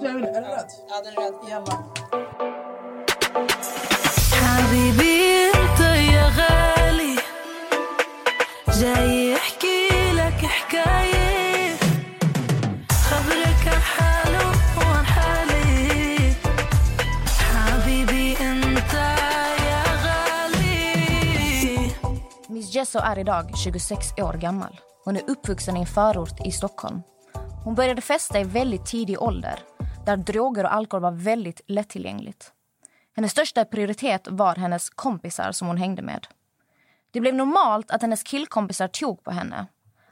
Är den röd? Ja, den är röd. Jävlar. حبيبي انت يا غالي جاي احكي لك حكاية خبرك عن حاله وعن حالي حبيبي انت يا غالي Miss Jesso är idag 26 år gammal. Hon är uppvuxen i en förort i Stockholm. Hon började festa i väldigt tidig ålder där droger och alkohol var väldigt lättillgängligt. Hennes största prioritet var hennes kompisar som hon hängde med. Det blev normalt att hennes killkompisar tog på henne.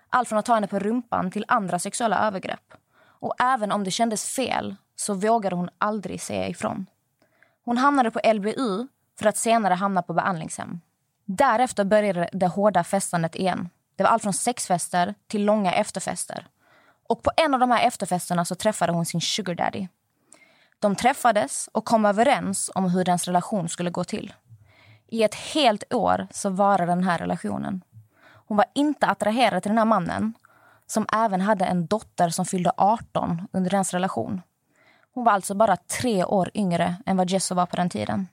Allt från att ta henne på rumpan till andra sexuella övergrepp. Och även om det kändes fel så vågade hon aldrig säga ifrån. Hon hamnade på LBU för att senare hamna på behandlingshem. Därefter började det hårda festandet igen. Det var allt från sexfester till långa efterfester. Och på en av de här efterfesterna så träffade hon sin sugar daddy. De träffades och kom överens om hur deras relation skulle gå till. I ett helt år så varade den här relationen. Hon var inte attraherad till den här mannen som även hade en dotter som fyllde 18 under deras relation. Hon var alltså bara tre år yngre än vad Jesso var på den tiden.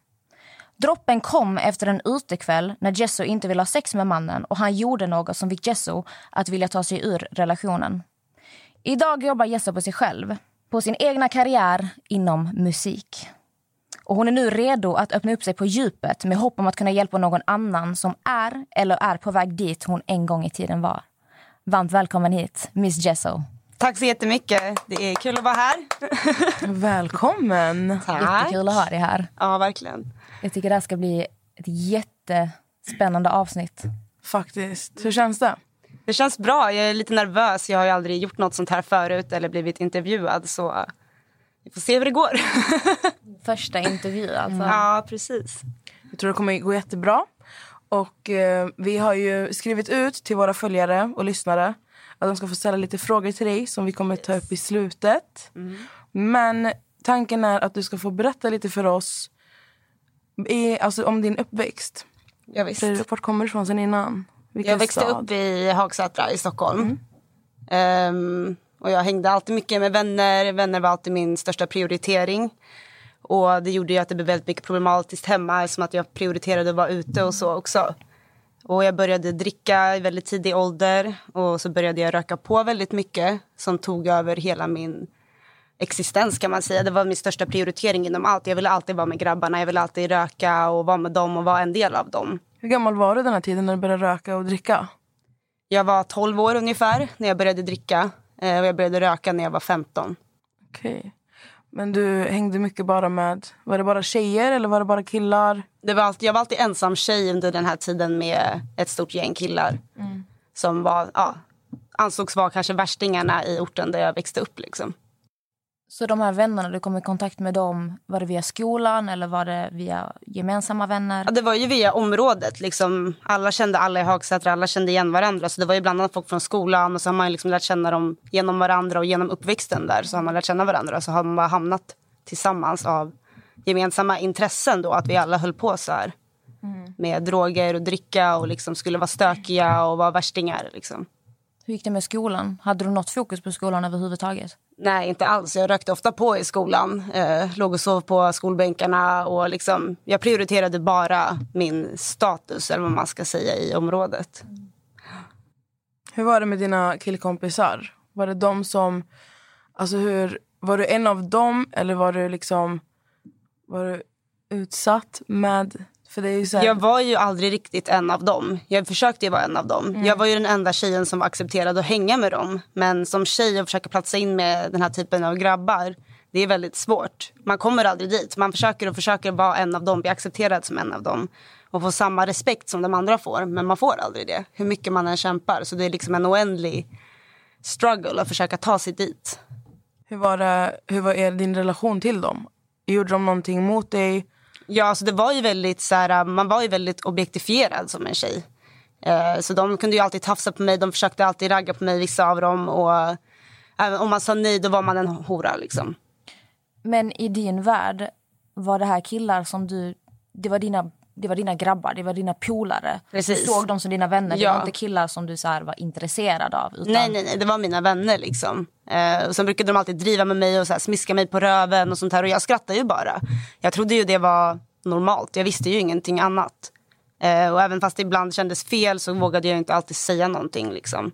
Droppen kom efter en utekväll när Jesso inte ville ha sex med mannen och han gjorde något som fick Jesso att vilja ta sig ur relationen. Idag jobbar Jesso på sig själv, på sin egna karriär inom musik. Och hon är nu redo att öppna upp sig på djupet med hopp om att kunna hjälpa någon annan som är eller är på väg dit hon en gång i tiden var. Varmt välkommen hit, Miss Jesso. Tack så jättemycket. Det är kul att vara här. Välkommen. Jättekul att ha dig här. Ja, verkligen. Jag tycker det här ska bli ett jättespännande avsnitt. Faktiskt. Hur känns det? Det känns bra. Jag är lite nervös. Jag har ju aldrig gjort något sånt här förut eller blivit intervjuad. Så vi får se hur det går. Första intervju alltså. ja, precis. Jag tror det kommer gå jättebra. Och eh, vi har ju skrivit ut till våra följare och lyssnare att de ska få ställa lite frågor till dig som vi kommer ta upp i slutet. Men tanken är att du ska få berätta lite för oss i, alltså, om din uppväxt. Ja, visst. För, vart kommer du ifrån sen innan? Vilken Jag växte stad? upp i Hagsätra i Stockholm. Ehm, och jag hängde alltid mycket med vänner. Vänner var alltid min största prioritering. Och det gjorde ju att det blev väldigt mycket problematiskt hemma eftersom att jag prioriterade att vara ute och så också. Och jag började dricka i väldigt tidig ålder och så började jag röka på väldigt mycket som tog över hela min existens kan man säga. Det var min största prioritering inom allt. Jag ville alltid vara med grabbarna, jag ville alltid röka och vara med dem och vara en del av dem. Hur gammal var du den här tiden när du började röka och dricka? Jag var 12 år ungefär när jag började dricka eh, och jag började röka när jag var 15. Okej. Men du hängde mycket bara med, var det bara tjejer eller var det bara killar? Det var alltid, jag var alltid ensam tjej under den här tiden med ett stort gäng killar. Som var, ja, ansågs vara kanske värstingarna i orten där jag växte upp. Liksom. Så de här vännerna, du kom i kontakt med dem, var det via skolan eller var det via gemensamma vänner? Ja, det var ju via området. Liksom. Alla kände alla i Hagsätra, alla kände igen varandra. Så det var ju bland annat folk från skolan och så har man liksom lärt känna dem genom varandra och genom uppväxten där så har man lärt känna varandra. Så har man bara hamnat tillsammans av gemensamma intressen då, att vi alla höll på så här. Med droger och dricka och liksom skulle vara stökiga och vara värstingar. Liksom. Hur gick det med skolan? Hade du något fokus på skolan överhuvudtaget? Nej, inte alls. Jag rökte ofta på i skolan. Eh, låg och sov på skolbänkarna. Och liksom, jag prioriterade bara min status, eller vad man ska säga, i området. Hur var det med dina killkompisar? Var det de som... Alltså hur, var du en av dem eller var du liksom... Var du utsatt med... För det är ju så här, Jag var ju aldrig riktigt en av dem. Jag försökte ju vara en av dem. Jag var ju den enda tjejen som var accepterad att hänga med dem. Men som tjej och försöka platsa in med den här typen av grabbar, det är väldigt svårt. Man kommer aldrig dit. Man försöker och försöker vara en av dem, bli accepterad som en av dem. Och få samma respekt som de andra får. Men man får aldrig det, hur mycket man än kämpar. Så det är liksom en oändlig struggle att försöka ta sig dit. hur, var det, hur var er, din relation till dem? Gjorde de någonting mot dig? Ja, alltså det var ju väldigt så här, äh, man var ju väldigt objektifierad som en tjej. Eh, så de kunde ju alltid tafsa på mig, de försökte alltid ragga på mig, vissa av dem. Och även om man sa nej, då var man en hora liksom. Men i din värld, var det här killar som du... Det var dina det var dina grabbar, det var dina polare. Precis. Du såg dem som dina vänner. Det Ja. var inte killar som du så här, var intresserad av. Utan, Nej, nej, nej, det var mina vänner liksom. Eh, och sen brukade de alltid driva med mig och så här, smiska mig på röven och sånt här. Och jag skrattade ju bara. Jag trodde ju det var normalt. Jag visste ju ingenting annat. Eh, och även fast det ibland kändes fel så vågade jag inte alltid säga någonting liksom.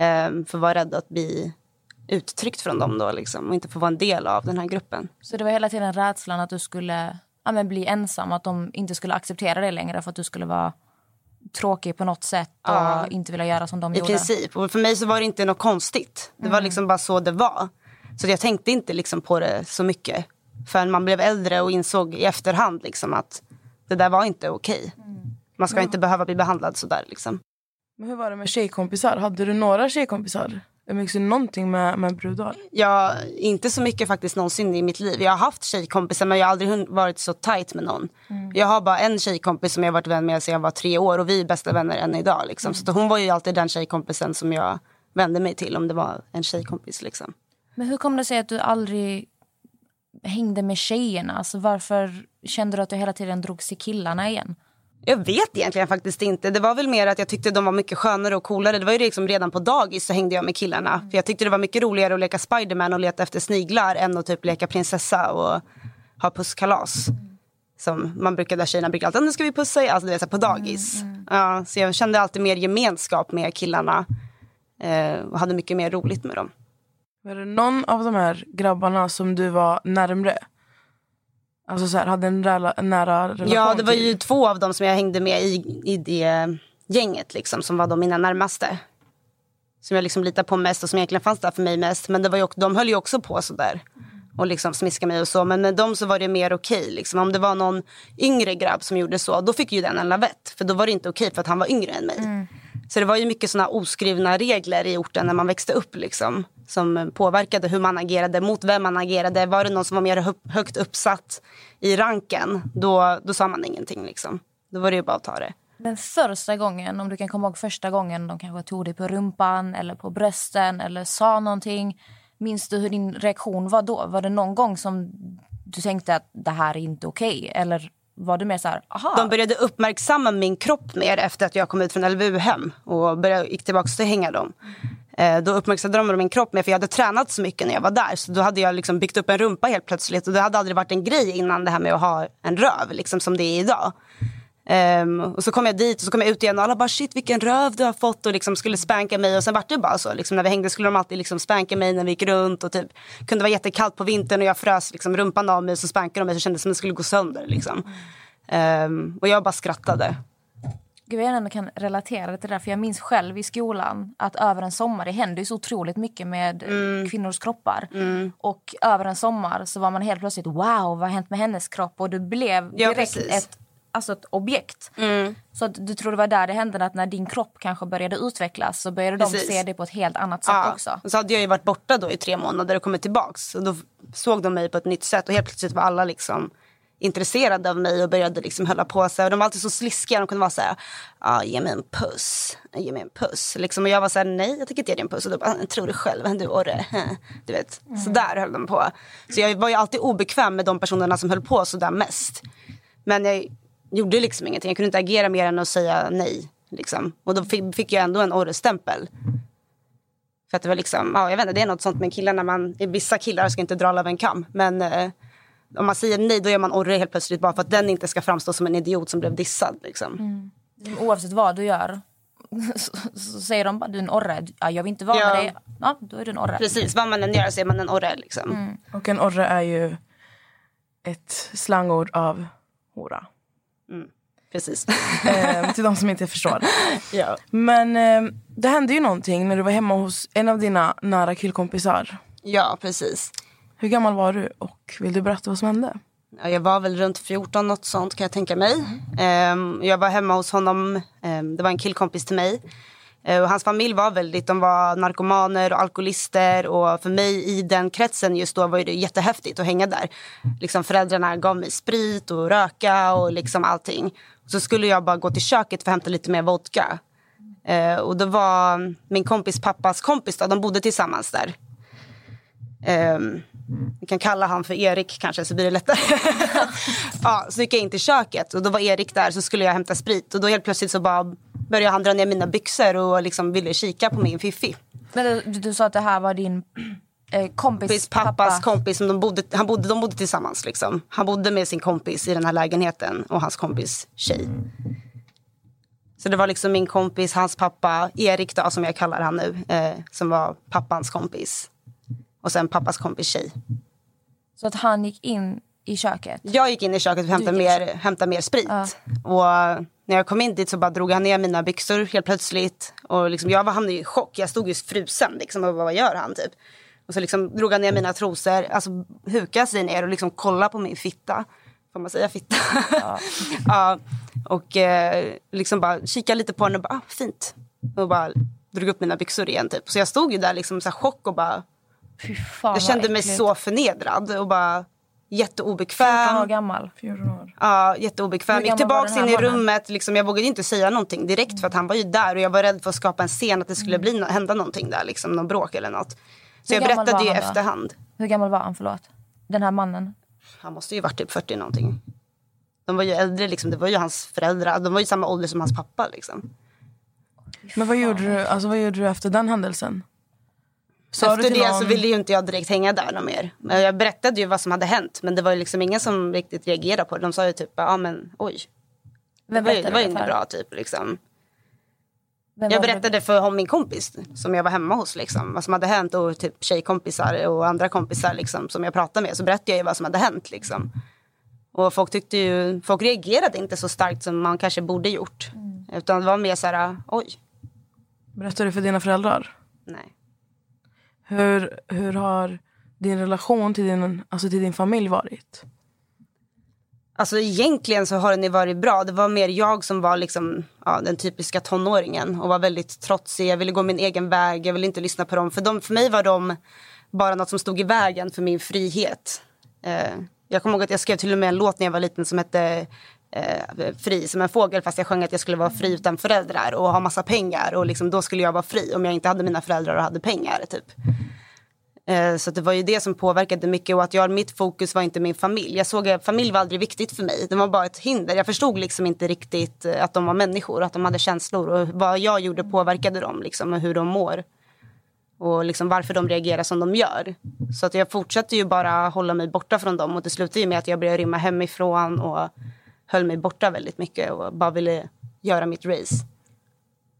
Eh, för vara rädd att bli uttryckt från dem då liksom. Och inte få vara en del av den här gruppen. Så det var hela tiden rädslan att du skulle ja, men bli ensam. Att de inte skulle acceptera det längre för att du skulle vara tråkig på något sätt och Ja. inte vilja göra som de I gjorde. princip. Och för mig så var det inte något konstigt. Det var liksom bara så det var. Så jag tänkte inte liksom på det så mycket. Förrän man blev äldre och insåg i efterhand liksom att det där var inte okej. Man ska inte behöva bli behandlad så där liksom. Men hur var det med tjejkompisar? Hade du några tjejkompisar? Umgicks du någonting med, med brudar? Jag, inte så mycket faktiskt någonsin i mitt liv. Jag har haft tjejkompisar men jag har aldrig varit så tight med någon. Jag har bara en tjejkompis som jag har varit vän med sedan jag var tre år och vi är bästa vänner än idag. Liksom. Så hon var ju alltid den tjejkompisen som jag vände mig till om det var en tjejkompis. Liksom. Men hur kom det sig att du aldrig hängde med tjejerna? Alltså varför kände du att du hela tiden drogs till killarna igen? Jag vet egentligen faktiskt inte. Det var väl mer att jag tyckte de var mycket skönare och coolare. Det var ju liksom redan på dagis så hängde jag med killarna. För jag tyckte det var mycket roligare att leka Spiderman och leta efter sniglar än att typ leka prinsessa och ha pusskalas. Som man brukade, tjejerna brukade alltid, nu ska vi pussa, alltså du vet så på dagis. Ja, så jag kände alltid mer gemenskap med killarna. Eh, och hade mycket mer roligt med dem. Var det någon av de här grabbarna som du var närmre? Alltså så här, hade en, rela, en nära relation Ja, det var till? ju två av dem som jag hängde med i, i det gänget liksom, som var de mina närmaste. Som jag liksom litar på mest och som egentligen fanns där för mig mest. Men det var ju, de höll ju också på sådär. Och liksom smiska mig och så. Men med dem så var det mer okej. liksom. Om det var någon yngre grabb som gjorde så, då fick ju den en lavett. För då var det inte okej för att han var yngre än mig. Så det var ju mycket såna oskrivna regler i orten när man växte upp. Liksom, som påverkade hur man agerade, mot vem man agerade. Var det någon som var mer hö- högt uppsatt i ranken, då, då sa man ingenting. Liksom. Då var det ju bara att ta det. Den första gången, om du kan komma ihåg första gången de kanske tog dig på rumpan eller på brösten eller sa någonting. Minns du hur din reaktion var då? Var det någon gång som du tänkte att det här är inte okej? Eller var du mer så här, aha? De började uppmärksamma min kropp mer efter att jag kom ut från LVU-hem och började, gick tillbaka till hänga dem. Eh, då uppmärksammade de min kropp mer för jag hade tränat så mycket när jag var där. Så då hade jag liksom byggt upp en rumpa helt plötsligt och det hade aldrig varit en grej innan det här med att ha en röv liksom som det är idag. Um, och så kom jag dit och så kom jag ut igen och alla bara shit vilken röv du har fått och liksom skulle spanka mig och sen vart det bara så. Liksom, när vi hängde skulle de alltid liksom spanka mig när vi gick runt och typ kunde vara jättekallt på vintern och jag frös liksom rumpan av mig så spankade de mig så kändes det som att det skulle gå sönder. Liksom. Um, och jag bara skrattade. Gud, jag ändå kan relatera till det där. För jag minns själv i skolan att över en sommar, det hände ju så otroligt mycket med Mm. kvinnors kroppar. Och över en sommar så var man helt plötsligt wow, vad har hänt med hennes kropp? Och du blev Ja, direkt. Mm. ett, alltså ett objekt. Så att du tror det var där det hände, att när din kropp kanske började utvecklas så började de Precis. se det på ett helt annat sätt Ja, också. så hade jag ju varit borta då i tre månader och kommit tillbaks. Och då såg de mig på ett nytt sätt och helt plötsligt var alla liksom intresserade av mig och började liksom hålla på sig. Och de var alltid så sliskiga, de kunde vara så här, ah, ge mig en puss, ge mig en puss. Liksom, och jag var så här, nej jag tänker inte ge dig en puss. Och då bara, tror du själv, du orre. Du vet, så där höll de på. Så jag var ju alltid obekväm med de personerna som höll på så där mest. Men jag gjorde liksom ingenting, jag kunde inte agera mer än att säga nej. Liksom. Och då fick, jag ändå en orrestämpel. För att det var liksom, ja, jag vet inte, det är något sånt med killarna. Man, vissa killar ska inte dra alla över en kam. Men eh, om man säger nej då är man orre helt plötsligt bara för att den inte ska framstå som en idiot som blev dissad. Liksom. Oavsett vad du gör så, så säger de bara du är en orre. Ja, jag vill inte vara Ja. med dig. Ja, då är du en orre. Precis, vad man än gör så är man en orre. Liksom. Och en orre är ju ett slangord av hora. Precis. Eh, till de som inte förstår. ja. Men eh, det hände ju någonting när du var hemma hos en av dina nära killkompisar. ja, precis. Hur gammal var du och vill du berätta vad som hände? Jag var väl runt 14, något sånt kan jag tänka mig. Ehm, jag var hemma hos honom, ehm, det var en killkompis till mig. Eh, och hans familj var väldigt, de var narkomaner och alkoholister och för mig i den kretsen just då var det jättehäftigt att hänga där. Liksom föräldrarna gav mig sprit och röka och liksom allting. Så skulle jag bara gå till köket för att hämta lite mer vodka. Eh, och det var min kompis pappas kompis då, de bodde tillsammans där. Ehm, vi kan kalla han för Erik kanske så blir det lättare. ja, så gick jag in till köket och då var Erik där så skulle jag hämta sprit. Och då helt plötsligt så bara började han dra ner mina byxor och liksom ville kika på min fiffi. Men du, du sa att det här var din eh, kompis kompis, pappas pappa. kompis. Som de, bodde, han bodde, de bodde tillsammans. Liksom. Han bodde med sin kompis i den här lägenheten och hans kompis tjej. Så det var liksom min kompis, hans pappa, Erik då, som jag kallar han nu, eh, som var pappans kompis. Och sen pappas kompis tjej. Så att han gick in i köket. Jag gick in i köket för att hämta, mer, hämta mer sprit. Och när jag kom in dit så bara drog han ner mina byxor helt plötsligt. Och liksom, jag var hamnade i chock. Jag stod ju frusen. Liksom, och bara, vad gör han typ? Och så liksom drog han ner mina trosor, alltså hukade sig ner och liksom kollade på min fitta. Får man säga fitta? Ja. Och eh, liksom bara kikade lite på den och bara, ah, fint. Och bara drog upp mina byxor igen typ. Så jag stod ju där liksom så chock och bara, Fy fan jag kände mig så förnedrad och bara 14 jätteobekväm. år gammal. 14 år. Ja, jätteobekväm. Gick den in i rummet. Liksom, jag vågade inte säga någonting direkt för att han var ju där och jag var rädd för att skapa en scen att det skulle bli, no- hända någonting där, liksom, någon bråk eller något. Så Hur jag berättade ju efterhand. Hur gammal var han? Förlåt. Den här mannen. Han måste ju varit typ 40 någonting. De var ju äldre, liksom. det var ju hans föräldrar. De var ju samma ålder som hans pappa. Liksom. Men vad gjorde, du, alltså, vad gjorde du efter den händelsen? Sa du Efter det någon- så ville ju inte jag direkt hänga där någon mer. Men jag berättade ju vad som hade hänt. Men det var ju liksom ingen som riktigt reagerade på det. De sa ju typ, ja men oj. Det var ju, det var ju inte bra typ. Liksom. Vem Jag det- berättade för hon, min kompis som jag var hemma hos liksom, vad som hade hänt och typ tjejkompisar och andra kompisar liksom, som jag pratade med så berättade jag ju vad som hade hänt. Liksom. Och folk tyckte ju, folk reagerade inte så starkt som man kanske borde gjort. Utan det var mer så här, oj, Berättade du för dina föräldrar? nej. Hur, hur har din relation till din, alltså till din familj varit? Alltså egentligen så har den varit bra. Det var mer jag som var liksom, ja, den typiska tonåringen och var väldigt trotsig. Jag ville gå min egen väg, jag ville inte lyssna på dem. För, dem, för mig var de bara något som stod i vägen för min frihet. Eh, jag kommer ihåg att jag skrev till och med en låt när jag var liten som hette eh, Fri som en fågel fast jag sjöng att jag skulle vara fri utan föräldrar och ha massa pengar. Och liksom, då skulle jag vara fri om jag inte hade mina föräldrar och hade pengar. Typ. Eh, Så det var ju det som påverkade mycket och att jag, mitt fokus var inte min familj. Jag såg att familj var aldrig viktigt för mig. Det var bara ett hinder. Jag förstod liksom inte riktigt eh, att de var människor, att de hade känslor och vad jag gjorde påverkade dem liksom och hur de mår. Och liksom varför de reagerar som de gör. Så att jag fortsatte ju bara hålla mig borta från dem och det slutade ju med att jag började rymma hemifrån och höll mig borta väldigt mycket och bara ville göra mitt race.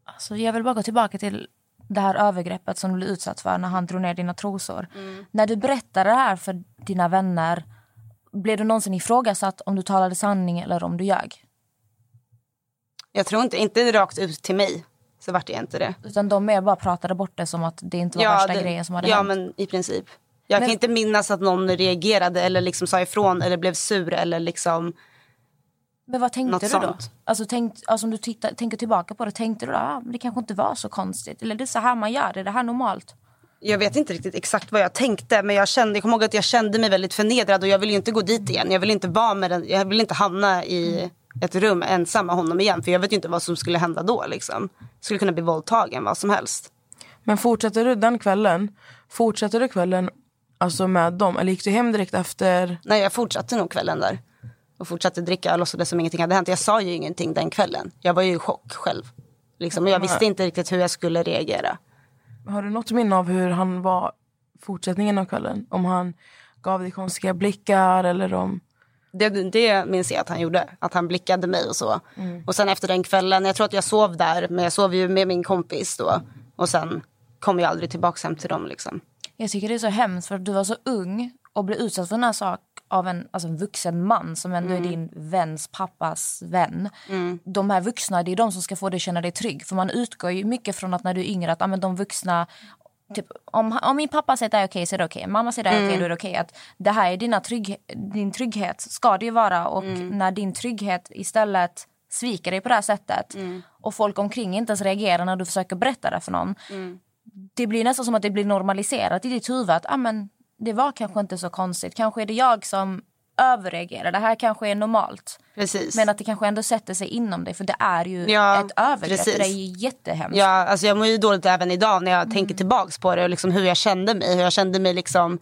Alltså, jag vill bara gå tillbaka till det här övergreppet som du blev utsatt för när han drog ner dina trosor. När du berättade det här för dina vänner, blev du någonsin ifrågasatt om du talade sanning eller om du ljög? Jag tror inte, inte rakt ut till mig så vart jag inte det. Utan de mer bara pratade bort det som att det inte var värsta det- grejen som hade ja, hänt. men i princip. Jag Men- kan inte minnas att någon reagerade eller liksom sa ifrån eller blev sur eller liksom... Men vad tänkte Något du då? sånt. Alltså, tänk, alltså om du tittar, tänker tillbaka på det, tänkte du då ah, men det kanske inte var så konstigt? Eller det är så här man gör, är det här normalt? Jag vet inte riktigt exakt vad jag tänkte men jag, kände, jag kommer ihåg att jag kände mig väldigt förnedrad och jag vill ju inte gå dit igen. Jag vill inte vara med den, jag vill inte hamna i ett rum ensam med honom igen för jag vet ju inte vad som skulle hända då liksom. Jag skulle kunna bli våldtagen, vad som helst. Men fortsatte du den kvällen? Fortsatte du kvällen alltså med dem? Eller gick du hem direkt efter? Nej, jag fortsatte nog kvällen där. Och fortsatte dricka och låtsades som ingenting hade hänt. Jag sa ju ingenting den kvällen. Jag var ju i chock själv. Liksom. Och jag visste inte riktigt hur jag skulle reagera. Har du något minne av hur han var fortsättningen av kvällen? Om han gav dig konstiga blickar eller om... Det, det minns jag att han gjorde. Att han blickade mig och så. Och sen efter den kvällen, jag tror att jag sov där. Men jag sov ju med min kompis då. Och sen kom jag aldrig tillbaka hem till dem liksom. Jag tycker det är så hemskt för att du var så ung och blev utsatt för den här sak av en, alltså en vuxen man som ändå är din väns pappas vän. De här vuxna, det är de som ska få dig att känna dig trygg. För man utgår ju mycket från att när du är yngre att ah, men de vuxna Typ, om, om min pappa säger att det är okej så är det okej. Mamma säger att det är okej då är det okej. Att det här är dina trygg, din trygghet, ska det ju vara. Och när din trygghet istället sviker dig på det här sättet och folk omkring inte ens reagerar när du försöker berätta det för någon det blir nästan som att det blir normaliserat i ditt huvud att ah, men, det var kanske inte så konstigt. Kanske är det jag som överreagerar. Det här kanske är normalt. Precis. Men att det kanske ändå sätter sig inom dig för det är ju Ja, ett övergrepp. precis. Det är ju jättehemskt. Ja, alltså jag mår ju dåligt även idag när jag tänker tillbaks på det och liksom hur jag kände mig. Hur jag kände mig liksom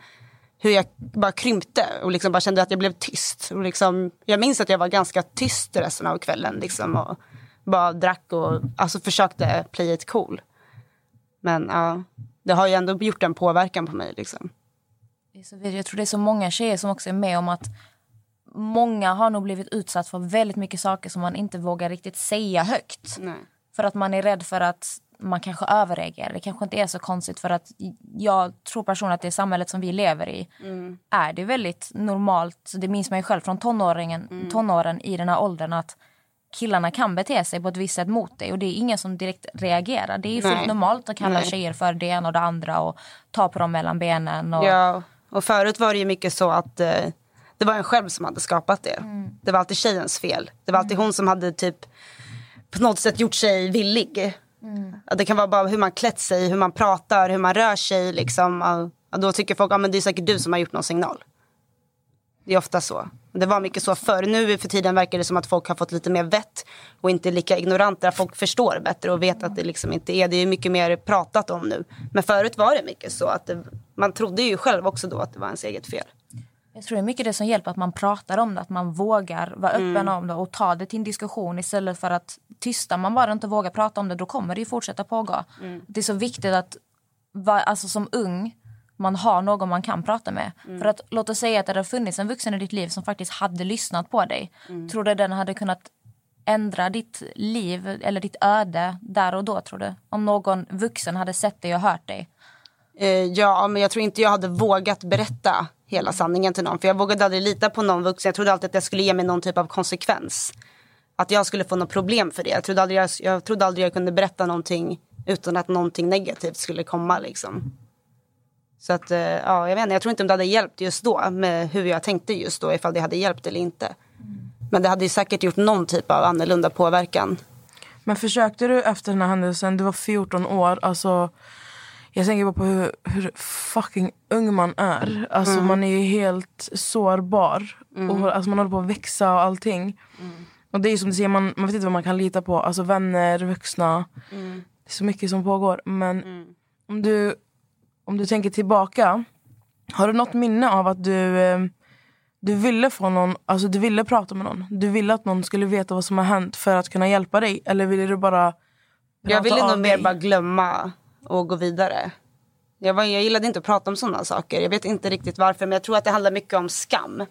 hur jag bara krympte och liksom bara kände att jag blev tyst. Och liksom, jag minns att jag var ganska tyst resten av kvällen. Liksom, och bara drack och alltså, försökte play it cool. Men ja, det har ju ändå gjort en påverkan på mig. Liksom. Det är så vidrigt. Jag tror det är så många tjejer som också är med om att många har nog blivit utsatt för väldigt mycket saker som man inte vågar riktigt säga högt. Nej. För att man är rädd för att man kanske överreagerar. Det kanske inte är så konstigt för att jag tror personligen att det samhället som vi lever i är det väldigt normalt. Det minns man ju själv från tonåringen, tonåren i den här åldern att killarna kan bete sig på ett visst sätt mot dig och det är ingen som direkt reagerar. Det är fullt normalt att kalla Nej. tjejer för det ena och det andra och ta på dem mellan benen. Och, Ja, och förut var det ju mycket så att eh, det var en själv som hade skapat det. Det var alltid tjejens fel. Det var alltid hon som hade typ på något sätt gjort sig villig. Ja, Det kan vara bara hur man klätt sig, hur man pratar, hur man rör sig. Liksom. Ja, då tycker folk att ja, det är säkert du som har gjort någon signal. Det är ofta så. Det var mycket så förr. Nu för tiden verkar det som att folk har fått lite mer vett och inte lika ignoranta. Folk förstår bättre och vet att det liksom inte är. Det är mycket mer pratat om nu. Men förut var det mycket så att det, man trodde ju själv också då att det var ens eget fel. Jag tror det är mycket det som hjälper att man pratar om det, att man vågar vara öppen Mm. om det och ta det till en diskussion istället för att tysta man bara inte vågar prata om det, då kommer det ju fortsätta pågå. Mm. Det är så viktigt att alltså som ung man har någon man kan prata med. Mm. För att låt oss säga att det hade funnits en vuxen i ditt liv som faktiskt hade lyssnat på dig. Mm. Tror du den hade kunnat ändra ditt liv eller ditt öde där och då tror du? Om någon vuxen hade sett dig och hört dig. Eh, ja, men jag tror inte jag hade vågat berätta hela sanningen till någon. För jag vågade aldrig lita på någon vuxen. Jag trodde alltid att det skulle ge mig någon typ av konsekvens. Att jag skulle få något problem för det. Jag trodde aldrig jag, jag, trodde aldrig jag kunde berätta någonting utan att någonting negativt skulle komma. Liksom. Så att, eh, ja, jag vet inte, jag tror inte om det hade hjälpt just då med hur jag tänkte just då, ifall det hade hjälpt eller inte. Men det hade ju säkert gjort någon typ av annorlunda påverkan. Men försökte du efter den här händelsen, du var 14 år, alltså jag tänker bara på hur, hur fucking ung man är. Alltså man är ju helt sårbar. Och, alltså man håller på att växa och allting. Och det är som du säger, man, man vet inte vad man kan lita på. Alltså vänner, vuxna. Det är så mycket som pågår. Men om, du, om du tänker tillbaka. Har du något minne av att du, eh, du ville få någon, alltså du ville prata med någon? Du ville att någon skulle veta vad som har hänt för att kunna hjälpa dig? Eller ville du bara Jag ville nog mer bara glömma och gå vidare. Jag, var, jag gillade inte att prata om sådana saker. Jag vet inte riktigt varför men jag tror att det handlar mycket om skam.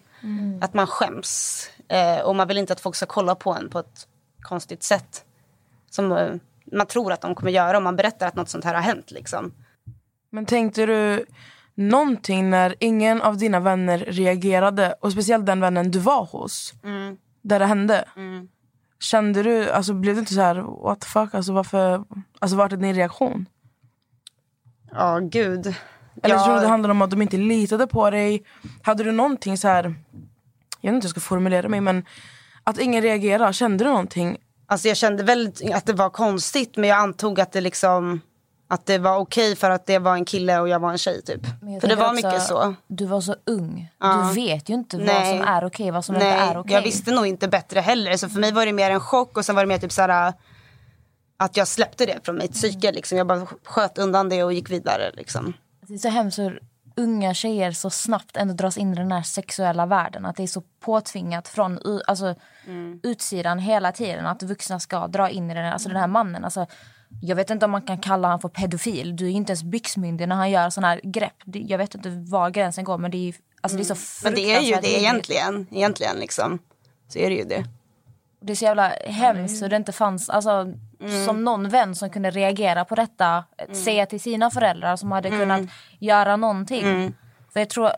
Att man skäms. Eh, och man vill inte att folk ska kolla på en på ett konstigt sätt. Som eh, man tror att de kommer göra om man berättar att något sånt här har hänt. Liksom. Men tänkte du någonting när ingen av dina vänner reagerade? Och speciellt den vännen du var hos. Där det hände. Kände du, alltså blev du inte så här, what the fuck, alltså varför, alltså vart är din reaktion? Ja, gud. Eller Ja, tror du det handlade om att de inte litade på dig? Hade du någonting så här, jag vet inte hur jag ska formulera mig men att ingen reagerar, kände du någonting? Alltså jag kände väl att det var konstigt men jag antog att det liksom att det var okej för att det var en kille och jag var en tjej typ. För det var också, mycket så. Du var så ung. Ja. Du vet ju inte vad Nej. som är okej vad som Nej, inte är okej. jag visste nog inte bättre heller. Så för mig var det mer en chock och sen var det mer typ så här att jag släppte det från mitt psyke. Liksom. Jag bara sköt undan det och gick vidare. Liksom. Det är så hemskt hur unga tjejer så snabbt ändå dras in i den här sexuella världen. Att det är så påtvingat från alltså, Mm. utsidan hela tiden. Att vuxna ska dra in i den, alltså, den här mannen. Alltså, jag vet inte om man kan kalla honom för pedofil. Du är inte ens byxmyndig när han gör såna här grepp. Jag vet inte var gränsen går men det är, alltså, det är så Mm. Men det är ju det egentligen. Egentligen liksom. Så är det ju det. Det är så jävla hemskt hur det inte fanns alltså, Mm. som någon vän som kunde reagera på detta. Säga till sina föräldrar som hade kunnat göra någonting. Mm. För jag tror,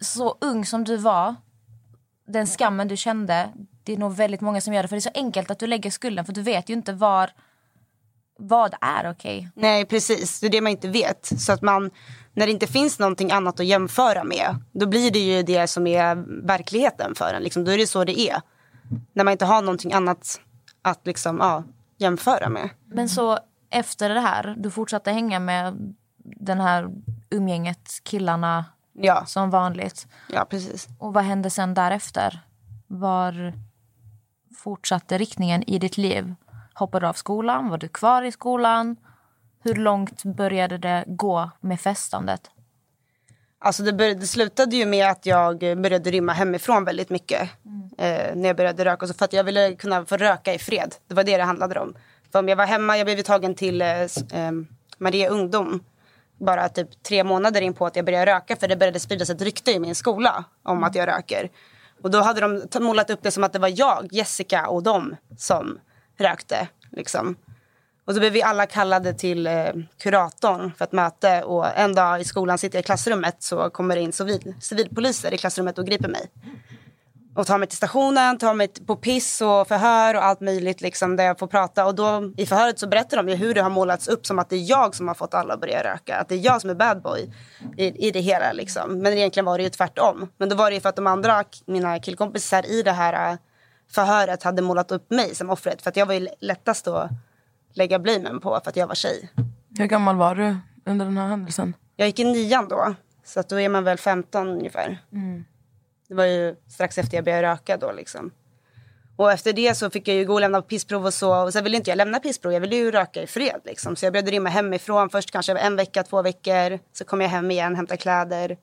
så ung som du var, den skammen du kände, det är nog väldigt många som gör det. För det är så enkelt att du lägger skulden för du vet ju inte var, vad är okej. Nej precis, det är det man inte vet. Så att man, när det inte finns någonting annat att jämföra med. Då blir det ju det som är verkligheten för en. Liksom. Då är det så det är. När man inte har någonting annat att liksom, ja, jämföra med. Men så efter det här, du fortsatte hänga med den här umgänget, killarna Ja, som vanligt. ja precis. Och vad hände sen därefter? Var fortsatte riktningen i ditt liv? Hoppade du av skolan? Var du kvar i skolan? Hur långt började det gå med festandet? Alltså det, bör, det slutade ju med att jag började rymma hemifrån väldigt mycket. Eh, när jag började röka. Så för att jag ville kunna få röka i fred. Det var det det handlade om. För om jag var hemma, jag blev tagen till eh, eh, Maria Ungdom. Bara typ tre månader in på att jag började röka. För det började spridas ett rykte i min skola om att jag röker. Och då hade de målat upp det som att det var jag, Jessica och de som rökte. Liksom. Och så blev vi alla kallade till eh, kuratorn för ett möte. Och en dag i skolan sitter jag i klassrummet så kommer det in civil, civilpoliser i klassrummet och griper mig. Och tar mig till stationen, tar mig på piss och förhör och allt möjligt liksom, där jag får prata. Och då i förhöret så berättar de ju hur det har målats upp som att det är jag som har fått alla att börja röka. Att det är jag som är bad boy i, i det hela liksom. Men egentligen var det ju tvärtom. Men då var det ju för att de andra, mina killkompisar i det här eh, förhöret hade målat upp mig som offret. För att jag var ju lättast att lägga blamen på för att jag var tjej. Hur gammal var du under den här händelsen? Jag gick i nian då, så att då är man väl 15 ungefär. Det var ju strax efter jag började röka då liksom. Och efter det så fick jag ju gå och lämna pissprov och så. Och sen ville inte jag lämna pissprov, jag ville ju röka i fred liksom. Så jag började rymma hemifrån, först kanske en vecka, två veckor. Så kom jag hem igen, hämtade kläder.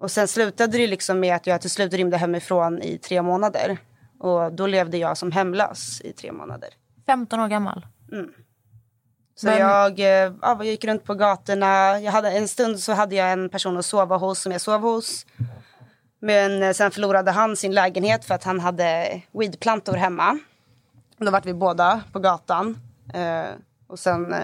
Och sen slutade det liksom med att jag till slut rymde hemifrån i tre månader. Och då levde jag som hemlös i tre månader. 15 år gammal. Så Men- jag, eh, ja, jag gick runt på gatorna. Jag hade, en stund så hade jag en person att sova hos som jag sov hos. Men eh, sen förlorade han sin lägenhet för att han hade weedplantor hemma. Då vart vi båda på gatan. Eh, och sen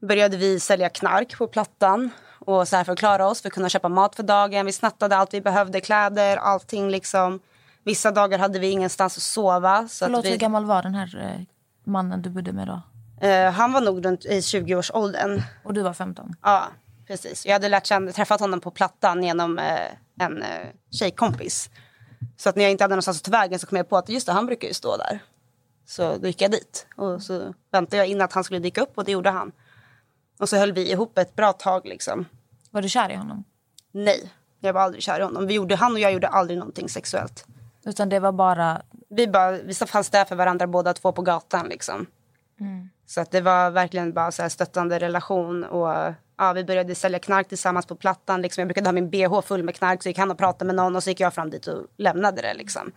började vi sälja knark på Plattan. Och så här för att klara oss, för att kunna köpa mat för dagen. Vi snattade allt vi behövde, kläder, allting liksom. Vissa dagar hade vi ingenstans att sova. Så Förlåt, att vi, hur gammal var den här eh, mannen du bodde med då? eh, han var nog runt i 20-årsåldern. Och du var 15? Ja, precis. Jag hade lärt känna, träffat honom på Plattan genom eh, en eh, tjejkompis. Så att när jag inte hade någonstans att ta vägen så kom jag på att just det, han brukar ju stå där. Så då gick jag dit och så väntade jag in att han skulle dyka upp och det gjorde han. Och så höll vi ihop ett bra tag liksom. Var du kär i honom? Nej, jag var aldrig kär i honom. Vi gjorde, han och jag gjorde aldrig någonting sexuellt. Utan det var bara... Vi, bara, vi fanns där för varandra båda två på gatan liksom. Så att det var verkligen bara så här stöttande relation. Och ja, vi började sälja knark tillsammans på Plattan. Liksom. Jag brukade ha min bh full med knark så gick han och pratade med någon och så gick jag fram dit och lämnade det. Liksom.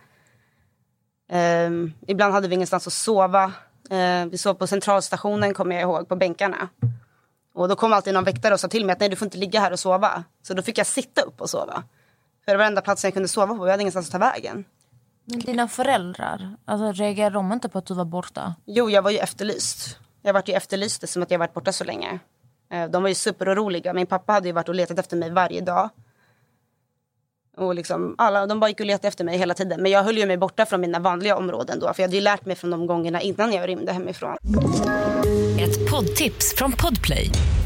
Ehm, ibland hade vi ingenstans att sova. Ehm, vi sov på centralstationen kommer jag ihåg, på bänkarna. Och då kom alltid någon väktare och sa till mig att nej du får inte ligga här och sova. Så då fick jag sitta upp och sova. För det var enda platsen jag kunde sova på, jag hade ingenstans att ta vägen. Men dina föräldrar, alltså, reagerade de inte på att du var borta? Jo, jag var ju efterlyst. Jag var ju efterlyst som att jag varit borta så länge. Eh, De var ju superoroliga. Min pappa hade ju varit och letat efter mig varje dag. Och liksom, alla, de bara gick och letade efter mig hela tiden. Men jag höll ju mig borta från mina vanliga områden då. För jag hade ju lärt mig från de gångerna innan jag rymde hemifrån. Ett poddtips från Podplay.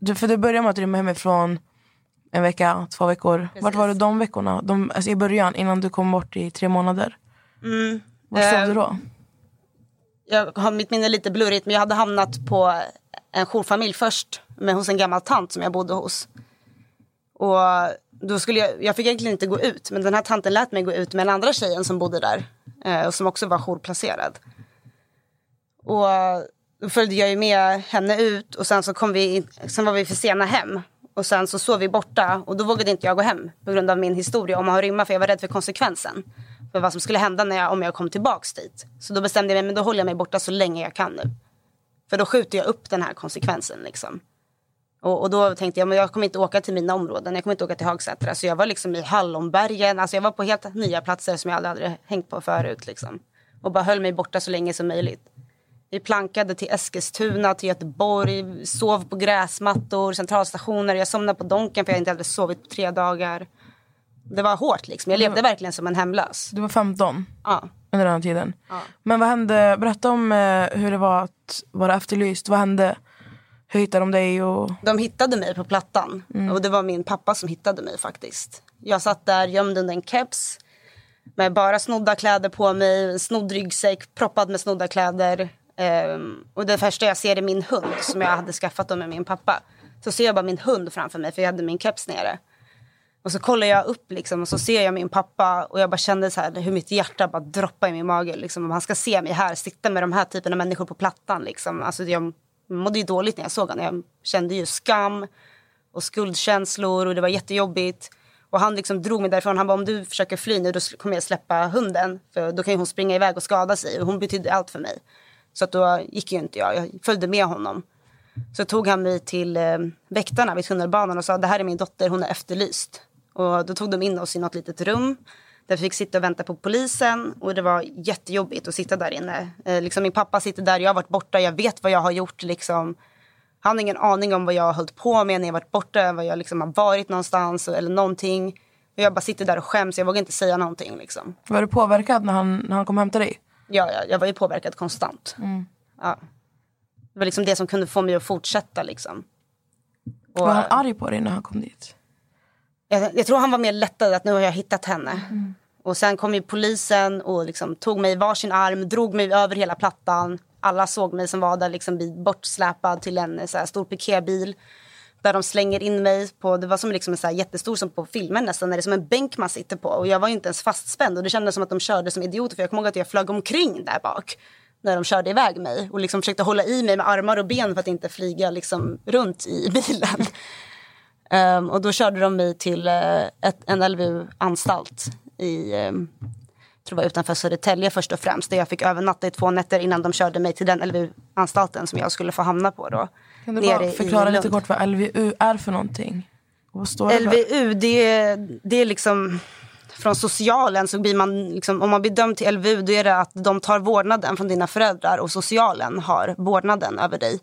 Du för du började med att rymma hemifrån en vecka, två veckor. Vart var du de veckorna? De, alltså I början, innan du kom bort i tre månader. Mm. Vart sov Eh, du då? Jag har mitt minne lite blurrigt men jag hade hamnat på en jourfamilj först. Men hos en gammal tant som jag bodde hos. Och då skulle jag, jag fick egentligen inte gå ut. Men den här tanten lät mig gå ut med den andra tjejen som bodde där. Eh, och som också var jourplacerad. Och då följde jag ju med henne ut. Och sen så kom vi, in, sen var vi för sena hem. Och sen så sov vi borta. Och då vågade inte jag gå hem. På grund av min historia om att rymma. För jag var rädd för konsekvensen. För vad som skulle hända när jag, om jag kom tillbaks dit. Så då bestämde jag mig, men då håller jag mig borta så länge jag kan nu. För då skjuter jag upp den här konsekvensen liksom. Och, och då tänkte jag, men jag kommer inte åka till mina områden. Jag kommer inte åka till Hagsätra. Så jag var liksom i Hallonbergen. Alltså jag var på helt nya platser som jag aldrig hade hängt på förut liksom. Och bara höll mig borta så länge som möjligt. Vi plankade till Eskilstuna, till Göteborg, sov på gräsmattor, centralstationer. Jag somnade på Donken för jag inte hade sovit på tre dagar. Det var hårt liksom. Jag levde verkligen som en hemlös. Du var 15 Ja. under den här tiden. Men vad hände? Berätta om eh, hur det var att vara efterlyst. Vad hände? Hur hittade de dig? Och... De hittade mig på plattan. Och det var min pappa som hittade mig faktiskt. Jag satt där gömd under en keps. Med bara snodda kläder på mig. Snodd ryggsäck, proppad med snodda kläder. Um, och det första jag ser är min hund som jag hade skaffat då med min pappa. Så ser jag bara min hund framför mig för jag hade min keps nere. Och så kollar jag upp liksom, och så ser jag min pappa och jag bara kände så här, hur mitt hjärta bara droppade i min mage. Liksom, om han ska se mig här, sitta med de här typen av människor på plattan. Liksom. Alltså, jag mådde ju dåligt när jag såg honom. Jag kände ju skam och skuldkänslor och det var jättejobbigt. Och han liksom drog mig därifrån. Han bara, om du försöker fly nu då kommer jag släppa hunden. För då kan ju hon springa iväg och skada sig. Och hon betydde allt för mig. Så att då gick ju inte jag. Jag följde med honom. Så tog han mig till eh, väktarna vid tunnelbanan och sa det här är min dotter, hon är efterlyst. Och då tog de in oss i något litet rum där vi fick sitta och vänta på polisen och det var jättejobbigt att sitta där inne. Eh, liksom min pappa sitter där, jag har varit borta, jag vet vad jag har gjort. Liksom. Han har ingen aning om vad jag har hållit på med när jag varit borta, vad jag liksom har varit någonstans eller någonting. Och jag bara sitter där och skäms, jag vågar inte säga någonting. Liksom. Var du påverkad när han, när han kom och hämtade dig? Ja, ja, jag var ju påverkad konstant. Ja. Det var liksom det som kunde få mig att fortsätta. Liksom. Och, Var han arg på dig när han kom dit? jag, jag tror han var mer lättad att nu har jag hittat henne. Och sen kom ju polisen och liksom tog mig i varsin arm, drog mig över hela plattan. Alla såg mig som var där liksom bortsläpad till en så här, stor piketbil. Där de slänger in mig på, det var som liksom en så här jättestor som på filmen nästan, när det är som en bänk man sitter på. Och jag var ju inte ens fastspänd och det kändes som att de körde som idioter för jag kommer ihåg att jag flög omkring där bak. När de körde iväg mig och liksom försökte hålla i mig med armar och ben för att inte flyga liksom runt i bilen. Um, och då körde de mig till uh, ett, en LVU-anstalt i, um, tror jag var utanför Södertälje först och främst. Där jag fick övernatta i två nätter innan de körde mig till den LVU-anstalten som jag skulle få hamna på då. Kan du bara förklara lite kort vad LVU är för någonting? LVU, det, är- det är liksom från socialen så blir man, liksom, om man blir dömd till LVU då är det att de tar vårdnaden från dina föräldrar och socialen har vårdnaden över dig.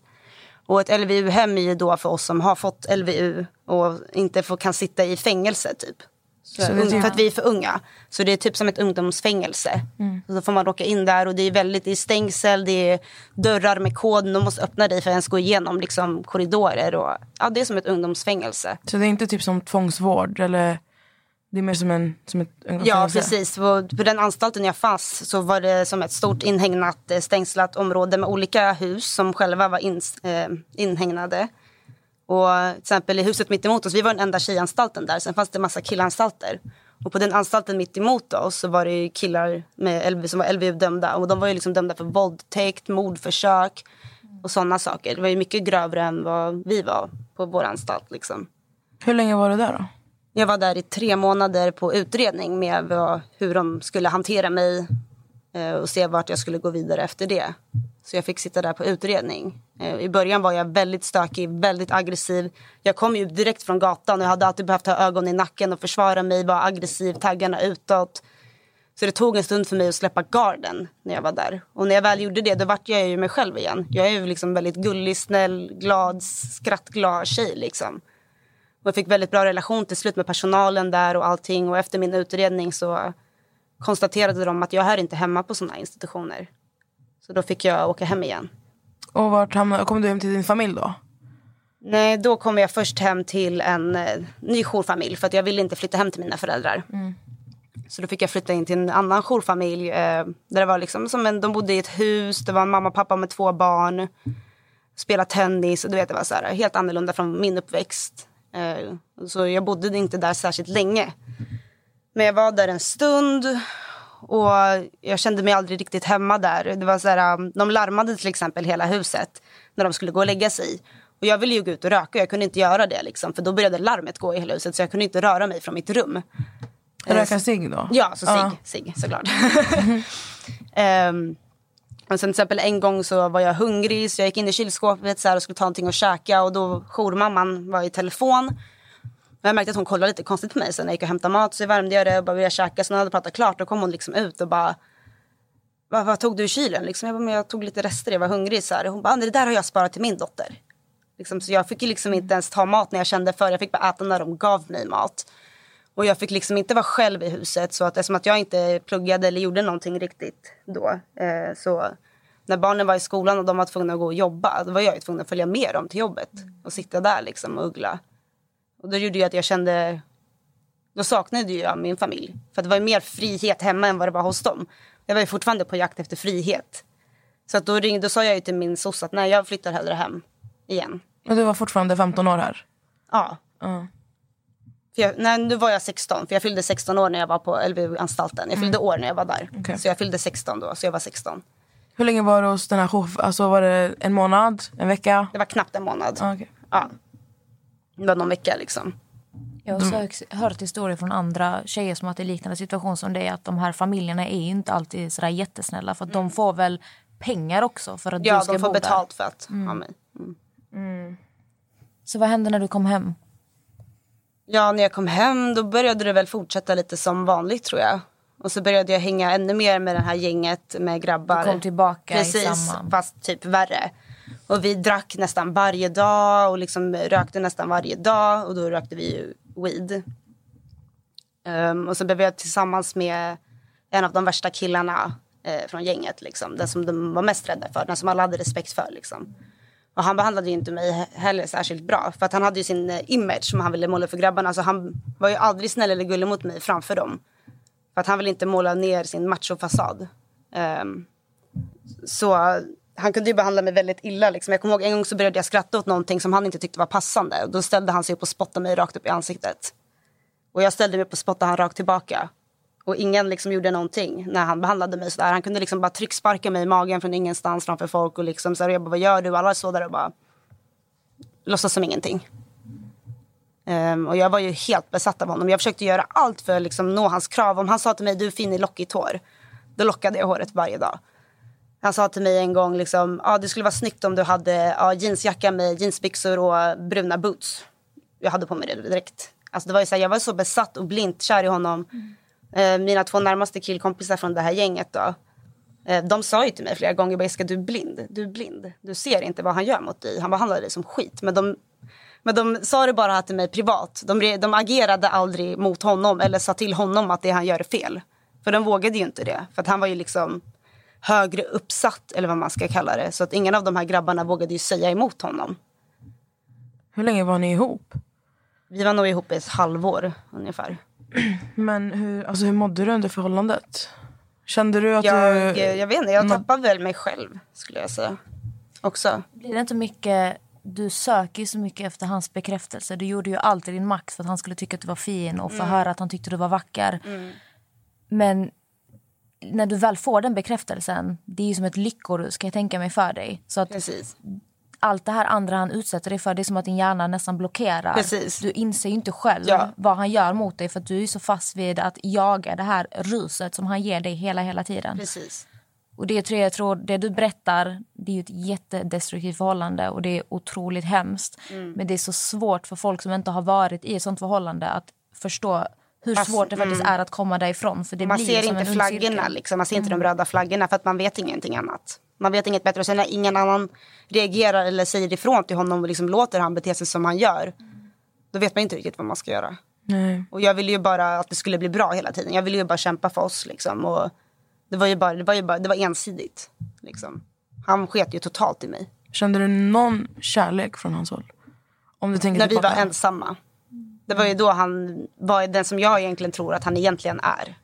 Och ett LVU-hem är ju då för oss som har fått LVU och inte får, kan sitta i fängelse typ. Typ- För att vi är för unga. Så det är typ som ett ungdomsfängelse. Och så får man åka in där och det är väldigt, det är stängsel, det är dörrar med kod. De måste öppna dig för att ens gå igenom liksom, korridorer. Och, ja, det är som ett ungdomsfängelse. Så det är inte typ som tvångsvård eller det är mer som, en, som ett Ja, precis. På, på den anstalten jag fanns så var det som ett stort inhägnat, eh, stängslat område med olika hus som själva var in, eh, inhägnade. Och till exempel i huset mitt emot oss, vi var den enda tjejanstalten där. Sen fanns det massa killanstalter. Och på den anstalten mitt emot oss så var det killar med LV, som var LVU-dömda. Och de var ju liksom dömda för våldtäkt, mordförsök och sådana saker. Det var ju mycket grövre än vad vi var på vår anstalt. Liksom. Hur länge var du där då? Jag var där i tre månader på utredning med vad, hur de skulle hantera mig eh, och se vart jag skulle gå vidare efter det. Så jag fick sitta där på utredning. Eh, I början var jag väldigt stökig, väldigt aggressiv. Jag kom ju direkt från gatan och jag hade alltid behövt ha ögon i nacken och försvara mig, vara aggressiv, taggarna utåt. Så det tog en stund för mig att släppa garden när jag var där. Och när jag väl gjorde det, då vart jag ju mig själv igen. Jag är ju liksom väldigt gullig, snäll, glad, skrattglad tjej liksom. Och jag fick väldigt bra relation till slut med personalen där och allting. Och efter min utredning så konstaterade de att jag hör inte hemma på sådana institutioner. Så då fick jag åka hem igen. Och vart hamnade, kom du hem till din familj då? Nej, då kom jag först hem till en eh, ny jourfamilj för att jag ville inte flytta hem till mina föräldrar. Så då fick jag flytta in till en annan jourfamilj. Eh, där det var liksom som en, de bodde i ett hus, det var en mamma och pappa med två barn. Spela tennis och du vet det var så här, helt annorlunda från min uppväxt. Eh, så jag bodde inte där särskilt länge. Men jag var där en stund och jag kände mig aldrig riktigt hemma där. Det var så här, um, de larmade till exempel hela huset när de skulle gå och lägga sig. Och jag ville ju gå ut och röka och jag kunde inte göra det liksom, för då började larmet gå i hela huset så jag kunde inte röra mig från mitt rum. Röka cigg då? Ja, så cigg, cigg såklart. um, och sen till exempel en gång så var jag hungrig så jag gick in i kylskåpet så här, och skulle ta någonting att käka och då jourmamman var i telefon. Men jag märkte att hon kollade lite konstigt på mig. sen när jag gick och hämtade mat så värmde jag det och bara ville käka. Så när jag hade pratat klart då kom hon liksom ut och bara vad, vad tog du i kylen? Liksom, jag, bara, men jag tog lite rester, jag var hungrig. Så här. Hon bara, ah, det där har jag sparat till min dotter. Liksom, så jag fick ju liksom inte ens ta mat när jag kände för. Jag fick bara äta när de gav mig mat. Och jag fick liksom inte vara själv i huset. Så att eftersom att jag inte pluggade eller gjorde någonting riktigt då. Eh, så när barnen var i skolan och de var tvungna att gå och jobba, då var jag tvungen att följa med dem till jobbet och sitta där liksom och uggla. Och då gjorde ju att jag kände, då saknade jag min familj. För det var mer frihet hemma än vad det var hos dem. Jag var ju fortfarande på jakt efter frihet. Så att då, ringde, då sa jag till min soc att nej, jag flyttar hellre hem igen. Och du var fortfarande 15 år här? Ja. För jag, nej, nu var jag 16, för jag fyllde 16 år när jag var på LVU-anstalten. Jag fyllde år när jag var där. Okej. Så jag fyllde 16 då, så jag var 16. Hur länge var du hos den här jour? Alltså var det en månad? En vecka? Det var knappt en månad. Okej. Ja. Var någon vecka liksom. Jag har också hört- historier från andra tjejer som att är liknande situation som det är att de här familjerna är inte alltid sådär jättesnälla för att de får väl pengar också för att Ja, du ska de får bo betalt för att Mm. ha mig. där. Så vad hände när du kom hem? Ja, när jag kom hem då började det väl fortsätta lite som vanligt tror jag. Och så började jag hänga ännu mer med det här gänget med grabbar. Du kom tillbaka i Precis, samma- fast typ värre. Och vi drack nästan varje dag och liksom rökte nästan varje dag. Och då rökte vi ju weed. Um, och så blev jag tillsammans med en av de värsta killarna eh, från gänget. Liksom. Den som de var mest rädda för, den som alla hade respekt för. Liksom. Och han behandlade ju inte mig heller särskilt bra. För att han hade ju sin eh, image som han ville måla för grabbarna. Så han var ju aldrig snäll eller gullig mot mig framför dem. För att han ville inte måla ner sin machofasad. Um, så han kunde ju behandla mig väldigt illa. Liksom. Jag kommer ihåg en gång så började jag skratta åt någonting som han inte tyckte var passande. Och då ställde han sig upp och spottade mig rakt upp i ansiktet. Och jag ställde mig upp och spottade han rakt tillbaka. Och ingen liksom gjorde någonting när han behandlade mig sådär. Han kunde liksom bara trycksparka mig i magen från ingenstans framför folk. Och liksom så här, jag bara, vad gör du? Och alla stod där och bara låtsas som ingenting. Um, och jag var ju helt besatt av honom. Jag försökte göra allt för att liksom nå hans krav. Om han sa till mig, du är fin i lockigt hår. Då lockade jag håret varje dag. Han sa till mig en gång, liksom, ah, det skulle vara snyggt om du hade ah, jeansjacka med jeansbyxor och bruna boots. Jag hade på mig det direkt. Alltså, det var ju så här, jag var så besatt och blint kär i honom. Eh, mina två närmaste killkompisar från det här gänget då. Eh, de sa ju till mig flera gånger, Jessica du är blind. Du är blind. Du ser inte vad han gör mot dig. Han behandlar dig som skit. Men de, men de sa det bara till mig privat. De, de agerade aldrig mot honom eller sa till honom att det han gör är fel. För de vågade ju inte det. För han var ju liksom högre uppsatt eller vad man ska kalla det. Så att ingen av de här grabbarna vågade ju säga emot honom. Hur länge var ni ihop? Vi var nog ihop i ett halvår ungefär. Men hur, alltså, hur mådde du under förhållandet? Kände du att Jag, du... jag vet inte, jag tappade väl mig själv skulle jag säga. Också. Blir det inte mycket... Du söker ju så mycket efter hans bekräftelse. Du gjorde ju alltid din max för att han skulle tycka att du var fin och få höra att han tyckte du var vacker. Men när du väl får den bekräftelsen, det är ju som ett lyckor ska jag tänka mig för dig. Så att Precis. allt det här andra han utsätter dig för, det är som att din hjärna nästan blockerar. Precis. Du inser inte själv Ja. vad han gör mot dig för att du är så fast vid att jaga det här ruset som han ger dig hela, hela tiden. Precis. Och det tror jag, jag tror, det du berättar, det är ju ett jättedestruktivt förhållande och det är otroligt hemskt. Mm. Men det är så svårt för folk som inte har varit i ett sånt förhållande att förstå hur Fast, svårt det faktiskt är att komma därifrån. För det mm. Man blir ser som inte flaggorna, liksom. man ser inte de röda flaggorna för att man vet ingenting annat. Man vet inget bättre. Och sen när ingen annan reagerar eller säger ifrån till honom och liksom låter han bete sig som han gör. Då vet man inte riktigt vad man ska göra. Nej. Och jag ville ju bara att det skulle bli bra hela tiden. Jag ville ju bara kämpa för oss liksom. Och det var ju bara, det var ju bara, det var ensidigt. Liksom. Han sket ju totalt i mig. Kände du någon kärlek från hans håll? Om du tänker När vi var ensamma. Det var ju då han var den som jag egentligen tror att han egentligen är.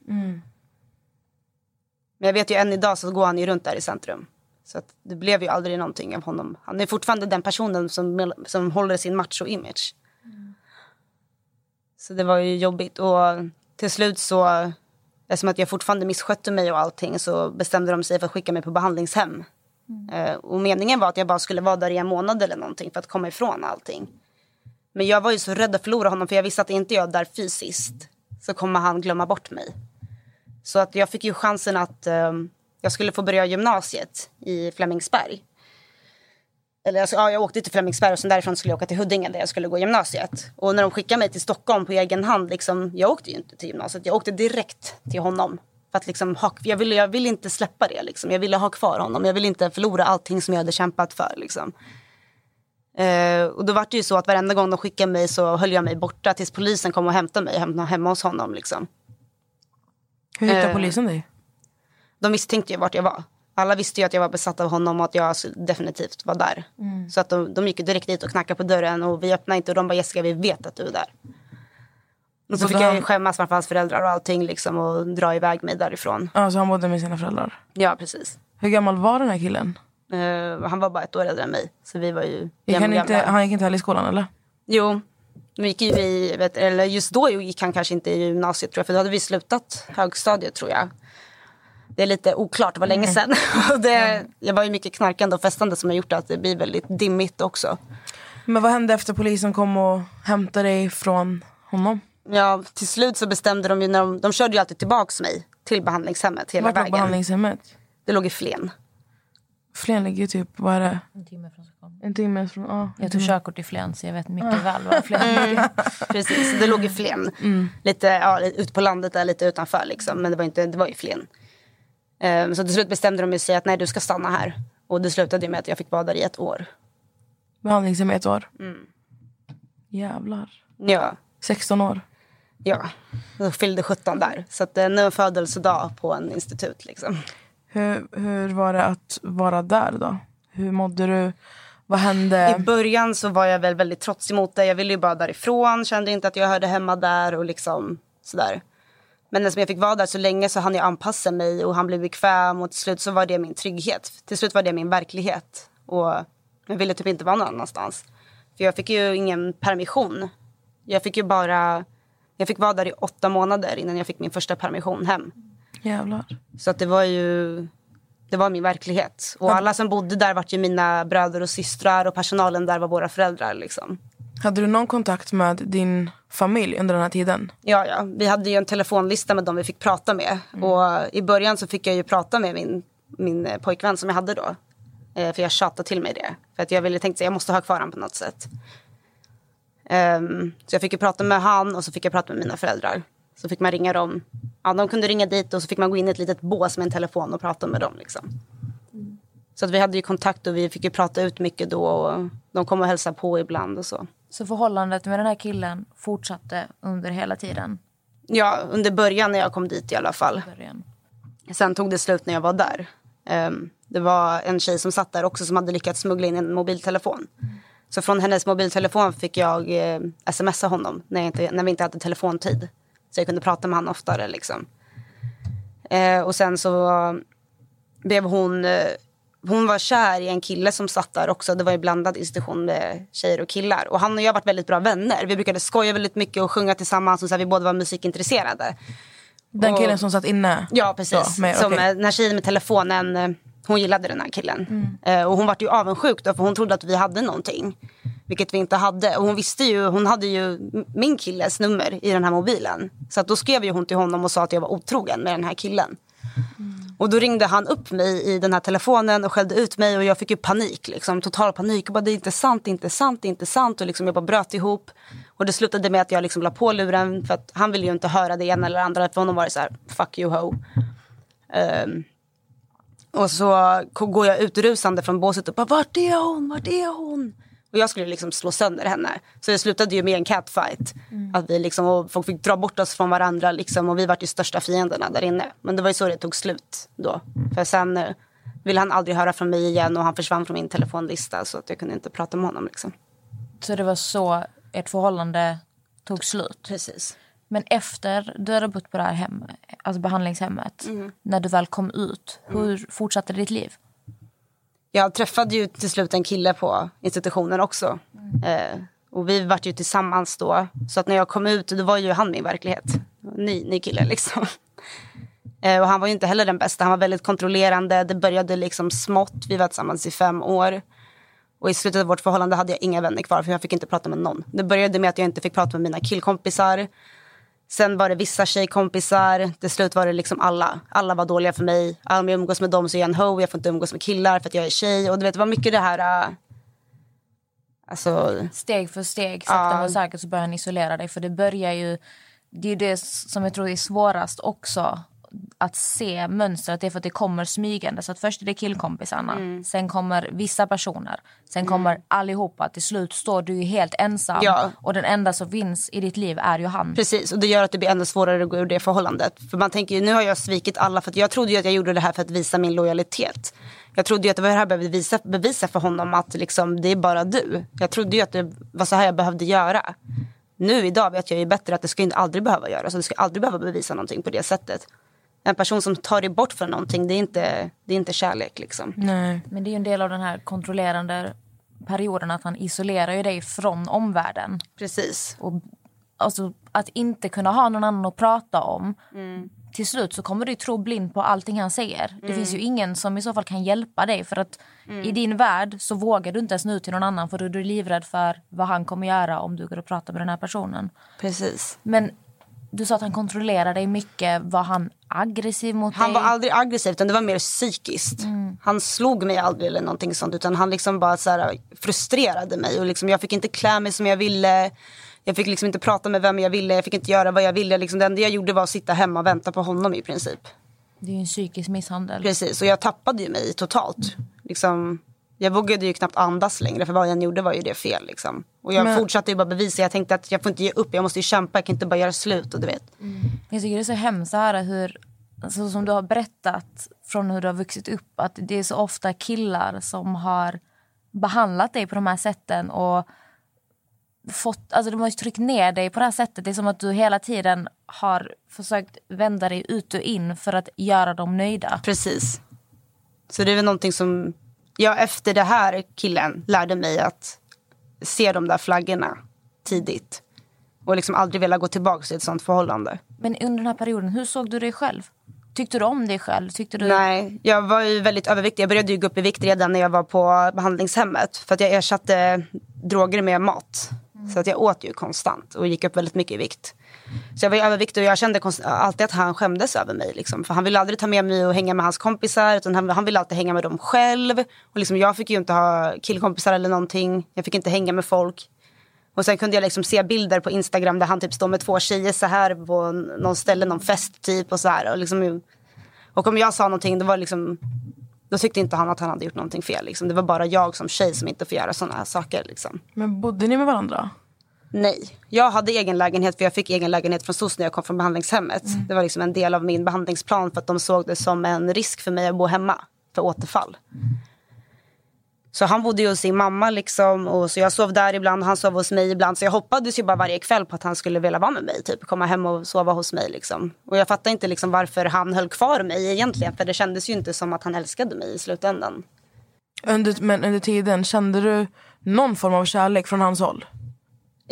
Men jag vet ju än idag så går han ju runt där i centrum. Så att det blev ju aldrig någonting av honom. Han är fortfarande den personen som, som håller sin macho-image. Så det var ju jobbigt. Och till slut så, eftersom att jag fortfarande misskötte mig och allting så bestämde de sig för att skicka mig på behandlingshem. Eh, och meningen var att jag bara skulle vara där i en månad eller någonting för att komma ifrån allting. Men jag var ju så rädd att förlora honom för jag visste att inte jag där fysiskt så kommer han glömma bort mig. Så att jag fick ju chansen att um, jag skulle få börja gymnasiet i Flemingsberg. Eller jag, ja, jag åkte till Flemingsberg och sen därifrån skulle jag åka till Huddinge där jag skulle gå gymnasiet. Och när de skickade mig till Stockholm på egen hand, liksom, jag åkte ju inte till gymnasiet. Jag åkte direkt till honom. För att liksom, ha, jag, ville, jag ville inte släppa det. Liksom. Jag ville ha kvar honom. Jag ville inte förlora allting som jag hade kämpat för. Liksom. Eh, och då var det ju så att varenda gång de skickade mig så höll jag mig borta tills polisen kom och hämtade mig hem, hemma hos honom. Liksom. Hur hittade Eh. polisen dig? De misstänkte ju vart jag var. alla visste ju att jag var besatt av honom och att jag definitivt var där. Så att de, de gick direkt dit och knackade på dörren och vi öppnade inte och de bara Jessica vi vet att du är där. Och så Så fick då- jag skämmas framför hans föräldrar och allting liksom och dra iväg mig därifrån. Ja, så han bodde med sina föräldrar. Ja precis. Hur gammal var den här killen? Eh, han var bara ett år äldre än mig. Så vi var ju Gick han, inte, han gick inte heller i skolan eller? Jo, vi gick ju i, vet, eller just då gick han kanske inte i gymnasiet tror jag. För då hade vi slutat högstadiet tror jag. Det är lite oklart, det var länge sedan. Och det, jag var ju mycket knarkande och festande som har gjort att det blir väldigt dimmigt också. Men vad hände efter polisen kom och hämtade dig från honom? Ja, till slut så bestämde de ju, när de, de körde ju alltid tillbaks mig till behandlingshemmet hela Vart var vägen. behandlingshemmet? Det låg i Flen. Flen ligger ju typ, vad är det? En timme från Stockholm. En timme från... Ja. Jag tog körkort i Flen så jag vet mycket väl vad Flen är. Precis, det låg i Flen. Lite ja, ut på landet där, lite utanför liksom. Men det var, inte, det var i Flen. Ehm, så till slut bestämde de sig att nej du ska stanna här. Och det slutade ju med att jag fick vara där i ett år. Behandlingshem i ett år. Mm. Jävlar. Ja, 16 år. ja. Jag fyllde 17 där. Så att det är en födelsedag på en institut liksom. Hur, hur var det att vara där då? Hur mådde du? Vad hände? I början så var jag väl väldigt trotsig mot det. Jag ville ju bara därifrån, kände inte att jag hörde hemma där och liksom sådär. Men eftersom jag fick vara där så länge så hann jag anpassa mig och han blev bekväm och till slut så var det min trygghet. Till slut var det min verklighet och jag ville typ inte vara någon annanstans. För jag fick ju ingen permission. Jag fick ju bara, jag fick vara där i åtta månader innan jag fick min första permission hem. Jävlar. Så att det var ju det var min verklighet. Och alla som bodde där var ju mina bröder och systrar och personalen där var våra föräldrar. Liksom. Hade du någon kontakt med din familj under den här tiden? Ja, ja. Vi hade ju en telefonlista med dem vi fick prata med. Och i början så fick jag ju prata med min, min eh, pojkvän som jag hade då. Eh, för jag tjatade till mig det. För att jag ville tänkte att jag måste ha kvar honom på något sätt. Ehm, så jag fick ju prata med han och så fick jag prata med mina föräldrar. Så fick man ringa dem. Ja, de kunde ringa dit och så fick man gå in i ett litet bås med en telefon och prata med dem. Liksom. Så att vi hade ju kontakt och vi fick ju prata ut mycket då. Och de kom och hälsade på ibland och så. Så förhållandet med den här killen fortsatte under hela tiden? Ja, under början när jag kom dit i alla fall. Början. Sen tog det slut när jag var där. Ehm, det var en tjej som satt där också som hade lyckats smuggla in en mobiltelefon. Så från hennes mobiltelefon fick jag eh, smsa honom när, inte, när vi inte hade telefontid. Så jag kunde prata med honom oftare. Liksom. Eh, och sen så blev hon... Eh, hon var kär i en kille som satt där också. Det var en blandad institution med tjejer och killar. Och han och jag varit väldigt bra vänner. Vi brukade skoja väldigt mycket och sjunga tillsammans. Och så här, vi båda var musikintresserade. Den Och- killen som satt inne? Ja, precis. Så, mer, Som okej. eh, den här tjejen med telefonen, eh, hon gillade den här killen. Mm. Eh, och hon var ju avundsjuk då, för hon trodde att vi hade någonting. Vilket vi inte hade. Och hon visste ju, hon hade ju min killes nummer i den här mobilen. Så att då skrev ju hon till honom och sa att jag var otrogen med den här killen. Mm. Och då ringde han upp mig i den här telefonen och skällde ut mig och jag fick ju panik. Liksom, total panik. Och bara, det är inte sant, det är inte sant, det är inte sant. Och liksom, jag bara bröt ihop. Och det slutade med att jag liksom la på luren för att han ville ju inte höra det ena eller andra. För honom var det så här, fuck you ho. Ehm, och så går jag utrusande från båset och bara, vart är hon, vart är hon? Och jag skulle liksom slå sönder henne. Så det slutade ju med en catfight. Att vi liksom, och folk fick dra bort oss från varandra liksom, och vi var ju största fienderna där inne. Men det var ju så det tog slut då. För sen eh, ville han aldrig höra från mig igen och han försvann från min telefonlista så att jag kunde inte prata med honom. Liksom. Så det var så ert förhållande tog slut? Precis. Men efter du hade bott på det här hem, alltså behandlingshemmet, när du väl kom ut, hur fortsatte ditt liv? Jag träffade ju till slut en kille på institutionen också. Eh, och vi var ju tillsammans då. Så att när jag kom ut, då var ju han min verklighet. Ny, ny kille liksom. Eh, och han var ju inte heller den bästa. Han var väldigt kontrollerande. Det började liksom smått. Vi var tillsammans i fem år. Och i slutet av vårt förhållande hade jag inga vänner kvar för jag fick inte prata med någon. Det började med att jag inte fick prata med mina killkompisar. Sen var det vissa tjejkompisar. Till slut var det liksom alla. Alla var dåliga för mig. Om jag umgås med dem så är jag en ho. Jag får inte umgås med killar för att jag är tjej. Och du vet, det var mycket det här... äh, alltså, Steg för steg, sakta Ja. men säkert så börjar han isolera dig. För det börjar ju, det är ju det som jag tror är svårast också. Att se mönstret. Det är för att det kommer smygande. Så att först är det killkompisarna, Mm. sen kommer vissa personer, sen kommer allihopa. Till slut står du ju helt ensam Ja. och den enda som finns i ditt liv är ju han. Precis, och det gör att det blir ännu svårare att gå ur det förhållandet. För man tänker ju, nu har jag svikit alla för jag trodde ju att jag gjorde det här för att visa min lojalitet. Jag trodde ju att det var det här jag behövde bevisa, bevisa för honom att liksom, det är bara du. Jag trodde ju att det var så här jag behövde göra. Nu idag vet jag ju bättre att det ska inte aldrig behöva göra så. Det ska aldrig behöva bevisa någonting på det sättet. En person som tar dig bort från någonting, det är inte, det är inte kärlek liksom. Nej. Men det är ju en del av den här kontrollerande perioden att han isolerar ju dig från omvärlden. Precis. Och, alltså, att inte kunna ha någon annan att prata om. Till slut så kommer du tro blind på allting han säger. Det finns ju ingen som i så fall kan hjälpa dig. För att i din värld så vågar du inte ens nå ut till någon annan. För då är du livrädd för vad han kommer göra om du går och pratar med den här personen. Precis. Men du sa att han kontrollerar dig mycket. Var han aggressiv mot Han dig? var aldrig aggressiv utan det var mer psykiskt. Han slog mig aldrig eller någonting sånt utan han liksom bara så här, frustrerade mig och liksom, jag fick inte klä mig som jag ville. Jag fick liksom inte prata med vem jag ville, jag fick inte göra vad jag ville. Liksom, det enda jag gjorde var att sitta hemma och vänta på honom i princip. Det är ju en psykisk misshandel. Precis, och jag tappade ju mig totalt. Liksom, jag vågade ju knappt andas längre för vad jag gjorde var ju det fel. Liksom. Och jag Men- fortsatte ju bara bevisa, jag tänkte att jag får inte ge upp, jag måste ju kämpa, jag kan inte bara göra slut. Och du vet. Jag tycker det är så hemskt att höra hur, så som du har berättat från hur du har vuxit upp, att det är så ofta killar som har behandlat dig på de här sätten och fått, alltså de har ju tryckt ner dig på det här sättet. Det är som att du hela tiden har försökt vända dig ut och in för att göra dem nöjda. Precis. Så det är väl någonting som jag efter det här killen lärde mig att se de där flaggorna tidigt. Och liksom aldrig vilja gå tillbaka till ett sånt förhållande. Men under den här perioden, hur såg du dig själv? Tyckte du om dig själv? Tyckte du... Nej, jag var ju väldigt överviktig. Jag började ju gå upp i vikt redan när jag var på behandlingshemmet. För att jag ersatte droger med mat. Så att jag åt ju konstant och gick upp väldigt mycket i vikt. Så jag var överviktig och jag kände alltid att han skämdes över mig. Liksom. För han ville aldrig ta med mig och hänga med hans kompisar. Utan han, han ville alltid hänga med dem själv. Och liksom, jag fick ju inte ha killkompisar eller någonting. Jag fick inte hänga med folk. Och sen kunde jag liksom se bilder på Instagram där han typ står med två tjejer så här på någon ställe, någon fest typ och så här. Och, liksom, och om jag sa någonting då var liksom då tyckte inte han att han hade gjort någonting fel. Liksom. Det var bara jag som tjej som inte får göra sådana här saker. Liksom. Men bodde ni med varandra? Nej, jag hade egen lägenhet för jag fick egen lägenhet från SOS när jag kom från behandlingshemmet. Det var liksom en del av min behandlingsplan för att de såg det som en risk för mig att bo hemma för återfall. Så han bodde ju hos sin mamma liksom och så jag sov där ibland, han sov hos mig ibland. Så jag hoppades ju bara varje kväll på att han skulle vilja vara med mig, typ komma hem och sova hos mig liksom. Och jag fattar inte liksom varför han höll kvar mig egentligen för det kändes ju inte som att han älskade mig i slutändan. Under, men under tiden, kände du någon form av kärlek från hans håll?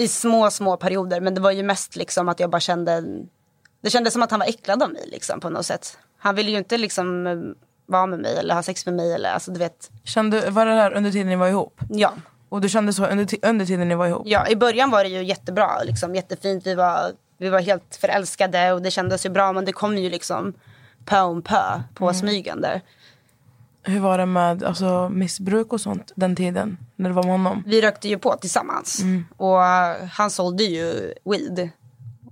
I små, små perioder. Men det var ju mest liksom att jag bara kände... Det kändes som att han var äcklad av mig liksom, på något sätt. Han ville ju inte liksom eh, vara med mig eller ha sex med mig. Eller, alltså, du vet. Kände, var det här under tiden ni var ihop? Ja. Och du kände så under, under tiden ni var ihop? ja, i början var det ju jättebra. Liksom, jättefint. Vi var, vi var helt förälskade och det kändes ju bra. Men det kom ju liksom pö om pö på smygande. Hur var det med alltså, missbruk och sånt den tiden? När du var med honom? Vi rökte ju på tillsammans. Och eh, han sålde ju weed.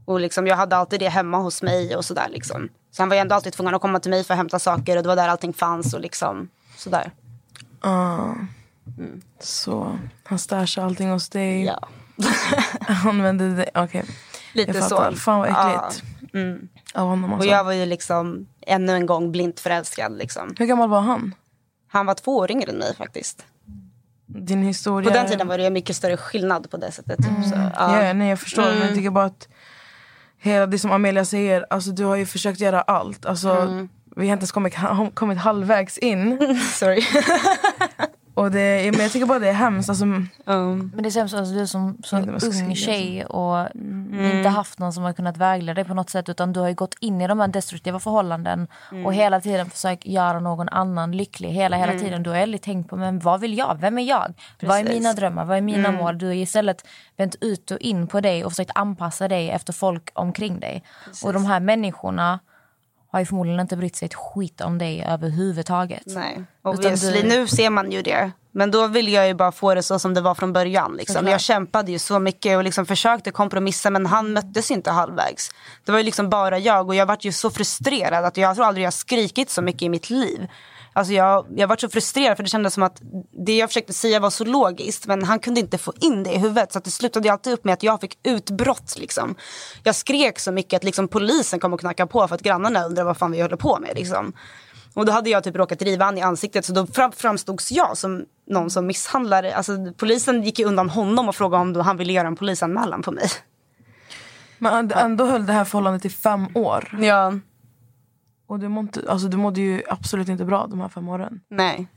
Och liksom, jag hade alltid det hemma hos mig och sådär. Liksom. Så han var ju ändå alltid tvungen att komma till mig för att hämta saker. Och det var där allting fanns och liksom sådär. Ah. Så han stashade allting hos dig? Ja. Han använde det? Okej. Lite Jag fattar. så. Fan vad äckligt. Ja. Mm. Av honom Och alltså. jag var ju liksom ännu en gång blint förälskad. Liksom. Hur gammal var han? Han var två år yngre än mig faktiskt. Din historia? På den tiden var det mycket större skillnad på det sättet. Så, ja. Ja, nej, jag förstår. Men Mm. jag tycker bara att hela det som Amelia säger, alltså, du har ju försökt göra allt. Alltså, Mm. Vi har inte ens kommit, kommit halvvägs in. Sorry. Och det, ja, men jag tycker bara det är hemskt. Alltså, Um, Men det är sämst alltså, du som ska ung säga, tjej och inte haft någon som har kunnat vägleda dig på något sätt utan du har ju gått in i de här destruktiva förhållanden och hela tiden försökt göra någon annan lycklig. Hela, hela tiden. Du har aldrig tänkt på men vad vill jag? Vem är jag? Vad är Precis. mina drömmar? Vad är mina mål? Du har istället vänt ut och in på dig och försökt anpassa dig efter folk omkring dig. Och de här människorna har ju förmodligen inte brytt sig ett skit om dig överhuvudtaget. Nej, obviously. du- Nu ser man ju det. Men då ville jag ju bara få det så som det var från början. Liksom. Jag kämpade ju så mycket och liksom försökte kompromissa men han möttes inte halvvägs. Det var ju liksom bara jag och jag var ju så frustrerad att jag tror aldrig jag skrikit så mycket i mitt liv. Alltså jag, jag var så frustrerad för det kändes som att det jag försökte säga var så logiskt men han kunde inte få in det i huvudet så att det slutade alltid upp med att jag fick utbrott. Liksom. Jag skrek så mycket att liksom polisen kom och knackade på för att grannarna undrade vad fan vi håller på med. Liksom. Och då hade jag typ råkat riva han i ansiktet så då fram, framstods jag som någon som misshandlade. Alltså, polisen gick undan honom och frågade om han ville göra en polisanmälan på mig. Men ändå höll det här förhållandet i fem år. Ja, Och du mådde, alltså, du mådde ju absolut inte bra de här fem åren. nej.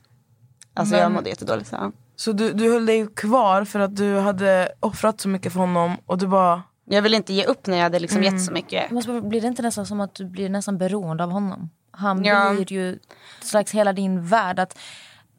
Alltså Men- jag mådde jättedåligt. Så. Så du, du höll dig kvar för att du hade offrat så mycket för honom och du bara... Jag ville inte ge upp när jag hade liksom gett så mycket. Men så blir det inte nästan som att du blir nästan beroende av honom? Han Ja. blir ju slags hela din värld. Att,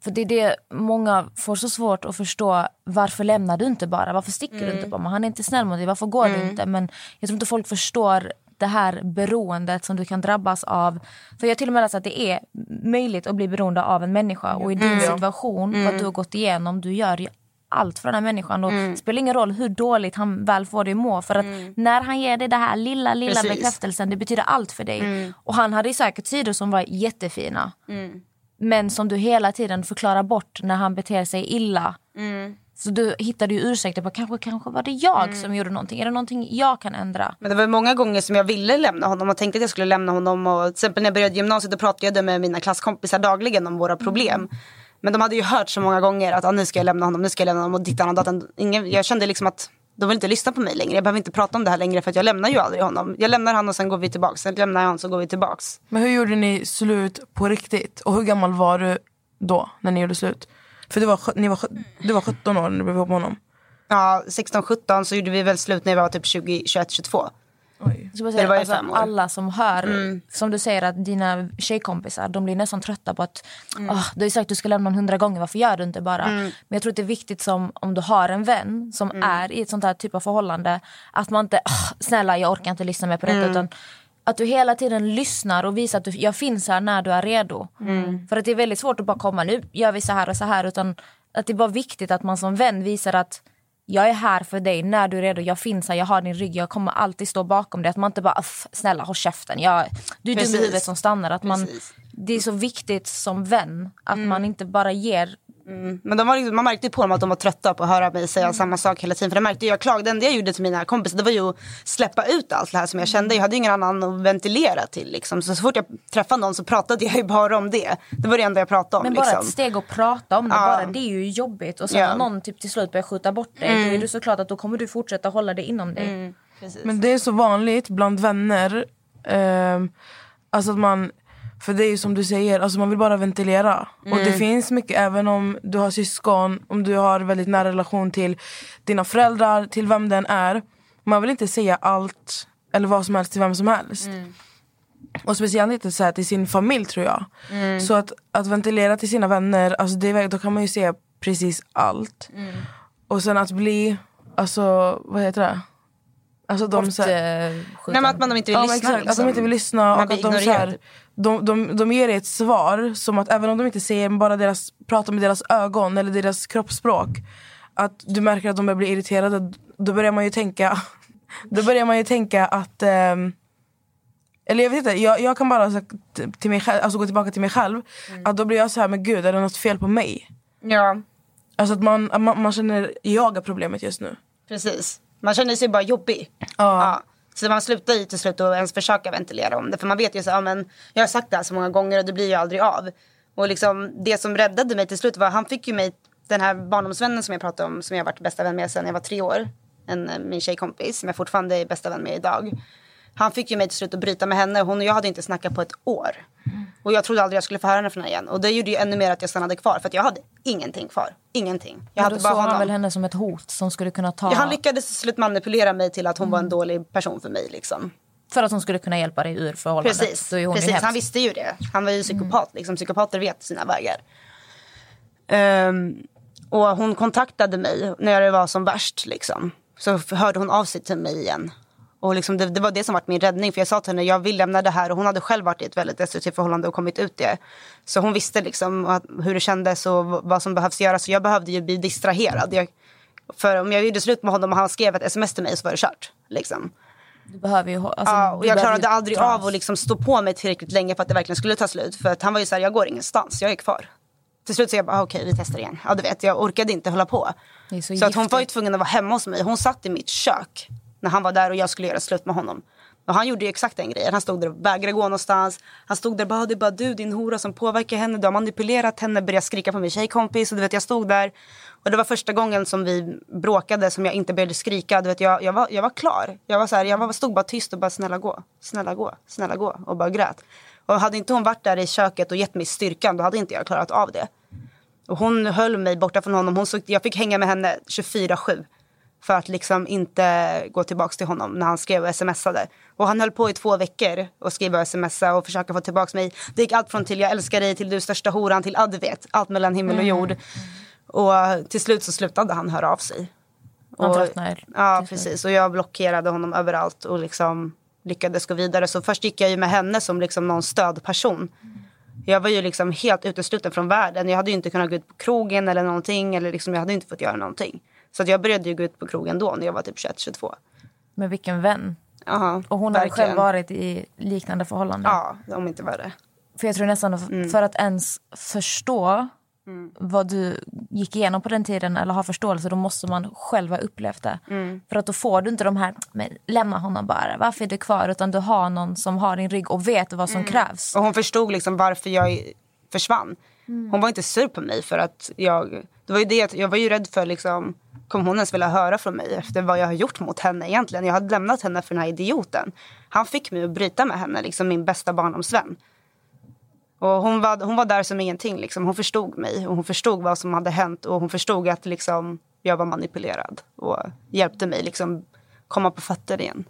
för det är det många får så svårt att förstå. Varför lämnar du inte bara? Varför sticker du inte bara? Han är inte snäll mot dig. Varför går du inte? Men jag tror inte folk förstår det här beroendet som du kan drabbas av. För jag till och med läst att det är möjligt att bli beroende av en människa. Och i din situation, vad du har gått igenom, du gör ju allt för den här människan. Och Det spelar ingen roll hur dåligt han väl får dig må. För att när han ger dig det här lilla, lilla Precis. bekräftelsen, det betyder allt för dig. Och han hade ju säkert sidor som var jättefina. Men som du hela tiden förklarar bort när han beter sig illa. Så du hittade ju ursäkter på kanske, kanske var det jag som gjorde någonting. Är det någonting jag kan ändra? Men det var många gånger som jag ville lämna honom och tänkte att jag skulle lämna honom. Och till exempel när jag började gymnasiet då pratade jag med mina klasskompisar dagligen om våra problem. Men de hade ju hört så många gånger att ah, nu ska jag lämna honom, nu ska jag lämna honom och dittan och datan. Ingen, jag kände liksom att de vill inte lyssna på mig längre. Jag behöver inte prata om det här längre för att jag lämnar ju aldrig honom. Jag lämnar han och sen går vi tillbaks. Sen lämnar jag honom så går vi tillbaks. Men hur gjorde ni slut på riktigt? Och hur gammal var du då när ni gjorde slut? För du var, ni var, du var 17 år när du blev ihop med honom. Ja, 16-17 så gjorde vi väl slut när jag var typ 20, 21, 22. Oj. Så bara Det säga, var ju alltså, fem år. alla som hör, som du säger att dina tjejkompisar de blir nästan trötta på att "Åh, du har ju sagt att du ska lämna honom hundra gånger, varför gör du inte bara? Men jag tror att det är viktigt som om du har en vän som är i ett sånt här typ av förhållande att man inte, "Åh, snälla jag orkar inte lyssna mer på detta utan att du hela tiden lyssnar och visar att du, jag finns här när du är redo. För att det är väldigt svårt att bara komma, nu gör vi så här och så här. Utan att det är bara viktigt att man som vän visar att jag är här för dig när du är redo. Jag finns här, jag har din rygg, jag kommer alltid stå bakom dig. Att man inte bara, "Aff, snälla håll käften. Jag, du är dum i huvudet som stannar. Att man, Precis. det är så viktigt som vän att man inte bara ger Men de var liksom, man märkte ju på dem att de var trötta på att höra mig säga samma sak hela tiden. För det märkte jag klagade. Det enda jag gjorde till mina kompisar det var ju att släppa ut allt det här som jag kände. Jag hade ju ingen annan att ventilera till. Liksom. Så, så fort jag träffade någon så pratade jag ju bara om det. Det var det enda jag pratade om. Men bara liksom. ett steg att prata om det, Ja. bara, det är ju jobbigt. Och sen Ja. när någon typ till slut börjar skjuta bort dig, då är det såklart att då kommer du fortsätta hålla det inom dig. Men det är så vanligt bland vänner. ehm, alltså att man, för det är ju som du säger, alltså man vill bara ventilera. Och det finns mycket, även om du har syskon, om du har väldigt nära relation till dina föräldrar, till vem den är. Man vill inte säga allt eller vad som helst till vem som helst. Och speciellt inte så här till sin familj tror jag. Så att, att ventilera till sina vänner, alltså det, då kan man ju säga precis allt. Och sen att bli, alltså vad heter det? Alltså de så här, Nej, att man inte vill Ja, lyssna. exakt, att de liksom. inte vill lyssna Man och att de, så här, de, de, de ger dig ett svar som att även om de inte säger bara deras, pratar med deras ögon eller deras kroppsspråk att du märker att de börjar bli irriterade då börjar man ju tänka då börjar man ju tänka att ehm, eller jag vet inte, jag, jag kan bara så, till mig själv, alltså gå tillbaka till mig själv att då blir jag så här, men gud är det något fel på mig? Ja, Alltså att man, man, man känner, jag har problemet just nu precis. Man känner sig bara jobbig. Ja. Så man slutar ju till slut att ens försöka ventilera om det. För man vet ju så, ja, men jag har sagt det här så många gånger och det blir ju aldrig av. Och liksom, det som räddade mig till slut var, han fick ju mig, den här barndomsvännen som jag pratade om, som jag har varit bästa vän med sedan jag var tre år. En, eh, min tjejkompis som jag fortfarande är bästa vän med idag. Han fick ju mig till slut att bryta med henne. Hon och jag hade inte snackat på ett år. Och jag trodde aldrig jag skulle få höra henne från henne igen. Och det gjorde ju ännu mer att jag stannade kvar. För att jag hade ingenting kvar. Ingenting. Jag Ja, hade då bara såg han väl henne som ett hot som skulle kunna ta... Ja, han lyckades till slut manipulera mig till att hon var en dålig person för mig. Liksom. För att hon skulle kunna hjälpa dig ur förhållandet. Precis, Precis. han visste ju det. Han var ju psykopat. Liksom. Psykopater vet sina vägar. Ehm, och hon kontaktade mig när det var som värst. Liksom. Så hörde hon av sig till mig igen. Och liksom det, det var det som var min räddning. För jag sa till henne, jag vill lämna det här. Och hon hade själv varit i ett väldigt destruktivt förhållande och kommit ut det. Så hon visste liksom att, hur det kändes och vad som behövs göras. Så jag behövde ju bli distraherad. Jag, för om jag gjorde slut med honom och han skrev ett sms till mig så var det kört. Liksom. Du behöver ju... Alltså, Ja, och jag klarade aldrig dras. av att liksom stå på mig tillräckligt länge för att det verkligen skulle ta slut. För att han var ju så här, jag går ingenstans, jag är kvar. Till slut så jag bara, ah, okej vi testar igen. Ja du vet, jag orkade inte hålla på. Så Så, att hon var ju tvungen att vara hemma hos mig. Hon satt i mitt kök när han var där och jag skulle göra slut med honom. Och han gjorde ju exakt den grejen. Han stod där och vägrade gå någonstans. Han stod där och bara, det är bara du din hora som påverkar henne. Du har manipulerat henne, började skrika på min tjejkompis. Och du vet, jag stod där. Och det var första gången som vi bråkade som jag inte började skrika. Du vet, jag, jag, var, jag var klar. Jag, var så här, jag var, stod bara tyst och bara snälla gå, snälla gå, snälla gå. Och bara grät. Och hade inte hon varit där i köket och gett mig styrkan då hade inte jag klarat av det. Och hon höll mig borta från honom. Hon såg, jag fick hänga med henne 24-7. För att liksom inte gå tillbaka till honom när han skrev och smsade. Och han höll på i två veckor och skriva och smsa och försöka få tillbaka mig. Det gick allt från till jag älskar dig till du största horan till du vet. Allt mellan himmel och jord. Och till slut så slutade han höra av sig. Han Och- tröttnade Ja, precis. Och jag blockerade honom överallt och liksom lyckades gå vidare. Så först gick jag ju med henne som liksom någon stödperson. Jag var ju liksom helt utesluten från världen. Jag hade ju inte kunnat gå ut på krogen eller någonting. Eller liksom, jag hade inte fått göra någonting. Så att jag började ju gå ut på krogen då när jag var typ 21-22. Men vilken vän. Aha, Och hon hade verkligen. själv varit i liknande förhållanden. Ja, om inte värre. För jag tror nästan att Mm. för att ens förstå vad du gick igenom på den tiden eller ha förståelse då måste man själv ha upplevt det. Mm. För att då får du inte de här, men lämna honom bara, varför är du kvar? Utan du har någon som har din rygg och vet vad som Mm. krävs. Och hon förstod liksom varför jag försvann. Hon var inte sur på mig för att jag... Det var ju det jag var ju rädd för liksom... Kommer hon ens vilja höra från mig efter vad jag har gjort mot henne egentligen? Jag hade lämnat henne för den här idioten. Han fick mig att bryta med henne, liksom min bästa barndomsvän. Och hon var, hon var där som ingenting. Liksom. Hon förstod mig och hon förstod vad som hade hänt och hon förstod att liksom, jag var manipulerad och hjälpte mig liksom, komma på fötter igen.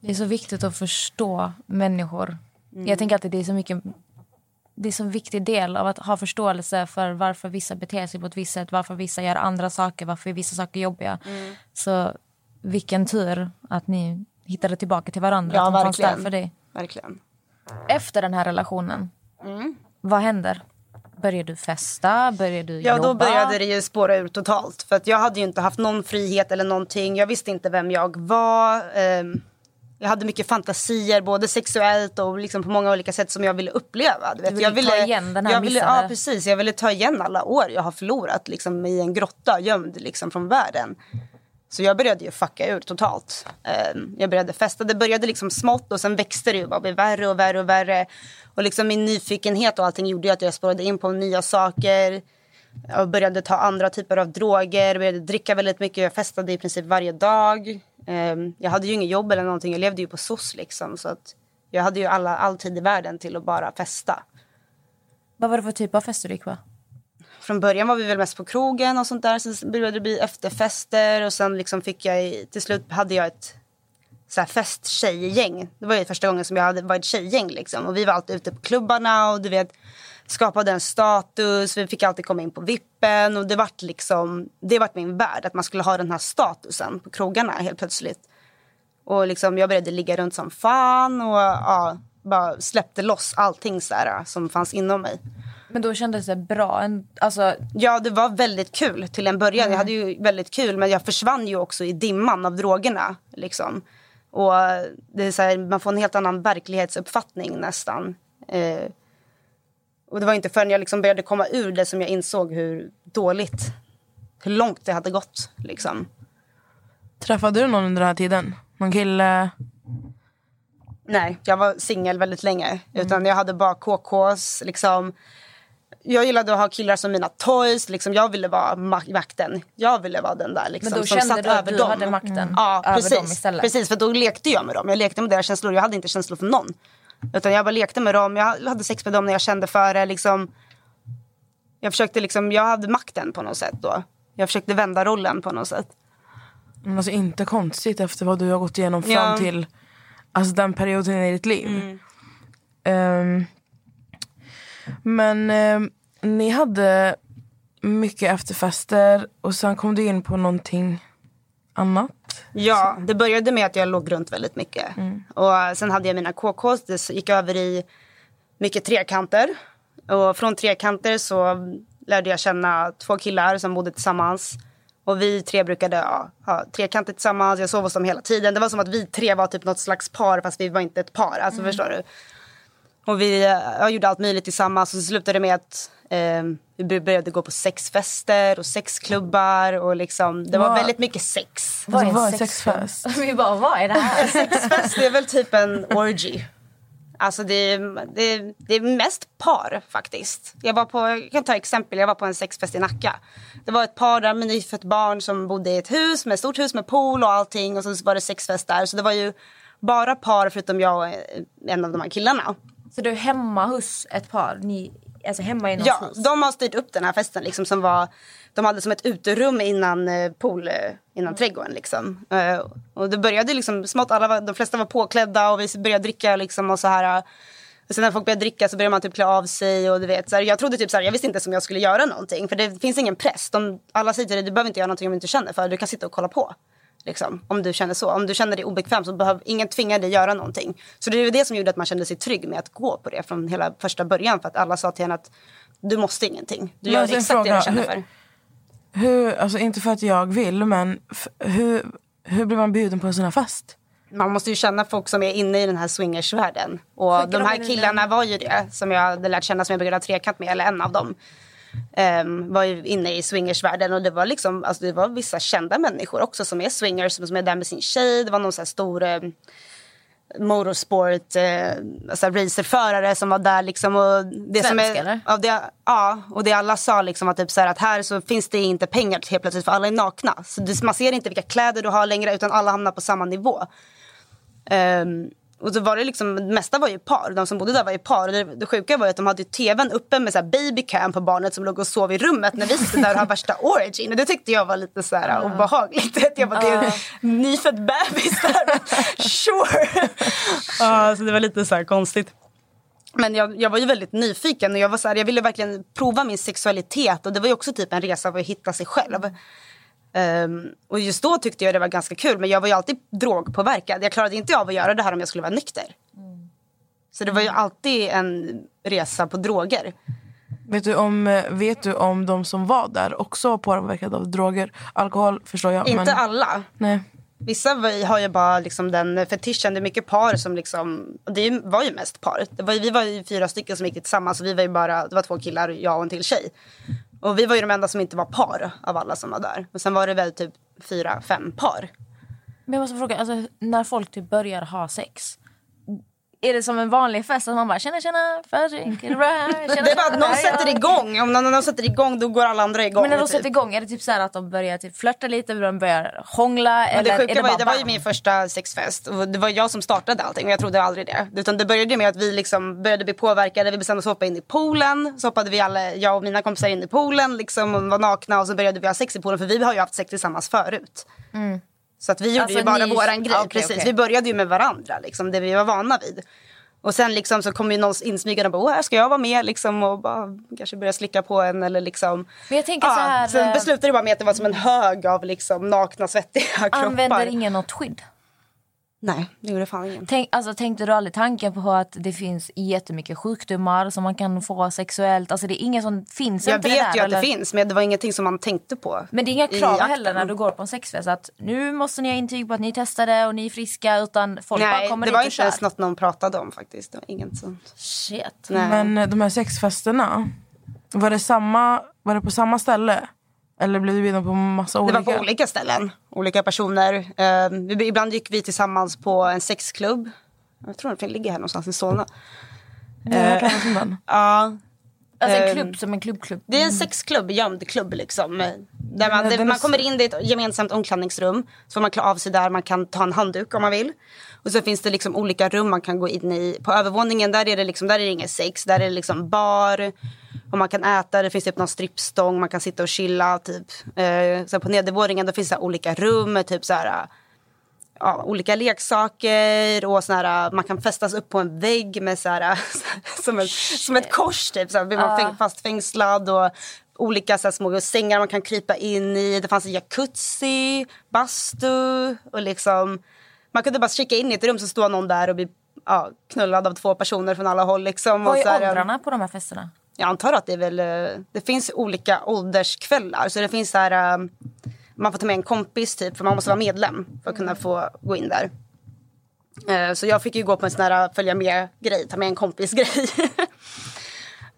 Det är så viktigt att förstå människor. Mm. Jag tänker alltid det är så mycket det är en viktig del av att ha förståelse för varför vissa beter sig på ett visst sätt, varför vissa gör andra saker, varför vissa saker är jobbiga. Mm. Så vilken tur att ni hittade tillbaka till varandra. Ja, att verkligen. för dig. Verkligen. Efter den här relationen, Mm. vad händer? Börjar du festa? Börjar du Ja, jobba? då började det ju spåra ur totalt. För att jag hade ju inte haft någon frihet eller någonting. Jag visste inte vem jag var. Ehm, jag hade mycket fantasier, både sexuellt och liksom på många olika sätt som jag ville uppleva. Du vet, ville jag ville ta igen den här jag ville, missade- Ja, precis. Jag ville ta igen alla år jag har förlorat liksom, i en grotta, gömd liksom, från världen. Så jag började ju fucka ur totalt. Ehm, jag började festa. Det började liksom smått och sen växte det ju bara blev värre och värre och värre. Och liksom min nyfikenhet och allting gjorde ju att jag spårade in på nya saker. Jag började ta andra typer av droger, började dricka väldigt mycket. Jag festade i princip varje dag. Ehm, jag hade ju inget jobb eller någonting. Jag levde ju på SOS liksom. Så att jag hade ju alla, all tid i världen till att bara festa. Vad var det för typ av fester du gick på? Från början var vi väl mest på krogen och sånt där. Sen började det bli efterfester och sen liksom fick jag till slut hade jag ett så här festtjejgäng. Det var ju första gången som jag hade varit tjejgäng liksom. Och vi var alltid ute på klubbarna och du vet skapade en status. Vi fick alltid komma in på vippen och det vart liksom, det vart min värld. Att man skulle ha den här statusen på krogarna helt plötsligt. Och liksom jag började ligga runt som fan och ja, bara släppte loss allting så här, som fanns inom mig. Men då kändes det bra. Alltså, Ja, det var väldigt kul till en början. Jag hade ju väldigt kul, men jag försvann ju också i dimman av drogerna. Liksom. Och det är så här, man får en helt annan verklighetsuppfattning nästan. Eh, och det var inte förrän jag liksom började komma ur det som jag insåg hur dåligt, hur långt det hade gått. Liksom. Träffade du någon under den här tiden? Någon kille? Nej, jag var singel väldigt länge. Utan jag hade bara KKs. Liksom. Jag gillade att ha killar som mina toys. Liksom. Jag ville vara ma- makten. Jag ville vara den där liksom, men då som kände satt du att över du dem. hade makten Ja, över precis. dem istället? Precis, för då lekte jag med dem. Jag lekte med deras känslor. Jag hade inte känslor för någon. Utan jag bara lekte med dem. Jag hade sex med dem när jag kände för det. Liksom. Jag försökte liksom, jag hade makten på något sätt då. Jag försökte vända rollen på något sätt. Men alltså inte konstigt efter vad du har gått igenom fram Ja. till alltså, den perioden i ditt liv. Ehm, men ehm, ni hade mycket efterfester och sen kom du in på någonting annat. Ja, det började med att jag låg runt väldigt mycket. Och sen hade jag mina KKs, det gick över i mycket trekanter. Och från trekanter så lärde jag känna två killar som bodde tillsammans. Och vi tre brukade ja, ha trekanter tillsammans, jag sov hos dem hela tiden. Det var som att vi tre var typ något slags par fast vi var inte ett par. Alltså förstår du? Och vi ja, gjorde allt möjligt tillsammans och så slutade det med att eh, vi började gå på sexfester och sexklubbar och liksom, det var Vad- väldigt mycket sex. Vad är en sexfest? Vi bara, vad är det här? Sexfest det är väl typ en orgy. Alltså det är, det, är, det är mest par faktiskt. Jag, var på, jag kan ta exempel, jag var på en sexfest i Nacka. Det var ett par där med nyfött barn som bodde i ett hus med ett stort hus med pool och allting och så var det sexfest där. Så det var ju bara par förutom jag och en av de här killarna. Så du är hemma hos ett par? Ni, alltså hemma i någons Ja, hus? de har styrt upp den här festen liksom som var de hade som ett uterum innan eh, pool, eh, innan trädgården liksom. Eh, och det började liksom smått, alla var, de flesta var påklädda och vi började dricka liksom och så här. Och sen när folk började dricka så började man typ klä av sig och du vet så här, jag trodde typ så här, jag visste inte som jag skulle göra någonting för det finns ingen press. De, alla säger till dig, du behöver inte göra någonting om du inte känner för du kan sitta och kolla på. Liksom, om du känner så. Om du känner dig obekväm så behöver ingen tvinga dig göra någonting. Så det är ju det som gjorde att man kände sig trygg med att gå på det från hela första början. För att alla sa till henne att du måste ingenting. Du Men gör alltså, exakt det fråga, du känner hur- för. Hur, alltså inte för att jag vill, men hur, hur blir man bjuden på en sån här fest? Man måste ju känna folk som är inne i den här swingersvärlden. Och Skickar de här killarna var ju det som jag hade lärt känna som jag brukade ha trekant med, eller en av dem. Ehm, var ju inne i swingersvärlden och det var liksom, alltså det var vissa kända människor också som är swingers som, som är där med sin tjej. Det var någon så stor eh, motorsport eh, alltså racerförare som var där liksom. Och det som Svensk, är, eller? Ja, det, ja, och det alla sa liksom var typ så här att här så finns det inte pengar helt plötsligt för alla är nakna. Så man ser inte vilka kläder du har längre utan alla hamnar på samma nivå. Ehm, och så var det liksom, det mesta var ju par. De som bodde där var ju par. Och det, det sjuka var att de hade tvn uppe med så babycam på barnet som låg och sov i rummet när vi sitter där och har värsta origin. Och det tyckte jag var lite så här obehagligt. Att jag bara, det är en nyfödd bebis där. sure. Ja, så det var lite så konstigt. Men jag, jag var ju väldigt nyfiken och jag, var så här, jag ville verkligen prova min sexualitet. Och det var också typ en resa för att hitta sig själv. Ehm, och just då tyckte jag det var ganska kul men jag var ju alltid drogpåverkad. Jag klarade inte av att göra det här om jag skulle vara nykter. Så det var ju alltid en resa på droger. Vet du, om, eh, vet du om de som var där också var påverkade av droger? Alkohol förstår jag. Inte men, alla. Nej. Vissa har ju bara liksom den fetischen. Det är mycket par som liksom, och det var ju mest par. Det var, ju- vi var ju fyra stycken som gick tillsammans och vi var ju bara, det var två killar, jag och en till tjej. Och vi var ju de enda som inte var par av alla som var där. Och sen var det väl typ fyra, fem par. Men jag måste fråga, alltså, när folk typ börjar ha sex. Är det som en vanlig fest att man bara tjena tjena, fördrink, är det bra här? Tjena, Det är bara att någon är sätter jag." igång. Om någon, någon sätter igång då går alla andra igång. Men när de typ. sätter igång, är det typ så att de börjar typ flörta lite, de börjar hångla? Men eller det är sjuka det var ju, bara det var ju min första sexfest och det var jag som startade allting och jag trodde aldrig det. Utan det började med att vi liksom började bli påverkade, vi bestämde oss för att hoppa in i poolen. Så hoppade vi alla, jag och mina kompisar in i poolen liksom och var nakna och så började vi ha sex i poolen för vi har ju haft sex tillsammans förut. Så att vi gjorde Alltså, ju bara ni- våran grej. Okej, precis. okej. Vi började ju med varandra, liksom, det vi var vana vid. Och sen liksom så kom ju någon insmygande och bara, "Åh, här ska jag vara med liksom och bara, kanske börja slicka på en eller liksom. Men jag tänker så här, Sen eh, beslutade det bara med att det var som en hög av liksom nakna svettiga kroppar. Använder ingen något skydd? Nej, det gjorde fan ingen. Tänk, alltså, tänkte du aldrig tanken på att det finns jättemycket sjukdomar som man kan få sexuellt? Alltså det är ingen som finns Jag inte vet det där, ju att eller? det finns men det var ingenting som man tänkte på. Men det är inga krav heller när du går på en sexfest att nu måste ni ha intyg på att ni testade och ni är friska utan folk bara Nej, kommer det var inte ens något någon pratade om faktiskt. Det var inget sånt. Shit. Nej. Men de här sexfesterna, var det, samma, var det på samma ställe? Eller blev du bjuden på massa Det olika? var på olika ställen, olika personer. Eh, vi, ibland gick vi tillsammans på en sexklubb. Jag tror den ligger här någonstans i Solna. Jag har hört talas om den. Ja, Alltså en Ehm, klubb som en klubbklubb. Det är en sexklubb, gömd klubb liksom. eh, Där man, det, man kommer in, det är ett gemensamt omklädningsrum. Så får man klä av sig där, man kan ta en handduk om man vill. Och så finns det liksom olika rum man kan gå in i. På övervåningen där är det, liksom, där är det ingen sex, där är det liksom bar. Och man kan äta, det finns typ någon strippstång, man kan sitta och chilla typ. Eh, sen på nedervåningen då finns det olika rum med typ så här ja, olika leksaker och såna här, man kan fästas upp på en vägg med så här, som, ett, som ett kors typ. Så här, blir man fäng, fastfängslad och olika så här, små sängar man kan krypa in i. Det fanns en jacuzzi, bastu och liksom... Man kunde bara kika in i ett rum så står någon där och blir ja, knullad av två personer från alla håll. Liksom. Vad och är så här, åldrarna på de här festerna? Jag antar att det är väl... eh, Det finns olika ålderskvällar. Så det finns så här... eh, Man får ta med en kompis typ, för man måste vara medlem för att kunna få gå in där. Eh, Så jag fick ju gå på en sån här följa med-grej, ta med en kompis-grej.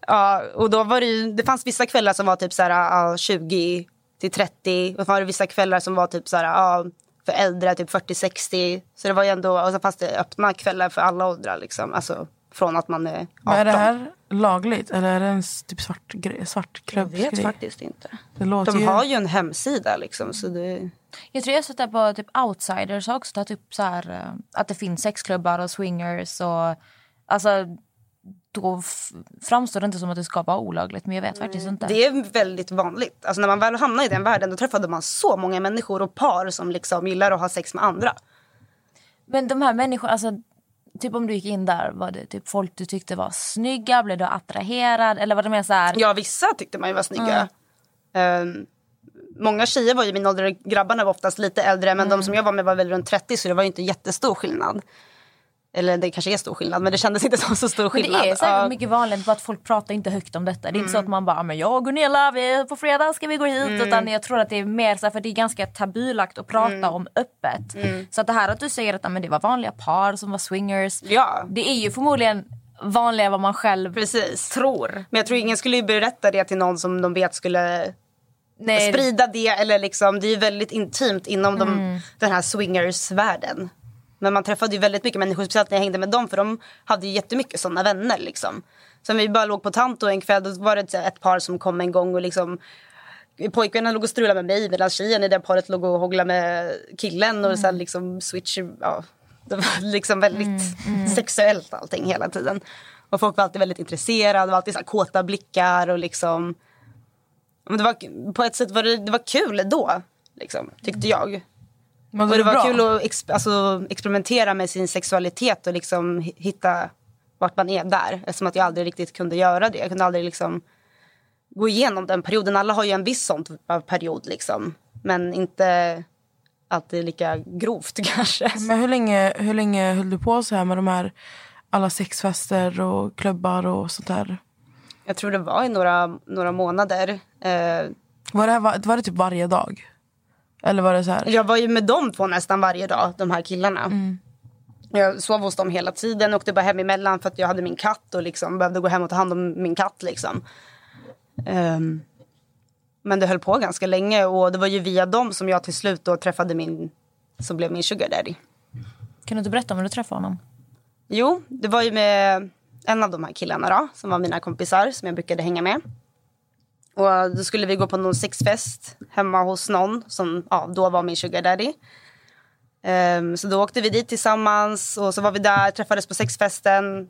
ja, och då var det ju, det fanns vissa kvällar som var typ så här, ja, 20 till 30. Och så var det vissa kvällar som var typ så här, för äldre, typ 40-60. Så det var ju ändå, och så fanns det öppna kvällar för alla åldrar liksom. Alltså från att man är 18. Men är det här lagligt eller är det en typ svart, svart Jag klubbsgrej? vet faktiskt inte. Det låter De ju... har ju en hemsida liksom. Så det... Jag tror jag har sett det på typ outsiders har också tagit upp så här, eh, att det finns sexklubbar och swingers och alltså då framstår det inte som att det ska vara olagligt men jag vet faktiskt inte. det är väldigt vanligt. Alltså när man väl hamnar i den världen då träffade man så många människor och par som liksom gillar att ha sex med andra. Men de här människorna, alltså typ om du gick in där, var det typ folk du tyckte var snygga? Blev du attraherad? Eller var det mer så här? Ja, vissa tyckte man ju var snygga. Ehm, många tjejer var ju min ålder, grabbarna var oftast lite äldre men de som jag var med var väl runt 30 så det var inte jättestor skillnad. Eller det kanske är stor skillnad men det kändes inte som så stor Men skillnad. det är säkert mycket vanligt att folk pratar inte högt om detta. Det är inte så Mm. att man bara, men jag och Gunilla, vi, på fredag ska vi gå hit. Utan jag tror att det är mer så här, för det är ganska tabulagt att prata Mm. om öppet. Så att det här att du säger att ja, men det var vanliga par som var swingers. Ja. Det är ju förmodligen vanligare än vad man själv Precis. tror. Men jag tror ingen skulle berätta det till någon som de vet skulle Nej, sprida det. Eller liksom, det är ju väldigt intimt inom de, den här swingers-världen. Men man träffade ju väldigt mycket människor, speciellt när jag hängde med dem. För de hade ju jättemycket sådana vänner. Liksom. Så vi bara låg på Tanto en kväll, då var det ett par som kom en gång och liksom Pojkvännen låg och strulade med mig medan tjejen i det paret låg och hånglade med killen. Och sen liksom switch, ja, det var liksom väldigt sexuellt allting hela tiden. Och folk var alltid väldigt intresserade, var alltid så här kåta blickar och liksom men det var, på ett sätt var det, det var kul då, liksom, tyckte jag. Men Och det var bra. kul att ex, alltså, experimentera med sin sexualitet och liksom hi- hitta vart man är där. Eftersom att jag aldrig riktigt kunde göra det. Jag kunde aldrig liksom gå igenom den perioden. Alla har ju en viss sån typ av period liksom. Men inte alltid lika grovt kanske. Men hur länge, hur länge höll du på så här med de här alla sexfester och klubbar och sånt där? Jag tror det var i några, några månader. Eh, Var det, var, var det typ varje dag? Eller var det så här? Jag var ju med de två nästan varje dag, de här killarna. Jag sov hos dem hela tiden, åkte bara hem emellan för att jag hade min katt och liksom behövde gå hem och ta hand om min katt. Liksom. Ehm, men det höll på ganska länge och det var ju via dem som jag till slut då träffade min, som blev min sugar daddy. Kan du inte berätta om hur du träffade honom? Jo, det var ju med en av de här killarna då, som var mina kompisar som jag brukade hänga med. Och då skulle vi gå på någon sexfest hemma hos någon som ja, då var min sugar daddy. Um, så då åkte vi dit tillsammans och så var vi där, träffades på sexfesten.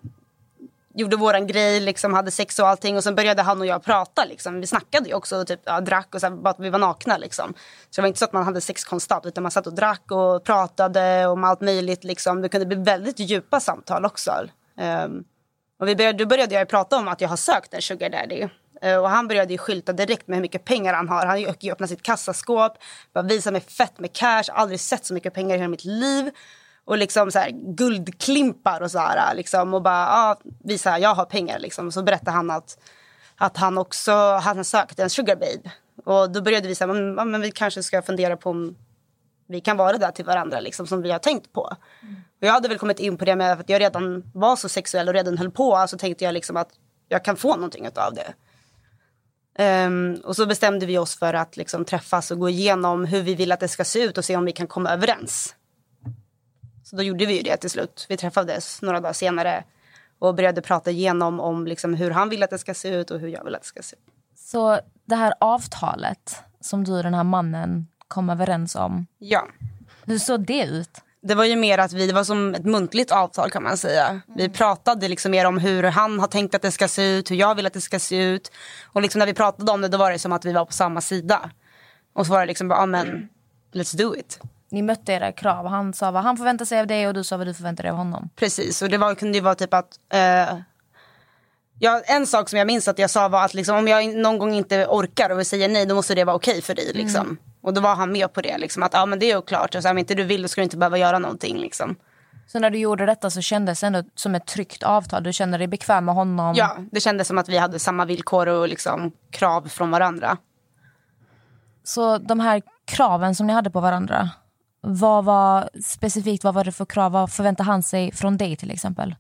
Gjorde våran grej, liksom, hade sex och allting. Och sen började han och jag prata. Liksom. Vi snackade ju också, typ, ja, drack och så här, bara att vi var nakna. Liksom. Så det var inte så att man hade sex konstant. Utan man satt och drack och pratade om allt möjligt. Liksom. Det kunde bli väldigt djupa samtal också. Um, och vi började, då började jag prata om att jag har sökt en sugar daddy. Eh, och han började ju skylta direkt med hur mycket pengar han har. Han öppnade sitt kassaskåp, bara visa mig fett med cash. Aldrig sett så mycket pengar i hela mitt liv. Och liksom så här guldklimpar och så här. Liksom, och bara ja, visa jag har pengar. Liksom. Så berättade han att, att han också han sökte en sugar babe. Och då började vi säga men, ja, men vi kanske ska fundera på om vi kan vara där till varandra liksom, som vi har tänkt på. Och jag hade väl kommit in på det med att jag redan var så sexuell och redan höll på. Så tänkte jag liksom att jag kan få någonting av det. Ehm, och så bestämde vi oss för att liksom träffas och gå igenom hur vi vill att det ska se ut och se om vi kan komma överens. Så då gjorde vi ju det till slut. Vi träffades några dagar senare och började prata igenom om liksom hur han vill att det ska se ut och hur jag vill att det ska se ut. Så det här avtalet som du och den här mannen kom överens om, Ja. hur såg det ut? Det var ju mer att vi, var som ett muntligt avtal kan man säga. Vi pratade liksom mer om hur han har tänkt att det ska se ut, hur jag vill att det ska se ut. Och liksom när vi pratade om det då var det som att vi var på samma sida. Och så var det liksom bara, ja men let's do it. Ni mötte era krav. Han sa vad han förväntar sig av dig och du sa vad du förväntar dig av honom. Precis, och det var, kunde ju vara typ att eh, Ja, en sak som jag minns att jag sa var att liksom, om jag någon gång inte orkar och säger nej då måste det vara okej för dig. Liksom. Och då var han med på det. Liksom, att ja, men det är ju klart. Och så, om inte du vill då ska du inte behöva göra någonting. Liksom. Så när du gjorde detta så kändes det ändå som ett tryggt avtal? Du kände dig bekväm med honom? Ja, det kändes som att vi hade samma villkor och liksom, krav från varandra. Så de här kraven som ni hade på varandra, vad var specifikt vad var det för krav? Vad förväntade han sig från dig till exempel?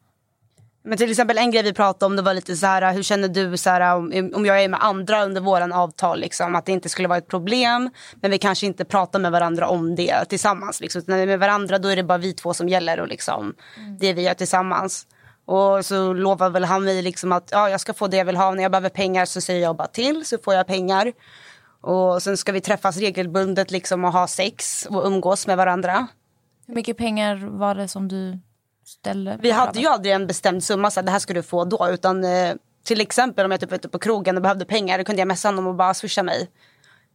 Men till exempel en grej vi pratade om det var lite så här, hur känner du så här, om, om jag är med andra under våran avtal, liksom, att det inte skulle vara ett problem. Men vi kanske inte pratar med varandra om det tillsammans. Liksom. När vi är med varandra då är det bara vi två som gäller och liksom, det vi gör tillsammans. Och så lovar väl han mig liksom att ja, jag ska få det jag vill ha. När jag behöver pengar så säger jag bara till så får jag pengar. Och sen ska vi träffas regelbundet liksom och ha sex och umgås med varandra. Hur mycket pengar var det som du ställde? Vi hade ju aldrig en bestämd summa, så här, det här ska du få då. Utan eh, till exempel om jag typ var ute på krogen och behövde pengar, då kunde jag messa honom och bara swisha mig.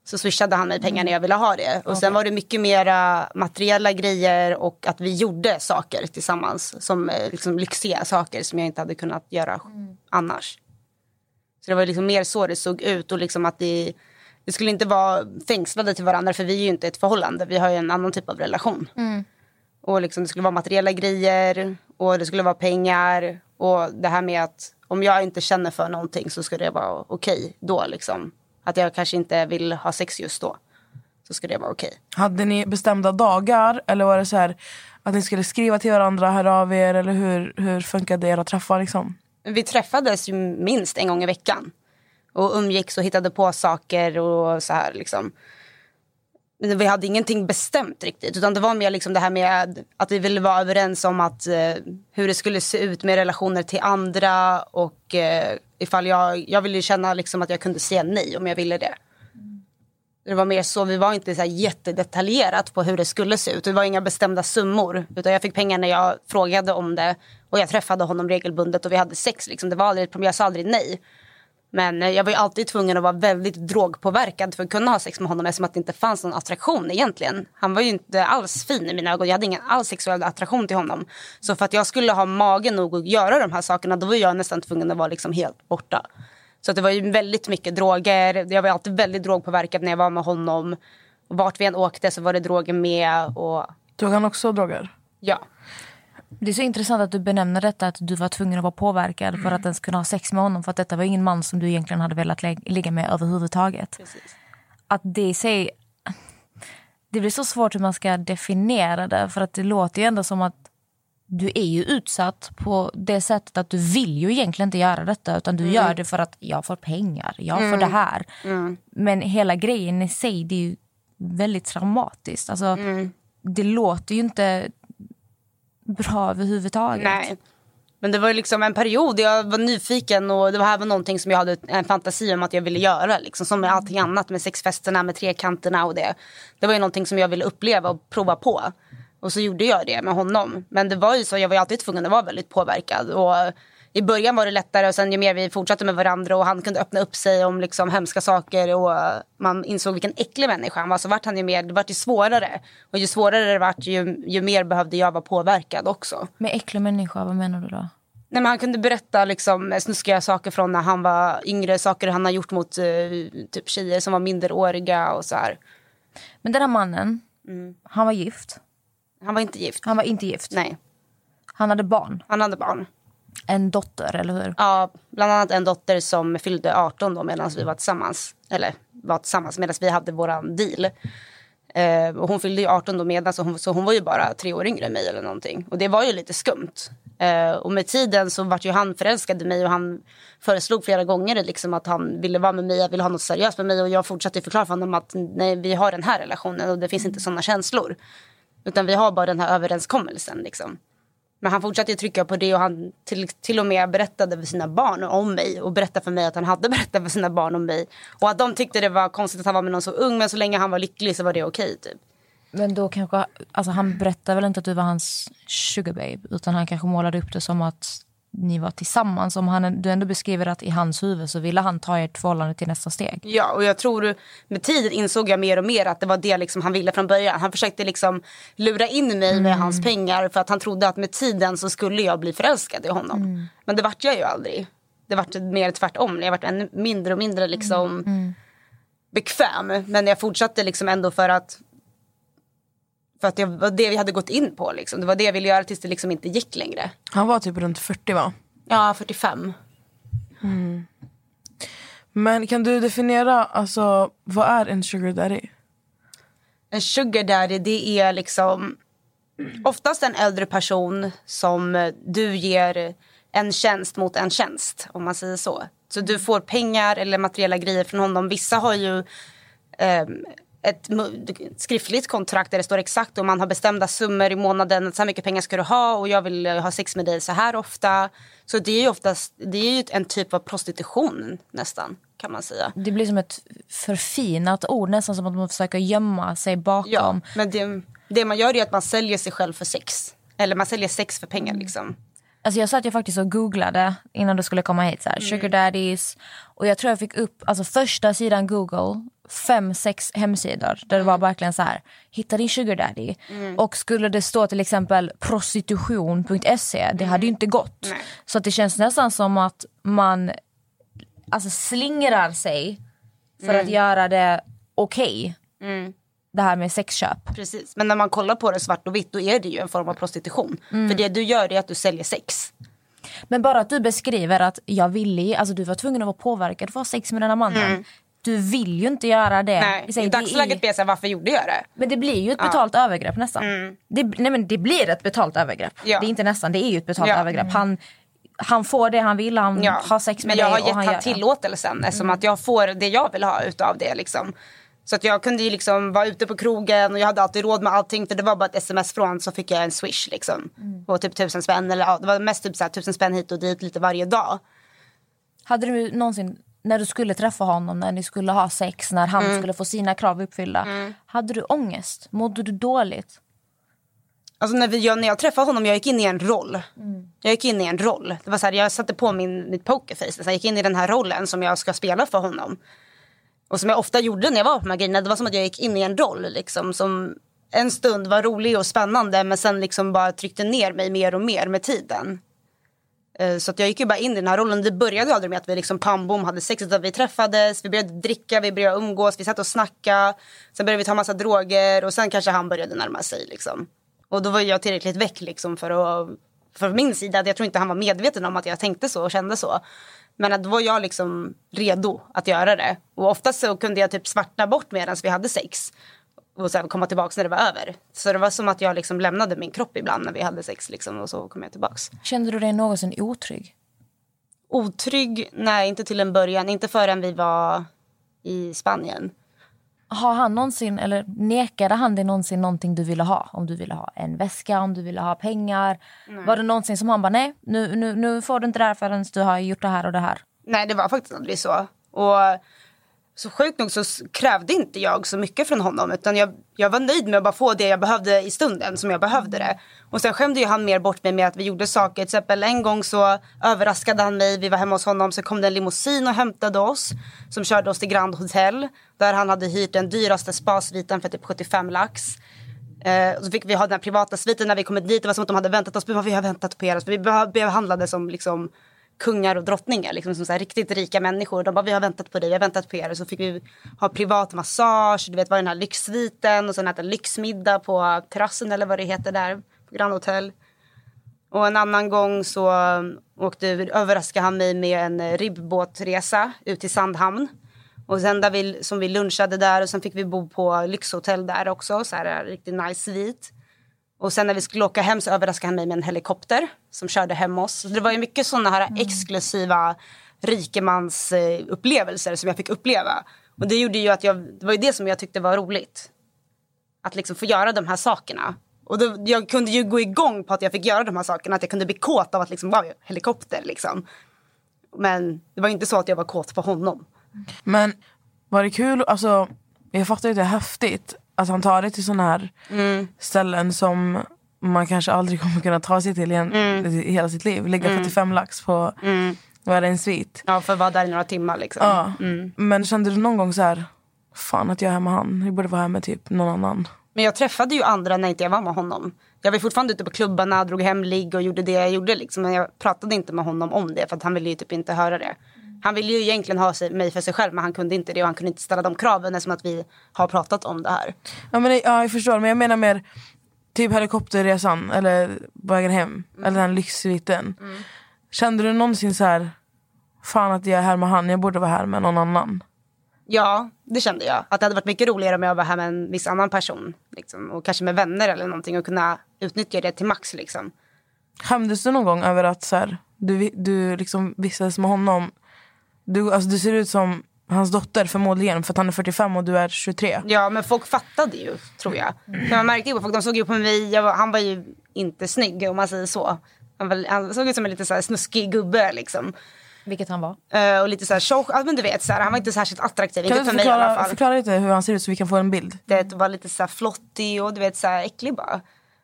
Så swishade han mig pengar när jag ville ha det. Och sen var det mycket mera materiella grejer och att vi gjorde saker tillsammans. Som eh, liksom lyxiga saker som jag inte hade kunnat göra annars. Så det var liksom mer så det såg ut och liksom att det, det skulle inte vara fängslade till varandra för vi är ju inte ett förhållande. Vi har ju en annan typ av relation. Och liksom det skulle vara materiella grejer och det skulle vara pengar. Och det här med att om jag inte känner för någonting så ska det vara okej då. Liksom. Att jag kanske inte vill ha sex just då. Så ska det vara okej. Hade ni bestämda dagar eller var det så här att ni skulle skriva till varandra, höra av er eller hur, hur funkade era träffar liksom? Vi träffades ju minst en gång i veckan. Och umgicks och hittade på saker och så här liksom. Vi hade ingenting bestämt riktigt. Utan det var mer liksom det här med att vi ville vara överens om att, eh, hur det skulle se ut med relationer till andra. Och eh, ifall jag, jag ville känna liksom att jag kunde säga nej om jag ville det. Det var mer så, vi var inte så här jättedetaljerat på hur det skulle se ut. Det var inga bestämda summor. Utan jag fick pengar när jag frågade om det. Och jag träffade honom regelbundet och vi hade sex. Liksom. Det var aldrig ett problem, jag sa aldrig nej. Men eh, jag var alltid tvungen att vara väldigt drogpåverkad för att kunna ha sex med honom eftersom att det inte fanns någon attraktion egentligen. Han var ju inte alls fin i mina ögon. Jag hade ingen alls sexuell attraktion till honom. Så för att jag skulle ha magen nog att göra de här sakerna då var jag nästan tvungen att vara liksom helt borta. Så det var ju väldigt mycket droger. Jag var alltid väldigt drogpåverkad när jag var med honom. Vart vi än åkte så var det droger med. Och Tog han också droger? ja, Det är så intressant att du benämner detta att du var tvungen att vara påverkad för att ens kunna ha sex med honom. För att detta var ingen man som du egentligen hade velat lä- ligga med överhuvudtaget. Att det i sig... Det blir så svårt hur man ska definiera det. För att det låter ju ändå som att du är ju utsatt på det sättet att du vill ju egentligen inte göra detta. Utan du gör det för att jag får pengar, jag får det här. Men hela grejen i sig det är ju väldigt traumatiskt. Alltså, Det låter ju inte bra överhuvudtaget. Nej. Men det var ju liksom en period jag var nyfiken och det här var någonting som jag hade en fantasi om att jag ville göra. Liksom, som med allting annat med sexfesterna, med trekanterna och det. Det var ju någonting som jag ville uppleva och prova på. Och så gjorde jag det med honom. Men det var ju så, jag var ju alltid tvungen att vara väldigt påverkad. Och i början var det lättare och sen ju mer vi fortsatte med varandra och han kunde öppna upp sig om liksom hemska saker och man insåg vilken äcklig människa han var så vart han ju mer, det vart ju svårare. Och ju svårare det vart ju, ju mer behövde jag vara påverkad också. Med äcklig människa, vad menar du då? Nej, men han kunde berätta liksom, snuskiga saker från när han var yngre. Saker han har gjort mot eh, typ tjejer som var minderåriga och så här. Men den här mannen, han var gift. Han var inte gift. Han var inte gift. Nej, Han hade barn. han hade barn. En dotter, eller hur? Ja, bland annat en dotter som fyllde 18 då medan vi var tillsammans. Eller var tillsammans medan vi hade våran deal. Eh, och hon fyllde ju 18 då medan så hon, så hon var ju bara tre år yngre än mig eller någonting. Och det var ju lite skumt. Eh, och med tiden så vart ju han förälskad i mig och han föreslog flera gånger liksom att han ville vara med mig, jag ville ha något seriöst med mig. Och jag fortsatte förklara för honom att nej, vi har den här relationen och det finns inte sådana känslor. Utan vi har bara den här överenskommelsen liksom. Men han fortsatte trycka på det och han till, till och med berättade för sina barn om mig och berättade för mig att han hade berättat för sina barn om mig. Och att de tyckte det var konstigt att han var med någon så ung men så länge han var lycklig så var det okej okay, typ. Men då kanske, alltså han berättade väl inte att du var hans sugar babe utan han kanske målade upp det som att ni var tillsammans. Om han, du ändå beskriver att i hans huvud så ville han ta ert förhållande till nästa steg. Ja och jag tror med tiden insåg jag mer och mer att det var det liksom han ville från början. Han försökte liksom lura in mig med hans pengar för att han trodde att med tiden så skulle jag bli förälskad i honom. Men det vart jag ju aldrig. det vart mer tvärtom. Jag vart ännu mindre och mindre liksom bekväm. Men jag fortsatte liksom ändå för att för att det var det vi hade gått in på. Liksom. Det var det jag ville göra tills det liksom inte gick längre. Han var typ runt 40 va? Ja, 45. Men kan du definiera, alltså vad är en sugar daddy? En sugar daddy det är liksom oftast en äldre person som du ger en tjänst mot en tjänst om man säger så. Så du får pengar eller materiella grejer från honom. Vissa har ju ehm, ett skriftligt kontrakt där det står exakt och man har bestämda summor i månaden. Så här mycket pengar ska du ha och jag vill eh, ha sex med dig så här ofta. Så det är ju oftast det är ju en typ av prostitution nästan kan man säga. Det blir som ett förfinat ord, nästan som att man försöker gömma sig bakom. Ja, men det, det man gör är att man säljer sig själv för sex. Eller man säljer sex för pengar liksom. Alltså jag satt ju faktiskt och googlade innan du skulle komma hit. Så här, Sugar daddies. Och jag tror jag fick upp alltså första sidan Google, fem, sex hemsidor. Där det var verkligen så här, hitta din sugar daddy. Och skulle det stå till exempel prostitution.se, det hade ju inte gått. Nej. Så det känns nästan som att man alltså slingrar sig för att göra det okej. Det här med sexköp. Precis. Men när man kollar på det svart och vitt då är det ju en form av prostitution. För det du gör är att du säljer sex. Men bara att du beskriver att jag ville, alltså du var tvungen att vara påverkad för att ha sex med den här mannen. Du vill ju inte göra det. Nej, I det dagsläget blir jag varför gjorde jag det? Men det blir ju ett betalt övergrepp nästan. Det, nej men det blir ett betalt övergrepp. Ja. Det är inte nästan, det är ju ett betalt Ja. övergrepp. Han, han får det han vill, han Ja. har sex med Men jag dig har och gett han han tillåtelsen eftersom att jag får det jag vill ha utav det. Liksom. Så att jag kunde ju liksom vara ute på krogen och jag hade alltid råd med allting för det var bara ett sms från så fick jag en swish liksom. På typ tusen spänn eller ja, det var mest typ så här, tusen spänn hit och dit lite varje dag. Hade du någonsin, när du skulle träffa honom, när ni skulle ha sex, när han Mm. skulle få sina krav uppfyllda. Hade du ångest? Mådde du dåligt? Alltså när, vi, jag, när jag träffade honom, jag gick in i en roll. Jag gick in i en roll. Det var så här, jag satte på min, mitt pokerface. Jag gick in i den här rollen som jag ska spela för honom. Och som jag ofta gjorde när jag var på de här grejerna. Det var som att jag gick in i en roll. Liksom, som en stund var rolig och spännande men sen liksom bara tryckte ner mig mer och mer med tiden. Eh, så att jag gick ju bara in i den här rollen. Det började aldrig med att vi liksom pambom hade sex. Utan vi träffades, vi började dricka, vi började umgås, vi satt och snacka. Sen började vi ta massa droger och sen kanske han började närma sig. Liksom. Och då var jag tillräckligt väck liksom för att för min sida. Jag tror inte han var medveten om att jag tänkte så och kände så. Men att då var jag liksom redo att göra det. Och oftast så kunde jag typ svartna bort medan vi hade sex. Och sen komma tillbaka när det var över. Så det var som att jag liksom lämnade min kropp ibland när vi hade sex. Liksom, och så kom jag tillbaks. Kände du dig någonsin otrygg? Otrygg? Nej, inte till en början. Inte förrän vi var i Spanien. Har han någonsin, eller nekade han dig någonsin någonting du ville ha? Om du ville ha en väska, om du ville ha pengar. Var det någonsin som han bara, nej nu, nu, nu får du inte det här förrän du har gjort det här och det här? Nej, det var faktiskt aldrig så. Och så sjukt nog så krävde inte jag så mycket från honom. Utan jag, jag var nöjd med att bara få det jag behövde i stunden som jag behövde det. Och sen skämde ju han mer bort mig med att vi gjorde saker. Till exempel en gång så överraskade han mig. Vi var hemma hos honom så kom det en limousin och hämtade oss. Som körde oss till Grand Hotel. Där han hade hyrt den dyraste spasviten för typ 75 lax. Eh, och så fick vi ha den här privata sviten när vi kom dit. Det var som att de hade väntat oss. Vi har väntat på er. Så vi behandlades som liksom kungar och drottningar. Liksom som så här riktigt rika människor. De bara, vi har väntat på dig, vi har väntat på er. Och så fick vi ha privat massage. Du vet, var den här lyxsviten. Och sen äta lyxmiddag på terrassen eller vad det heter där. På Grand Hotel. Och en annan gång så um, åkte, överraskade han mig med en eh, ribbåtresa ut till Sandhamn. Och sen där vi, som vi lunchade där och sen fick vi bo på lyxhotell där också. Så här riktigt nice svit. Och sen när vi skulle åka hem så överraskade han mig med en helikopter som körde hem oss. Så det var ju mycket sådana här exklusiva rikemansupplevelser upplevelser som jag fick uppleva. Och det gjorde ju att jag, det var ju det som jag tyckte var roligt. Att liksom få göra de här sakerna. Och då, jag kunde ju gå igång på att jag fick göra de här sakerna. Att jag kunde bli kåt av att liksom, wow, helikopter liksom. Men det var inte så att jag var kåt på honom. Men var det kul, alltså jag fattar ju att det är häftigt att han tar det till såna här ställen som man kanske aldrig kommer kunna ta sig till igen, i hela sitt liv. Lägga 45 lax på, är det, en svit. Ja, för att vara där i några timmar liksom. Ja. Men kände du någon gång så här, fan att jag är med han, jag borde vara här med typ någon annan. Men jag träffade ju andra när inte jag var med honom. Jag var fortfarande ute på klubbarna, drog hem ligg och gjorde det jag gjorde. Liksom. Men jag pratade inte med honom om det för att han ville ju typ inte höra det. Han ville ju egentligen ha sig, mig för sig själv men han kunde inte det och han kunde inte ställa de kraven eftersom att vi har pratat om det här. Ja, men, ja jag förstår men jag menar mer typ helikopterresan eller på vägen hem. Eller den lyxsviten. Kände du någonsin så här fan att jag är här med han, jag borde vara här med någon annan? Ja, det kände jag. Att det hade varit mycket roligare om jag var här med en viss annan person. Liksom. Och kanske med vänner eller någonting och kunna utnyttja det till max. Liksom. Skämdes du någon gång över att så här, du, du liksom vistades med honom? Du, alltså, du ser ut som hans dotter förmodligen för att han är 45 och du är 23. Ja, men folk fattade ju, tror jag. För man märkte ju på folk, de såg ju på mig, jag var, han var ju inte snygg om man säger så. Han, var, han såg ut som en lite så här snuskig gubbe liksom. Vilket han var. Eh, och lite så här tjock, ja, men du vet så här, han var inte särskilt attraktiv, Kan inte du för mig i alla förklara, fall. förklara lite hur han ser ut så vi kan få en bild? Det var lite så här flottig och du vet så här äcklig bara.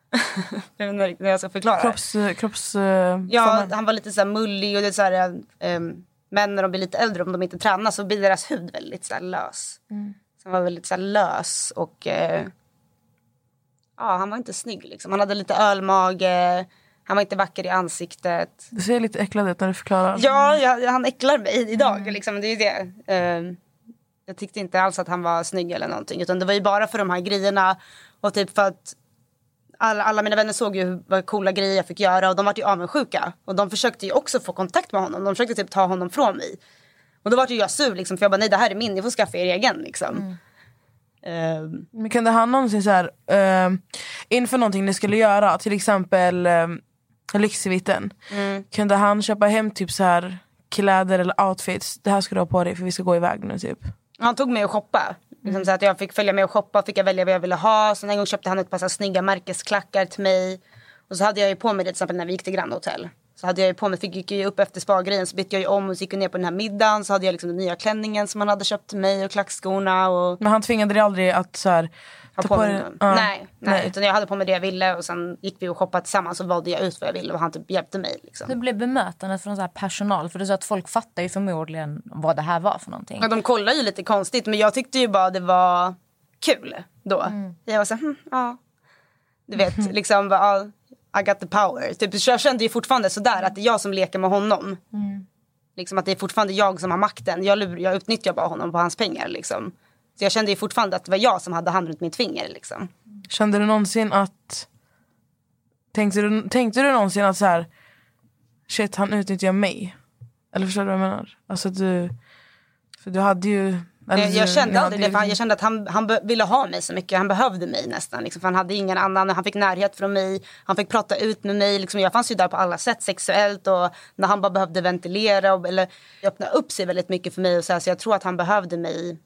jag vet inte jag ska förklara. Kropps... kropps eh, Ja, han var lite så här mullig och det är så här, um, män när de blir lite äldre om de inte tränar så blir deras hud väldigt så här lös. Så han var väldigt så här lös och eh, ja, han var inte snygg liksom. Han hade lite ölmage, han var inte vacker i ansiktet. Du ser lite äcklad ut när du förklarar. Ja, jag, han äcklar mig idag liksom, det är det. Eh, jag tyckte inte alls att han var snygg eller någonting utan det var ju bara för de här grejerna och typ för att alla, alla mina vänner såg ju hur- vad coola grejer jag fick göra och de var ju avundsjuka. Och de försökte ju också få kontakt med honom. De försökte typ ta honom från mig. Och då var ju jag sur liksom, för jag bara nej det här är min, ni får skaffa er egen liksom. Ehm, Men kunde han någonsin så här, eh, inför någonting ni skulle göra, till exempel eh, lyxviten. Mm. Kunde han köpa hem typ så här kläder eller outfits? Det här ska du ha på dig för vi ska gå iväg nu typ. han tog mig och shoppa. Liksom så att jag fick följa med och shoppa, fick jag välja vad jag ville ha. Sen en gång köpte han ett par så snygga märkesklackar till mig. Och så hade jag ju på mig det till exempel när vi gick till Grand Hotel. Så hade jag ju på mig, fick gick ju upp efter spa så bytte jag ju om och så gick jag ner på den här middagen. Så hade jag liksom den nya klänningen som han hade köpt till mig och klackskorna och Men han tvingade dig aldrig att så här, ha ta på mig den. ja. nej, nej, utan jag hade på mig det jag ville och sen gick vi och shoppade tillsammans och valde jag ut vad jag ville och han typ hjälpte mig. Liksom. Hur blev bemötandet från så här personal? För är så att folk fattar ju förmodligen vad det här var för någonting. Ja, de kollar ju lite konstigt men jag tyckte ju bara det var kul då. Jag var så här, hm, ja. Du vet, liksom bara, I got the power. Typ, jag kände ju fortfarande sådär att det är jag som leker med honom. Liksom att det är fortfarande jag som har makten. Jag, lur, jag utnyttjar bara honom på hans pengar liksom. Så jag kände ju fortfarande att det var jag som hade hand runt mitt finger liksom. Kände du någonsin att... Tänkte du, tänkte du någonsin att så här, shit han utnyttjar mig? Eller förstår du vad jag menar? Alltså du... För du hade ju... Jag, jag kände aldrig det, för han, jag kände att han, han ville ha mig så mycket. Han behövde mig nästan. Liksom, han hade ingen annan. Han fick närhet från mig. Han fick prata ut med mig. Liksom, jag fanns ju där på alla sätt sexuellt. Och när han bara behövde ventilera. Och, eller öppna upp sig väldigt mycket för mig. Och så, här, så jag tror att han behövde mig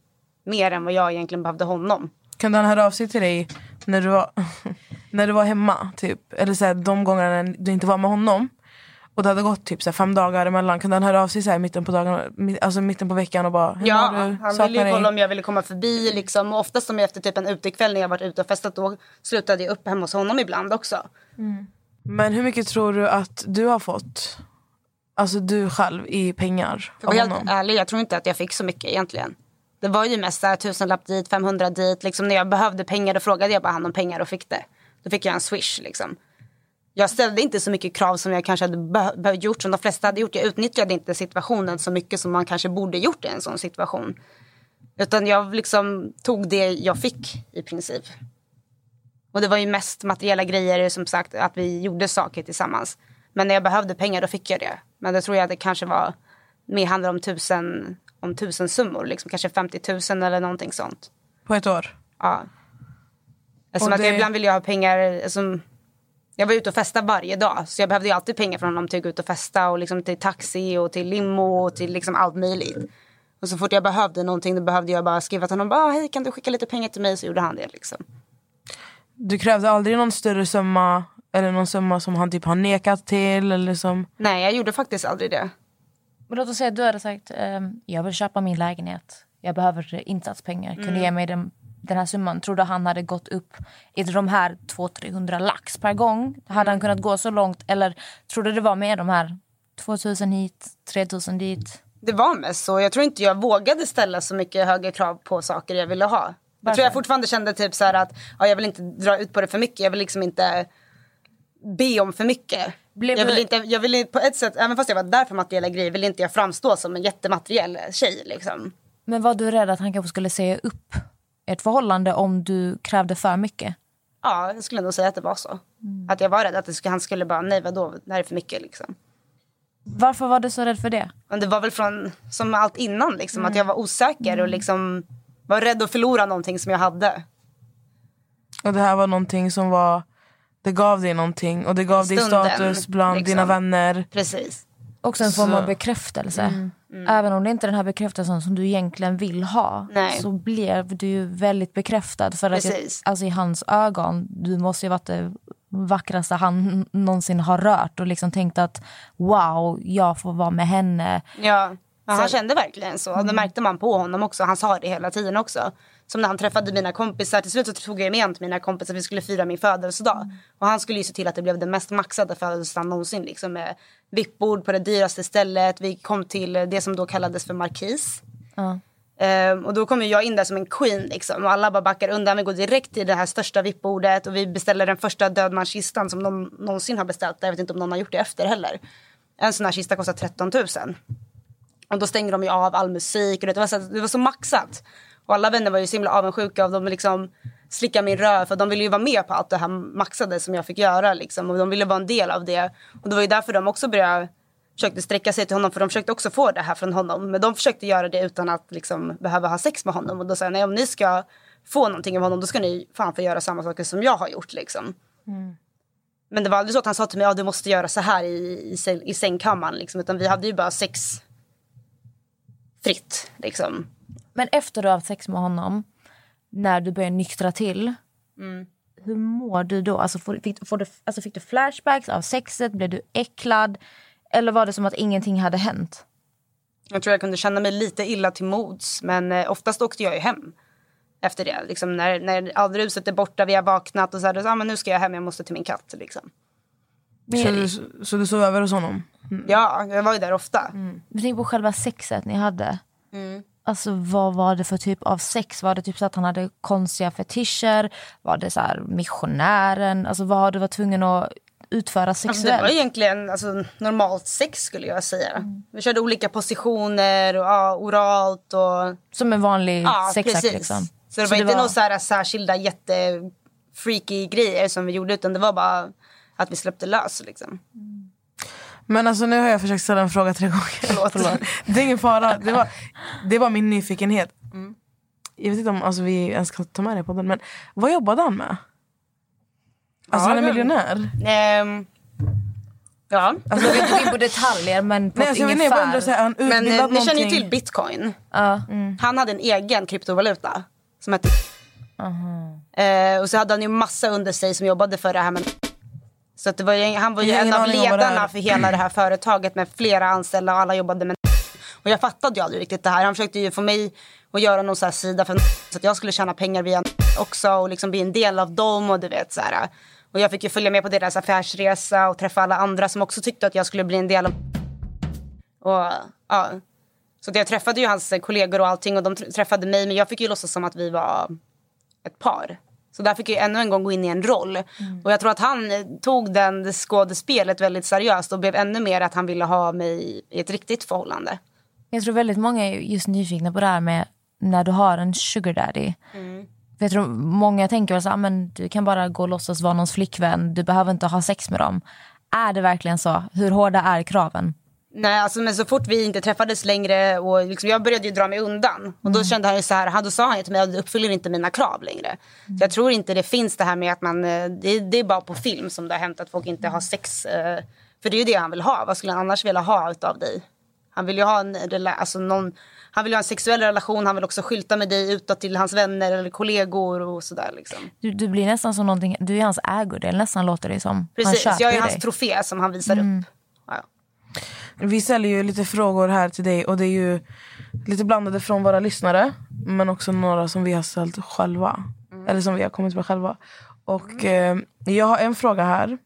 mer än vad jag egentligen behövde honom. Kunde han höra av sig till dig när du var, när du var hemma? Typ? Eller så här, de gångerna du inte var med honom? Och det hade gått typ så fem dagar emellan. Kunde han höra av sig så här, mitten på dagen, alltså mitten på veckan och bara Ja, han Saknar ville ju dig?" kolla om jag ville komma förbi. Liksom. Och oftast om jag efter typ en utekväll när jag varit ute och festat. Då slutade jag upp hemma hos honom ibland också. Men hur mycket tror du att du har fått? Alltså du själv i pengar För av helt honom? ärlig, jag tror inte att jag fick så mycket egentligen. Det var ju mest tusenlapp dit, 500 dit. Liksom, när jag behövde pengar då frågade jag bara han om pengar och fick det. Då fick jag en swish liksom. Jag ställde inte så mycket krav som jag kanske hade be- behövt gjort som de flesta hade gjort. Jag utnyttjade inte situationen så mycket som man kanske borde gjort i en sån situation. Utan jag liksom tog det jag fick i princip. Och det var ju mest materiella grejer som sagt att vi gjorde saker tillsammans. Men när jag behövde pengar då fick jag det. Men det tror jag att det kanske var mer handlar om tusen, om tusen summor. Liksom kanske 50 000 eller någonting sånt. På ett år? Ja. Eftersom att det- jag, ibland ville jag ha pengar. Som, jag var ute och festa varje dag. Så jag behövde ju alltid pengar från honom till att gå ut och festa. Och liksom till taxi och till limo och till liksom allt möjligt. Och så fort jag behövde någonting då behövde jag bara skriva till honom. Bara, Hej kan du skicka lite pengar till mig? Så gjorde han det liksom. Du krävde aldrig någon större summa eller någon summa som han typ har nekat till eller som... Nej jag gjorde faktiskt aldrig det. Men låt oss säga att du hade sagt ehm, jag vill köpa min lägenhet. Jag behöver insatspengar. Kan du ge mig den, den här summan? Tror du han hade gått upp i de här 200-300 lax per gång? Hade han kunnat gå så långt? Eller tror du det var med de här 2000 hit, 3000 dit? Det var mest så. Jag tror inte jag vågade ställa så mycket högre krav på saker jag ville ha. Jag tror jag fortfarande kände typ så att ja, jag vill inte dra ut på det för mycket. Jag vill liksom inte be om för mycket. Blev jag vill inte, jag vill på ett sätt, även fast jag var där för materiella grejer vill inte jag framstå som en jättemateriell tjej liksom. Men var du rädd att han kanske skulle säga upp ert förhållande om du krävde för mycket? Ja, jag skulle nog säga att det var så. Att jag var rädd att det skulle, han skulle bara, nej vadå, det här är för mycket liksom. Varför var du så rädd för det? Men det var väl från, som allt innan liksom, att jag var osäker och liksom var rädd att förlora någonting som jag hade. Och det här var någonting som var... Det gav dig någonting och det gav dig Stunden, status bland liksom. dina vänner. Precis. Också en form av bekräftelse. Även om det inte är den här bekräftelsen som du egentligen vill ha Nej. så blev du ju väldigt bekräftad. För att Precis. alltså, i hans ögon, du måste ju varit det vackraste han någonsin har rört och liksom tänkt att wow, jag får vara med henne. Ja, ja han kände verkligen så. Det märkte man på honom också. Han sa det hela tiden också. Som när han träffade mina kompisar. Till slut så tog jag med honom till mina kompisar. Vi skulle fira min födelsedag. Och han skulle ju se till att det blev den mest maxade födelsedagen någonsin. Liksom med vippbord på det dyraste stället. Vi kom till det som då kallades för markis. Ja. Ehm, och då kom jag in där som en queen liksom. Och alla bara backar undan. Vi går direkt till det här största vippbordet. Och vi beställer den första dödmanskistan som någon någonsin har beställt. Jag vet inte om någon har gjort det efter heller. En sån här kista kostar 13 000. Och då stänger de ju av all musik. Och det, var så, det var så maxat. Och alla vänner var ju så himla avundsjuka. Och de liksom slickade min röv. För de ville ju vara med på allt det här maxade som jag fick göra. Liksom. Och de ville vara en del av det. Och det var ju därför de också började försökte sträcka sig till honom. För de försökte också få det här från honom. Men de försökte göra det utan att liksom behöva ha sex med honom. Och då sa jag, nej om ni ska få någonting av honom. Då ska ni fan få göra samma saker som jag har gjort liksom. Men det var aldrig så att han sa till mig att ja, du måste göra så här i, i, i sängkammaren. Liksom. Utan vi hade ju bara sex fritt. Liksom. Men efter du har haft sex med honom, när du börjar nyktra till, hur mår du då? Alltså, får, fick, får du, alltså, fick du flashbacks av sexet? Blev du äcklad? Eller var det som att ingenting hade hänt? Jag tror jag kunde känna mig lite illa till mods. Men eh, oftast åkte jag ju hem. Efter det. Liksom, när, när all ruset är borta, vi har vaknat och så här, då, ah, men nu ska jag hem, jag måste till min katt. Liksom. Så du, så du sov över hos honom? Ja, jag var ju där ofta. Men tänk på själva sexet ni hade. Alltså vad var det för typ av sex? Var det typ så att han hade konstiga fetischer? Var det så här missionären? Alltså vad har du varit tvungen att utföra Alltså, det sexuellt? var egentligen alltså, normalt sex skulle jag säga. Vi körde olika positioner och ja, oralt och Som en vanlig Ja, sexakt liksom. Så det var inte några så här särskilda jättefreaky grejer som vi gjorde utan det var bara att vi släppte lös liksom. Men alltså nu har jag försökt ställa en fråga tre gånger. Förlåt. Det är ingen fara. Det var, det var min nyfikenhet. Jag vet inte om alltså, vi ens kan ta med det på den. Men vad jobbade han med? Alltså Ja, han är miljonär. Ehm, ja, Alltså, jag vill inte på detaljer men på Nej, alltså, vet jag bara undrar, ungefär. så här, han men eh, ni känner ju någonting? till bitcoin. Ja. Han hade en egen kryptovaluta som hette eh, Och så hade han ju massa under sig som jobbade för det här men så att det var ju, han var ju en av ledarna för hela det här företaget med flera anställda och alla jobbade med Och jag fattade ju aldrig riktigt det här. Han försökte ju få mig att göra någon så sida för så att jag skulle tjäna pengar via också och liksom bli en del av dem och du vet så här. Och jag fick ju följa med på deras affärsresa och träffa alla andra som också tyckte att jag skulle bli en del av och ja. Så jag träffade ju hans kollegor och allting och de tr- träffade mig men jag fick ju låtsas som att vi var ett par. Så där fick jag ännu en gång gå in i en roll. Och jag tror att han tog den skådespelet väldigt seriöst och blev ännu mer att han ville ha mig i ett riktigt förhållande. Jag tror väldigt många är just nyfikna på det här med när du har en sugar daddy. För jag tror många tänker väl så här, "Ah, men du kan bara gå och låtsas vara någons flickvän. Du behöver inte ha sex med dem. Är det verkligen så? Hur hårda är kraven? Nej, alltså, men så fort vi inte träffades längre och liksom, jag började ju dra mig undan. Och då kände han ju så här, han, då sa han ju till mig att du uppfyller inte mina krav längre. Så jag tror inte det finns det här med att man, eh, det, det är bara på film som det har hänt att folk inte har sex. eh, För det är ju det han vill ha, vad skulle han annars vilja ha utav dig? Han vill ju ha en, alltså någon, han vill ha en sexuell relation, han vill också skylta med dig utåt till hans vänner eller kollegor och sådär liksom. Du, du blir nästan som någonting, du är hans ägodel nästan låter det som. Precis, jag är hans dig. trofé som han visar upp. Ja. Vi ställer ju lite frågor här till dig och det är ju lite blandade från våra lyssnare men också några som vi har ställt själva. Eller som vi har kommit med själva. Och eh, jag har en fråga här.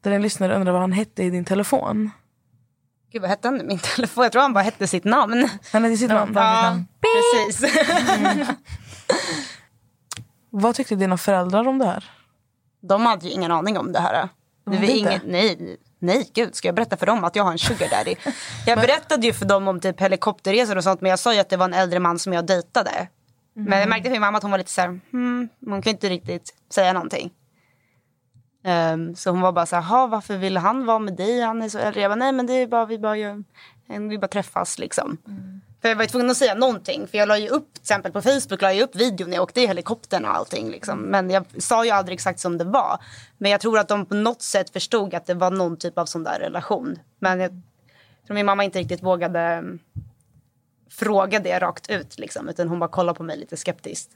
Där en lyssnare undrar vad han hette i din telefon. Gud vad hette han nu, min telefon? Jag tror han bara hette sitt namn. Han hette sitt namn. Ja, precis. Vad tyckte dina föräldrar om det här? De hade ju ingen aning om det här. Det Var inget, nej, nej gud, ska jag berätta för dem att jag har en sugar daddy? Jag berättade ju för dem om typ helikopterresor och sånt men jag sa ju att det var en äldre man som jag dejtade. Men jag märkte på min mamma att hon var lite så här, hmm, hon kan inte riktigt säga någonting. Ehm, så hon var bara så här, "Ha, varför vill han vara med dig? Han är så äldre. Jag bara, nej men det är bara, vi bara, vi bara träffas liksom. För jag var ju tvungen att säga någonting. För jag la ju upp, till exempel på Facebook, la jag upp videon när jag åkte i helikoptern och allting. Liksom. Men jag sa ju aldrig exakt som det var. Men jag tror att de på något sätt förstod att det var någon typ av sån där relation. Men jag tror min mamma inte riktigt vågade mm, fråga det rakt ut. Liksom, utan hon bara kollade på mig lite skeptiskt.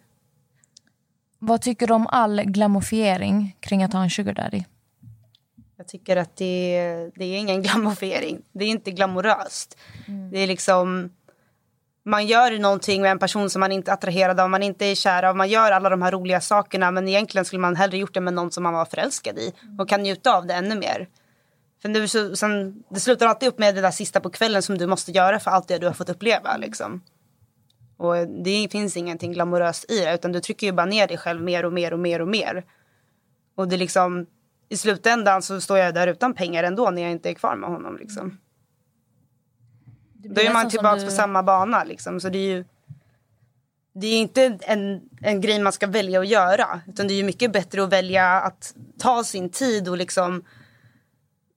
Vad tycker du om all glamofiering kring att ha en sugar daddy? Jag tycker att det, det är ingen glamourfiering. Det är inte glamoröst. Det är liksom... Man gör någonting med en person som man inte är attraherad av, man inte är kär av. Man gör alla de här roliga sakerna men egentligen skulle man hellre gjort det med någon som man var förälskad i och kan njuta av det ännu mer. För nu, så, sen, det slutar alltid upp med det där sista på kvällen som du måste göra för allt det du har fått uppleva. Liksom. Och det finns ingenting glamoröst i det utan du trycker ju bara ner dig själv mer och mer och mer och mer. Och det liksom, i slutändan så står jag där utan pengar ändå när jag inte är kvar med honom. Liksom. Då är man tillbaka på samma bana. Liksom. Så det är ju det är inte en, en grej man ska välja att göra. Utan det är mycket bättre att välja att ta sin tid och liksom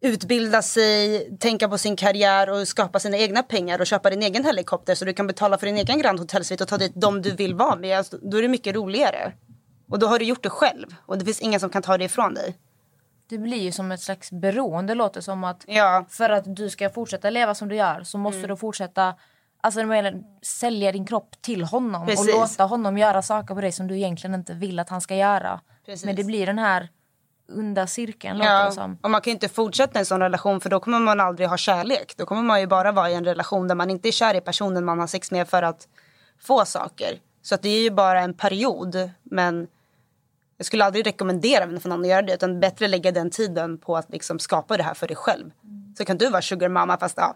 utbilda sig, tänka på sin karriär och skapa sina egna pengar och köpa din egen helikopter så du kan betala för din egen Grand Hotel-svit och ta dit de du vill vara med. Alltså, då är det mycket roligare. Och då har du gjort det själv och det finns ingen som kan ta det ifrån dig. Det blir ju som ett slags beroende låter som att Ja, för att du ska fortsätta leva som du gör så måste Mm. du fortsätta Alltså jag menar, sälja din kropp till honom Precis. och låta honom göra saker på dig som du egentligen inte vill att han ska göra. Precis. Men det blir den här onda cirkeln låter det ja. som. och man kan ju inte fortsätta en sån relation för då kommer man aldrig ha kärlek. Då kommer man ju bara vara i en relation där man inte är kär i personen man har sex med för att få saker. Så att det är ju bara en period. Men jag skulle aldrig rekommendera för någon att göra det. Utan bättre lägga den tiden på att liksom skapa det här för dig själv. Så kan du vara sugar mama fast ja.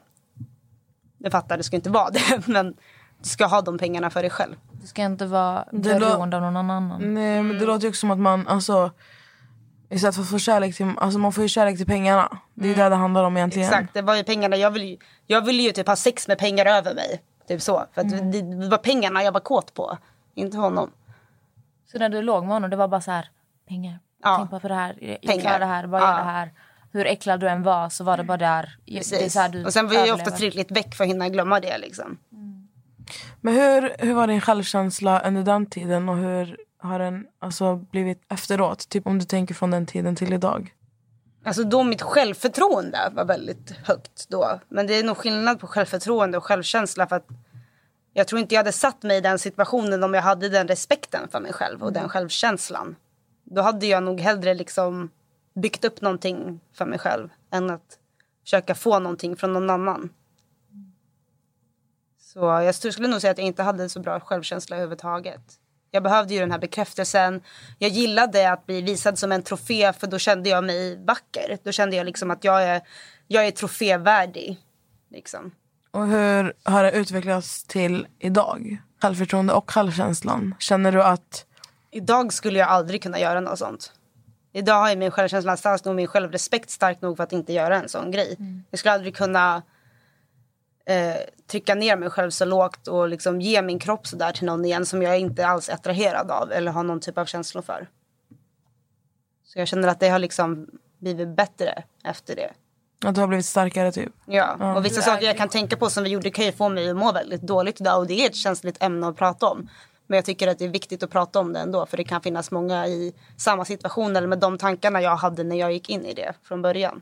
Jag fattar, det ska inte vara det. Men du ska ha de pengarna för dig själv. Du ska inte vara beroende av någon annan. Nej men det låter ju också som att man alltså Istället för att få kärlek till, alltså man får ju kärlek till pengarna. Det är ju det det handlar om egentligen. Exakt, det var ju pengarna. Jag vill ju, jag vill ju typ ha sex med pengar över mig. Typ så. För att det, det var pengarna jag var kåt på. Inte honom. Så när du låg med honom det var bara så här pengar. Ja. Tänk bara på det här. Jag Pengar. klarar det här. Gör Ja. det här? Hur äcklad du än var så var det bara där. Det är Precis. så här du och sen var jag ofta tillräckligt väck för att hinna glömma det. Liksom. Men hur, hur var din självkänsla under den tiden och hur har den alltså blivit efteråt? Typ om du tänker från den tiden till idag. Alltså då mitt självförtroende var väldigt högt då. Men det är nog skillnad på självförtroende och självkänsla. För att jag tror inte jag hade satt mig i den situationen om jag hade den respekten för mig själv och den självkänslan. Då hade jag nog hellre liksom byggt upp någonting för mig själv än att försöka få någonting från någon annan. Så jag skulle nog säga att jag inte hade så bra självkänsla överhuvudtaget. Jag behövde ju den här bekräftelsen. Jag gillade att bli visad som en trofé för då kände jag mig vacker. Då kände jag liksom att jag är, jag är trofévärdig. Liksom. Och hur har det utvecklats till idag? Självförtroende och självkänslan. Känner du att Idag skulle jag aldrig kunna göra något sånt. Idag har jag min självkänsla stark nog, min självrespekt stark nog för att inte göra en sån grej. Jag skulle aldrig kunna eh, trycka ner mig själv så lågt och liksom ge min kropp så där till någon igen som jag inte alls är attraherad av eller har någon typ av känslor för. Så jag känner att det har liksom blivit bättre efter det. Att du har blivit starkare typ? Ja, och vissa saker jag kan tänka på som vi gjorde kan ju få mig att må väldigt dåligt idag och det är ett känsligt ämne att prata om. Men jag tycker att det är viktigt att prata om det ändå för det kan finnas många i samma situation eller med de tankarna jag hade när jag gick in i det från början.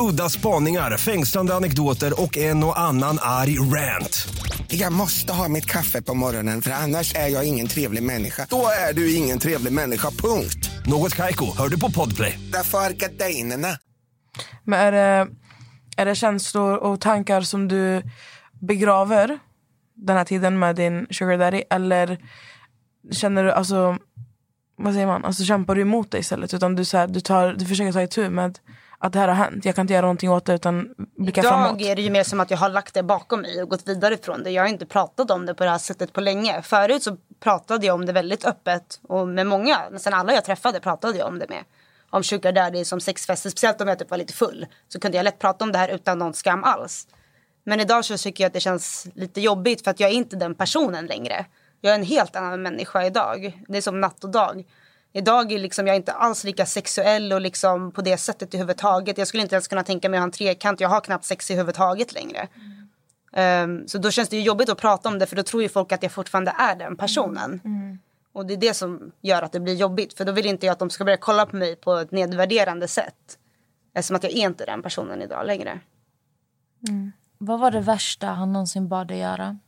Udda spaningar, fängslande anekdoter och en och annan arg rant. Jag måste ha mitt kaffe på morgonen för annars är jag ingen trevlig människa. Då är du ingen trevlig människa, punkt. Något Kaiko, hör du på Podplay. Därför är gardinerna. Men är det, är det känslor och tankar som du begraver den här tiden med din sugar daddy? Eller känner du, alltså, vad säger man, alltså kämpar du emot det istället. Utan du, så här, du, tar, du försöker ta itu med att det här har hänt. Jag kan inte göra någonting åt det utan blicka framåt. Idag är det ju mer som att jag har lagt det bakom mig och gått vidare från det. Jag har inte pratat om det på det här sättet på länge. Förut så pratade jag om det väldigt öppet och med många, nästan alla jag träffade pratade jag om det med. Om sugar daddy som sexfester, speciellt om jag typ var lite full. Så kunde jag lätt prata om det här utan någon skam alls. Men idag så tycker jag att det känns lite jobbigt för att jag är inte den personen längre. Jag är en helt annan människa idag. Det är som natt och dag. Idag är liksom jag inte alls lika sexuell och liksom på det sättet i huvud taget. Jag skulle inte ens kunna tänka mig att ha en trekant. Jag har knappt sex i huvud taget längre. Um, så då känns det ju jobbigt att prata om det för då tror ju folk att jag fortfarande är den personen. Och det är det som gör att det blir jobbigt. För då vill inte jag att de ska börja kolla på mig på ett nedvärderande sätt. Eftersom att jag är inte den personen idag längre. Vad var det värsta han någonsin bad dig göra?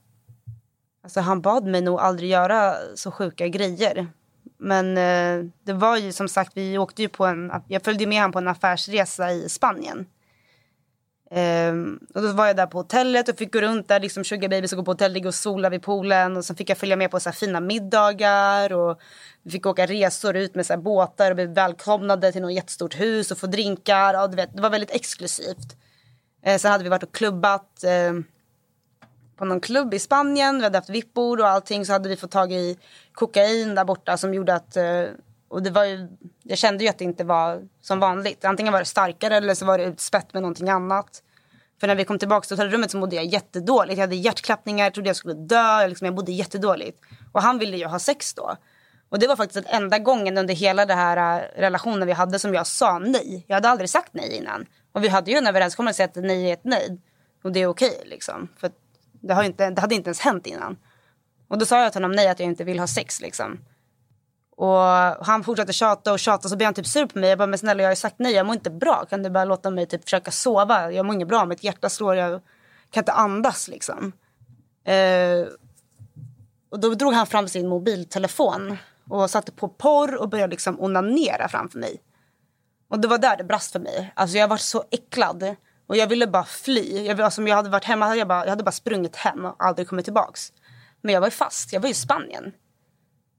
Alltså han bad mig nog aldrig göra så sjuka grejer. Men eh, det var ju som sagt, vi åkte ju på en, jag följde med honom på en affärsresa i Spanien. Ehm, och då var jag där på hotellet och fick gå runt där, liksom sugar babies och gå på hotell, ligga och sola vid poolen. Och sen fick jag följa med på så här fina middagar och vi fick åka resor ut med så här båtar och bli välkomnade till något jättestort hus och få drinkar. Och du vet, det var väldigt exklusivt. Eh, sen hade vi varit och klubbat. Eh, på någon klubb i Spanien. Vi hade haft vippor och allting. Så hade vi fått tag i kokain där borta som gjorde att... Eh, och det var ju, jag kände ju att det inte var som vanligt. Antingen var det starkare eller så var det utspätt med någonting annat. För när vi kom tillbaka till hotellrummet så mådde jag jättedåligt. Jag hade hjärtklappningar, jag trodde jag skulle dö. Liksom, jag mådde jättedåligt. Och han ville ju ha sex då. Och det var faktiskt den enda gången under hela den här eh, relationen vi hade som jag sa nej. Jag hade aldrig sagt nej innan. Och vi hade ju en överenskommelse att nej är ett nej. Och det är okej liksom. För det, har inte, det hade inte ens hänt innan. Och då sa jag till honom nej att jag inte vill ha sex liksom. Och han fortsatte tjata och tjata så blev han typ sur på mig. Jag bara men snälla jag har ju sagt nej, jag mår inte bra. Kan du bara låta mig typ försöka sova? Jag mår inte bra, mitt hjärta slår, jag kan inte andas liksom. Eh, och då drog han fram sin mobiltelefon och satte på porr och började liksom onanera framför mig. Och det var där det brast för mig. Alltså jag var så äcklad. Och jag ville bara fly. Jag, alltså, om jag hade varit hemma hade jag bara, jag hade bara sprungit hem och aldrig kommit tillbaks. Men jag var ju fast. Jag var i Spanien.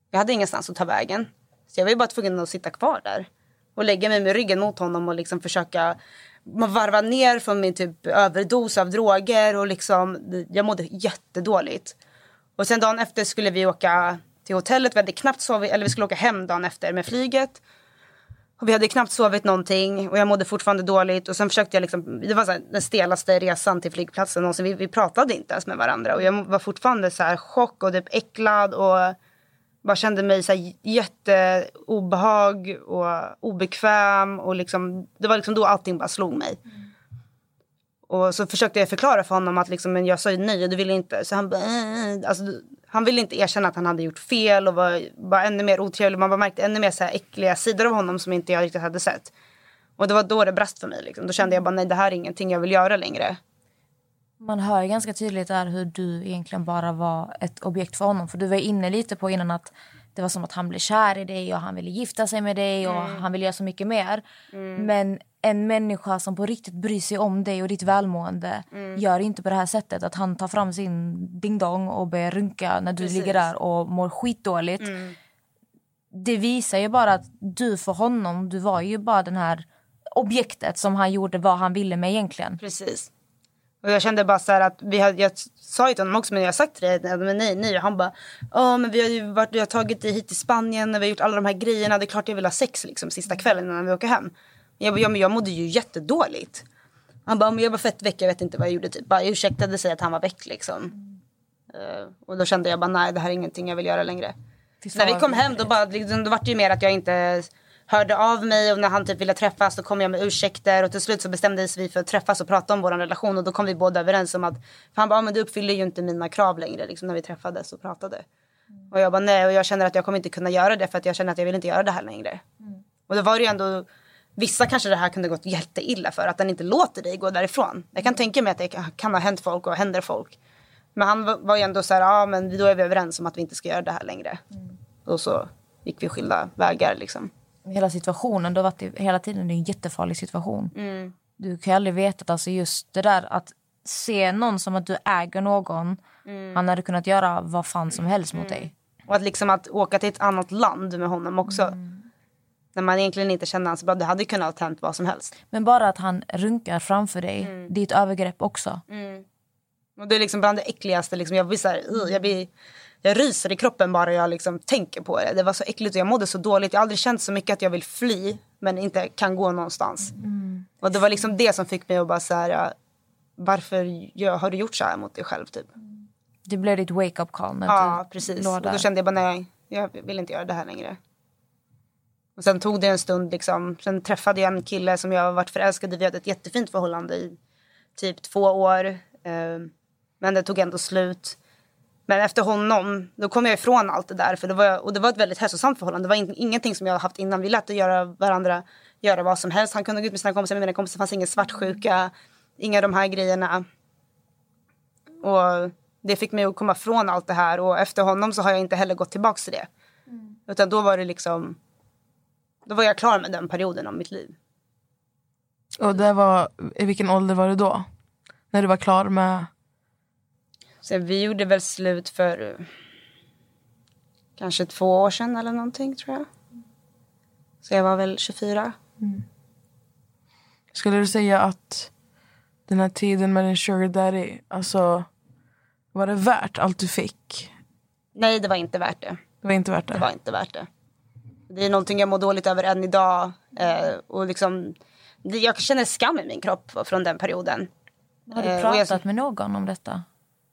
Jag hade ingenstans att ta vägen. Så jag var ju bara tvungen att sitta kvar där. Och lägga mig med ryggen mot honom och liksom försöka varva ner från min typ överdos av droger. Och liksom, jag mådde jättedåligt. Och sen dagen efter skulle vi åka till hotellet. Vi hade knappt sovit, eller vi skulle åka hem dagen efter med flyget. Och vi hade knappt sovit någonting och jag mådde fortfarande dåligt. Och sen försökte jag liksom, det var så här, den stelaste resan till flygplatsen någonsin. Vi, vi pratade inte ens med varandra. Och jag var fortfarande så här chock och typ äcklad. Och bara kände mig så här jätteobehag och obekväm. Och liksom, det var liksom då allting bara slog mig. Mm. Och så försökte jag förklara för honom att liksom, men jag sa ju nej och du ville inte. Så han bara, äh. alltså, han ville inte erkänna att han hade gjort fel och var, var ännu mer otrevlig. Man bara märkte ännu mer så här äckliga sidor av honom som inte jag riktigt hade sett. Och det var då det brast för mig. Liksom. Då kände jag bara nej det här är ingenting jag vill göra längre. Man hör ganska tydligt där hur du egentligen bara var ett objekt för honom. För du var inne lite på innan att det var som att han blev kär i dig och han ville gifta sig med dig och han ville göra så mycket mer. Men en människa som på riktigt bryr sig om dig och ditt välmående gör inte på det här sättet. Att han tar fram sin ding-dong och börjar runka när du ligger där och mår skitdåligt. Det visar ju bara att du för honom, du var ju bara den här objektet som han gjorde vad han ville med egentligen. Precis. Och jag kände bara så här att vi hade, jag sa ju till honom också men jag har sagt till dig men nej nej och han bara ja men vi har ju varit, vi har tagit dig hit till Spanien vi har gjort alla de här grejerna det är klart jag vill ha sex liksom sista kvällen innan vi åker hem. Jag bara ja men jag mådde ju jättedåligt. Han bara men jag var fett väck jag vet inte vad jag gjorde typ bara ursäktade sig att han var väck liksom. Eh, och då kände jag bara nej det här är ingenting jag vill göra längre. När vi kom hem då, bara, liksom, då var det ju mer att jag inte hörde av mig och när han typ ville träffas då kom jag med ursäkter och till slut så bestämdes vi för att träffas och prata om vår relation och då kom vi båda överens om att han bara, ah, men du uppfyller ju inte mina krav längre liksom när vi träffades och pratade. Och jag bara nej och jag känner att jag kommer inte kunna göra det för att jag känner att jag vill inte göra det här längre. Och då var det ju ändå Vissa kanske det här kunde gått jätteilla för att den inte låter dig gå därifrån. Jag kan tänka mig att det kan- ha hänt folk och händer folk. Men han var- var ju ändå så här, ja men då är vi överens om att vi inte ska göra det här längre. Och så gick vi skilda vägar liksom. hela situationen. Har varit i, hela tiden en jättefarlig situation. Mm. Du kan ju aldrig veta att alltså just det där att se någon som att du äger någon. Mm. Han hade kunnat göra vad fan som helst mot dig. Och att liksom att åka till ett annat land med honom också. När man egentligen inte känner bra. Det hade kunnat ha hänt vad som helst. Men bara att han runkar framför dig, Mm. det är ett övergrepp också. Och det är liksom bland det äckligaste. Liksom, jag, blir så här, jag, blir, jag ryser i kroppen bara jag liksom tänker på det. Det var så äckligt och jag mådde så dåligt. Jag har aldrig känt så mycket att jag vill fly men inte kan gå någonstans. Och det var liksom det som fick mig att bara så här, varför gör, har du gjort så här mot dig själv typ? Det blev ditt wake-up call när Ja, du precis. Och då kände jag bara nej, jag vill inte göra det här längre. Och sen tog det en stund liksom. Sen träffade jag en kille som jag varit förälskad i. Vi hade ett jättefint förhållande i typ två år. Eh, Men det tog ändå slut. Men efter honom, då kom jag ifrån allt det där. För det var, och det var ett väldigt hälsosamt förhållande. Det var in, ingenting som jag haft innan. Vi lät att göra varandra göra vad som helst. Han kunde gå ut med sina kompisar, med mina kompisar. Det fanns ingen svartsjuka. Inga av de här grejerna. Och det fick mig att komma ifrån allt det här. Och efter honom så har jag inte heller gått tillbaka till det. Utan då var det liksom... Då var jag klar med den perioden av mitt liv. Och det var, i vilken ålder var du då? När du var klar med... Så vi gjorde väl slut för eh, kanske två år sedan eller någonting tror jag. Så jag var väl 24. Skulle du säga att den här tiden med din sugar daddy, alltså var det värt allt du fick? Nej, det var inte värt det. Det var inte värt det? Det var inte värt det. Det är någonting jag mår dåligt över än idag. Eh, och liksom, det- jag känner skam i min kropp från den perioden. Har du Eh, och jag- pratat med någon om detta?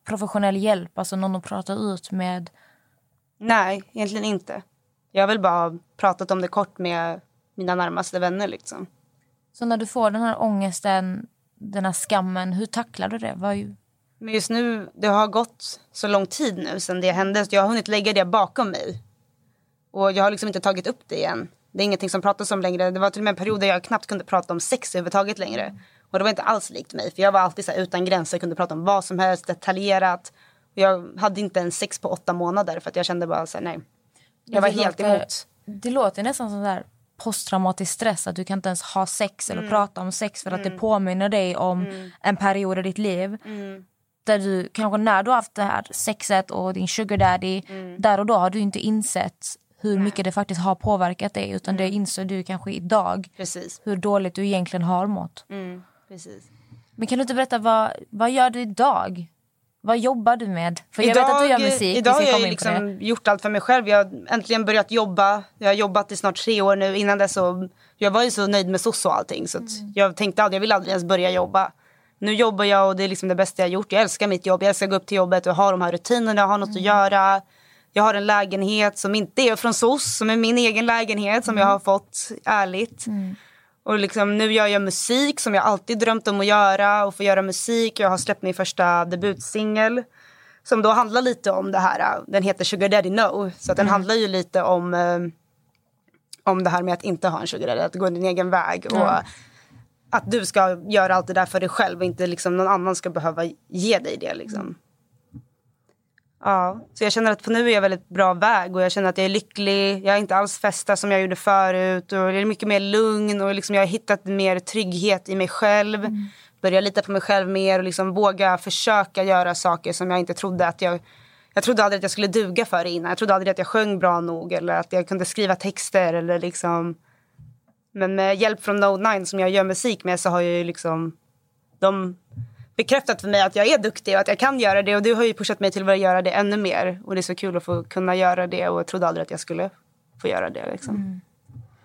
Professionell hjälp, alltså någon att prata ut med? Nej, egentligen inte. Jag har väl bara pratat om det kort med mina närmaste vänner. Liksom. Så när du får den här ångesten, den här skammen, hur tacklar du det? Vad, ju- Men just nu, det har gått så lång tid nu sedan det hände. Så jag har hunnit lägga det bakom mig. Och jag har liksom inte tagit upp det igen. Det är ingenting som pratas om längre. Det var till och med en period där jag knappt kunde prata om sex överhuvudtaget längre. Och det var inte alls likt mig. För jag var alltid så utan gränser, kunde prata om vad som helst, detaljerat. Och jag hade inte en sex på åtta månader för att jag kände bara så här, nej. Jag var det helt låter- emot. Det låter nästan som där posttraumatisk stress, att du kan inte ens ha sex Mm. eller prata om sex för att det påminner dig om en period i ditt liv. Mm. Där du kanske när du har haft det här sexet och din sugar daddy, Mm. där och då har du inte insett hur mycket det faktiskt har påverkat dig utan Mm. det inser du kanske idag Precis. hur dåligt du egentligen har mått. Mm, precis. Men kan du inte berätta vad, vad gör du idag? Vad jobbar du med? För jag vet att du gör musik, Idag har jag liksom gjort allt för mig själv. Jag har äntligen börjat jobba. Jag har jobbat i snart tre år nu. Innan dess så, jag var ju så nöjd med SOS och allting. Så Mm. jag tänkte aldrig, jag vill aldrig ens börja jobba. Nu jobbar jag och det är liksom det bästa jag har gjort. Jag älskar mitt jobb. Jag älskar att gå upp till jobbet och ha de här rutinerna, ha Mm. något att göra. Jag har en lägenhet som inte är från SOS, som är min egen lägenhet som jag Mm. har fått ärligt. Och liksom, nu gör jag musik som jag alltid drömt om att göra och få göra musik. Jag har släppt min första debutsingel som då handlar lite om det här. Den heter Sugar Daddy No. Så den handlar ju lite om, eh, om det här med att inte ha en sugar daddy, att gå din egen väg. Och att du ska göra allt det där för dig själv och inte liksom någon annan ska behöva ge dig det. Liksom. Ja, så jag känner att på nu är jag väldigt bra väg och jag känner att jag är lycklig. Jag är inte alls festa som jag gjorde förut och jag är mycket mer lugn och liksom jag har hittat mer trygghet i mig själv. Börjar lita på mig själv mer och liksom våga försöka göra saker som jag inte trodde att jag... Jag trodde aldrig att jag skulle duga för det innan. Jag trodde aldrig att jag sjöng bra nog eller att jag kunde skriva texter eller liksom... Men med hjälp från No9 som jag gör musik med så har jag ju liksom... De bekräftat för mig att jag är duktig och att jag kan göra det. Och du har ju pushat mig till att göra det ännu mer. Och det är så kul att få kunna göra det. Och jag trodde aldrig att jag skulle få göra det. Liksom.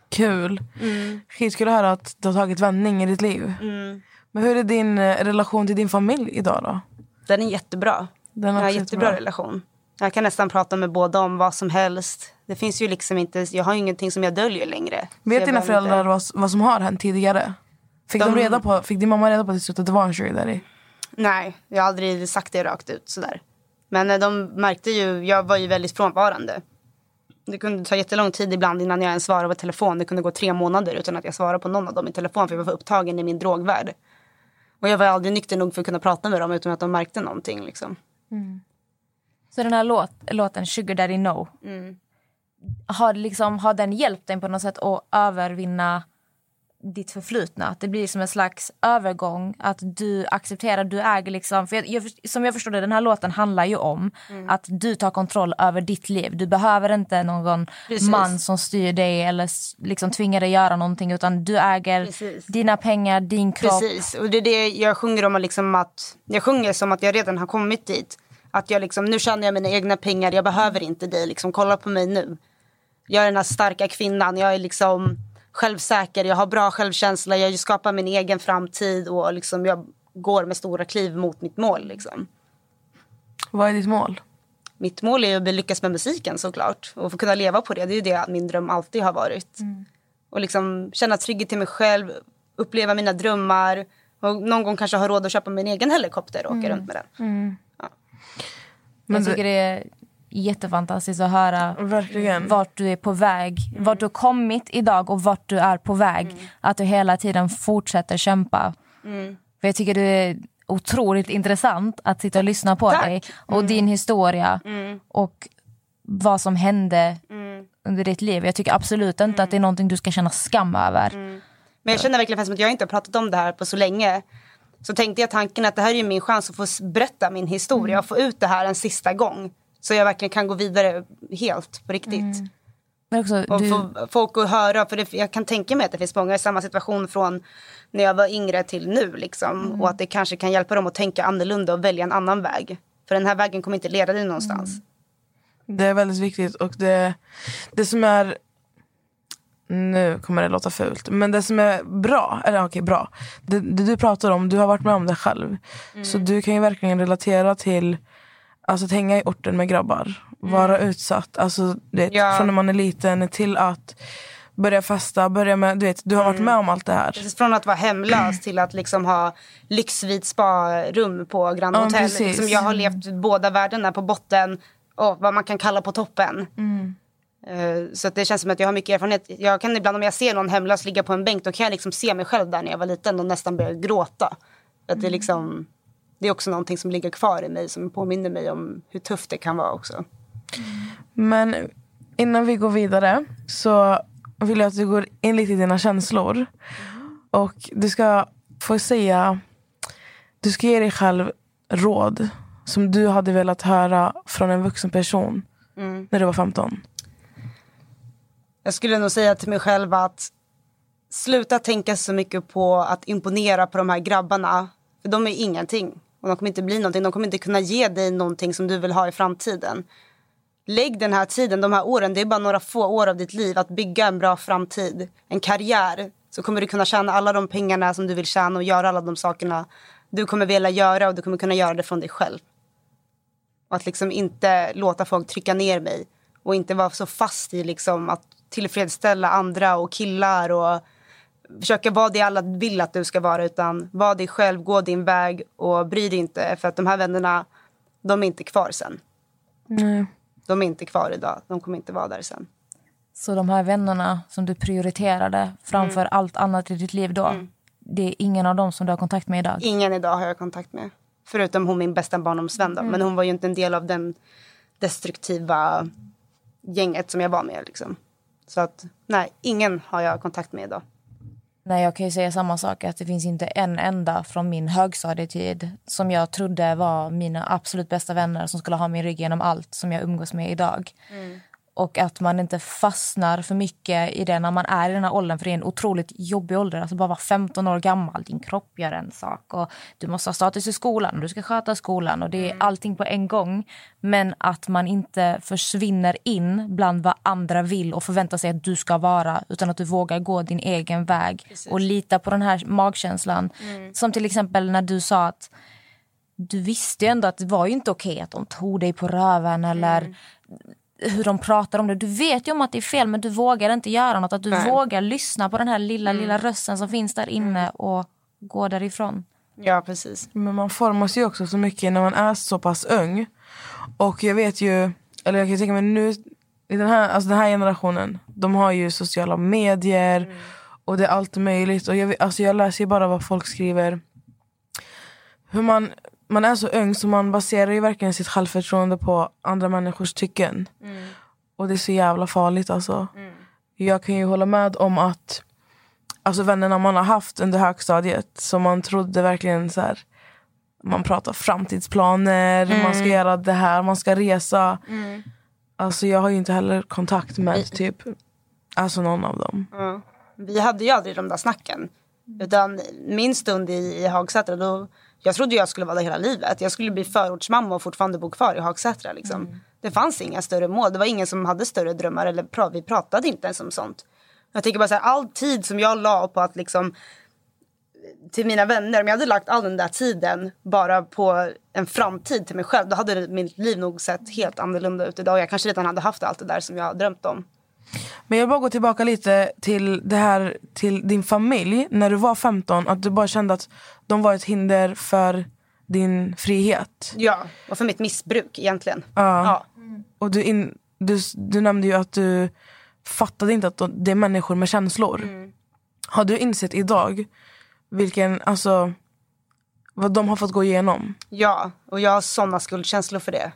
Kul. Mm. Skitkul att höra att du har tagit vändning i ditt liv. Men hur är din eh, relation till din familj idag då? Den är jättebra. Den är jag har också jättebra jättebra. relation. Jag kan nästan prata med båda om vad som helst. Det finns ju liksom inte, jag har ju ingenting som jag döljer längre. Vet dina inte- föräldrar vad, vad som har hänt tidigare? Fick, de... De- reda på, fick din mamma reda på till slut att det var en sugar daddy? Nej, jag har aldrig sagt det rakt ut sådär. Men eh, de märkte ju, jag var ju väldigt frånvarande. Det kunde ta jättelång tid ibland innan jag ens svarade på telefon. Det kunde gå tre månader utan att jag svarade på någon av dem i telefon för jag var upptagen i min drogvärld. Och jag var aldrig nykter nog för att kunna prata med dem utan att de märkte någonting liksom. Så den här låt, låten Sugar Daddy No, Mm. har, liksom, har den hjälpt dig på något sätt att övervinna ditt förflutna. Att det blir som en slags övergång. Att du accepterar, du äger liksom. För jag, jag, som jag förstår det, den här låten handlar ju om att du tar kontroll över ditt liv. Du behöver inte någon Precis. man som styr dig eller liksom tvingar dig göra någonting. Utan du äger Precis. dina pengar, din kropp. Precis, och det är det jag sjunger om. Liksom att, jag sjunger som att jag redan har kommit dit. Att jag liksom, nu tjänar jag mina egna pengar, jag behöver inte dig. Liksom, kolla på mig nu. Jag är den här starka kvinnan, jag är liksom självsäker, jag har bra självkänsla, jag skapar min egen framtid och liksom jag går med stora kliv mot mitt mål. Liksom. Vad är ditt mål? Mitt mål är att lyckas med musiken såklart och få kunna leva på det. Det är det min dröm alltid har varit. Och liksom känna trygghet till mig själv, uppleva mina drömmar och någon gång kanske ha råd att köpa min egen helikopter och åka runt med den. Men jag tycker det är jättefantastiskt att höra Verkligen. vart du är på väg. Vart du har kommit idag och vart du är på väg. Att du hela tiden fortsätter kämpa. För jag tycker det är otroligt intressant att sitta och lyssna på Tack. dig. Och din historia. Och vad som hände under ditt liv. Jag tycker absolut inte att det är någonting du ska känna skam över. Men jag känner verkligen att jag inte har pratat om det här på så länge. Så tänkte jag tanken att det här är min chans att få berätta min historia och få ut det här en sista gång. Så jag verkligen kan gå vidare helt på riktigt. Men också, Och du, få folk att höra, för det, jag kan tänka mig att det finns många i samma situation från när jag var yngre till nu. Liksom, Och att det kanske kan hjälpa dem att tänka annorlunda och välja en annan väg. För den här vägen kommer inte leda dig någonstans. Det är väldigt viktigt. Och det, det som är... Nu kommer det låta fult. Men det som är bra, eller okej bra. Det, det du pratar om, du har varit med om det själv. Så du kan ju verkligen relatera till alltså, att hänga i orten med grabbar. Vara utsatt. Alltså, vet, Ja. Från när man är liten till att börja festa. Börja med, du, vet, du har varit med om allt det här. Precis, Från att vara hemlös till att liksom ha lyxvit spa-rum på Grand Ja, Hotel. precis. liksom jag har levt båda världarna på botten och vad man kan kalla på toppen. Eh, Så det känns som att jag har mycket erfarenhet. Jag kan ibland om jag ser någon hemlös ligga på en bänk då kan jag liksom se mig själv där när jag var liten och nästan börja gråta. Att det, är liksom, det är också någonting som ligger kvar i mig som påminner mig om hur tufft det kan vara också. Men innan vi går vidare så vill jag att du går in lite i dina känslor. Och du ska få säga, du ska ge dig själv råd som du hade velat höra från en vuxen person när du var 15. Jag skulle nog säga till mig själv att sluta tänka så mycket på att imponera på de här grabbarna. För de är ingenting. Och de kommer inte bli någonting. De kommer inte kunna ge dig någonting som du vill ha i framtiden. Lägg den här tiden, de här åren, det är bara några få år av ditt liv att bygga en bra framtid, en karriär. Så kommer du kunna tjäna alla de pengarna som du vill tjäna och göra alla de sakerna du kommer vilja göra och du kommer kunna göra det från dig själv. Och att liksom inte låta folk trycka ner mig. Och inte vara så fast i liksom att tillfredsställa andra och killar och försöka vara det alla vill att du ska vara. Utan var dig själv, gå din väg och bry dig inte. För att de här vännerna, de är inte kvar sen. De är inte kvar idag. De kommer inte vara där sen. Så de här vännerna som du prioriterade framför allt annat i ditt liv då. Det är ingen av dem som du har kontakt med idag. Ingen idag har jag kontakt med. Förutom hon min bästa barndomsvän då. Men hon var ju inte en del av den destruktiva gänget som jag var med. Liksom. Så att nej, ingen har jag kontakt med idag. Nej, jag kan ju säga samma sak. att Det finns inte en enda från min högstadietid som jag trodde var mina absolut bästa vänner som skulle ha min rygg genom allt som jag umgås med idag. Mm. Och att man inte fastnar för mycket i det när man är i den här åldern. För det är en otroligt jobbig ålder. Alltså bara vara 15 år gammal. Din kropp gör en sak. Och du måste ha status i skolan. Och du ska sköta skolan. Och det är allting på en gång. Men att man inte försvinner in bland vad andra vill och förväntar sig att du ska vara. Utan att du vågar gå din egen väg. Och lita på den här magkänslan. Som till exempel när du sa att du visste ju ändå att det var ju inte okej att de tog dig på röven eller hur de pratar om det. Du vet ju om att det är fel men du vågar inte göra något. Att du Nej. vågar lyssna på den här lilla, lilla rösten som finns där inne och gå därifrån. Ja, precis. Men man formas ju också så mycket när man är så pass ung. Och jag vet ju, eller jag kan tänka mig nu, i den här, alltså den här generationen, de har ju sociala medier och det är allt möjligt. Och jag, alltså jag läser ju bara vad folk skriver. Hur man, man är så ung så man baserar ju verkligen sitt självförtroende på andra människors tycken. Och det är så jävla farligt alltså. Jag kan ju hålla med om att alltså vännerna man har haft under högstadiet. Så man trodde verkligen så här. Man pratar framtidsplaner, man ska göra det här, man ska resa. Alltså jag har ju inte heller kontakt med typ Alltså någon av dem. Ja. Vi hade ju aldrig de där snacken. Utan min stund i, i Hagsätra, då, jag trodde jag skulle vara där hela livet. Jag skulle bli förortsmamma och fortfarande bo kvar i Hagsätra. Liksom. Det fanns inga större mål. Det var ingen som hade större drömmar. Eller pra, vi pratade inte ens om sånt. Jag tänker bara så här, all tid som jag la på att liksom till mina vänner, om jag hade lagt all den där tiden bara på en framtid till mig själv, då hade mitt liv nog sett helt annorlunda ut idag. Jag kanske redan hade haft allt det där som jag drömt om. Men jag vill bara gå tillbaka lite till det här till din familj när du var 15. Att du bara kände att de var ett hinder för din frihet. Ja, och för mitt missbruk egentligen. Ja. Ja. Och du, in, du, du nämnde ju att du fattade inte att de- det är människor med känslor. Har du insett idag vilken, alltså vad de har fått gå igenom? Ja, och jag har såna skuldkänslor för det.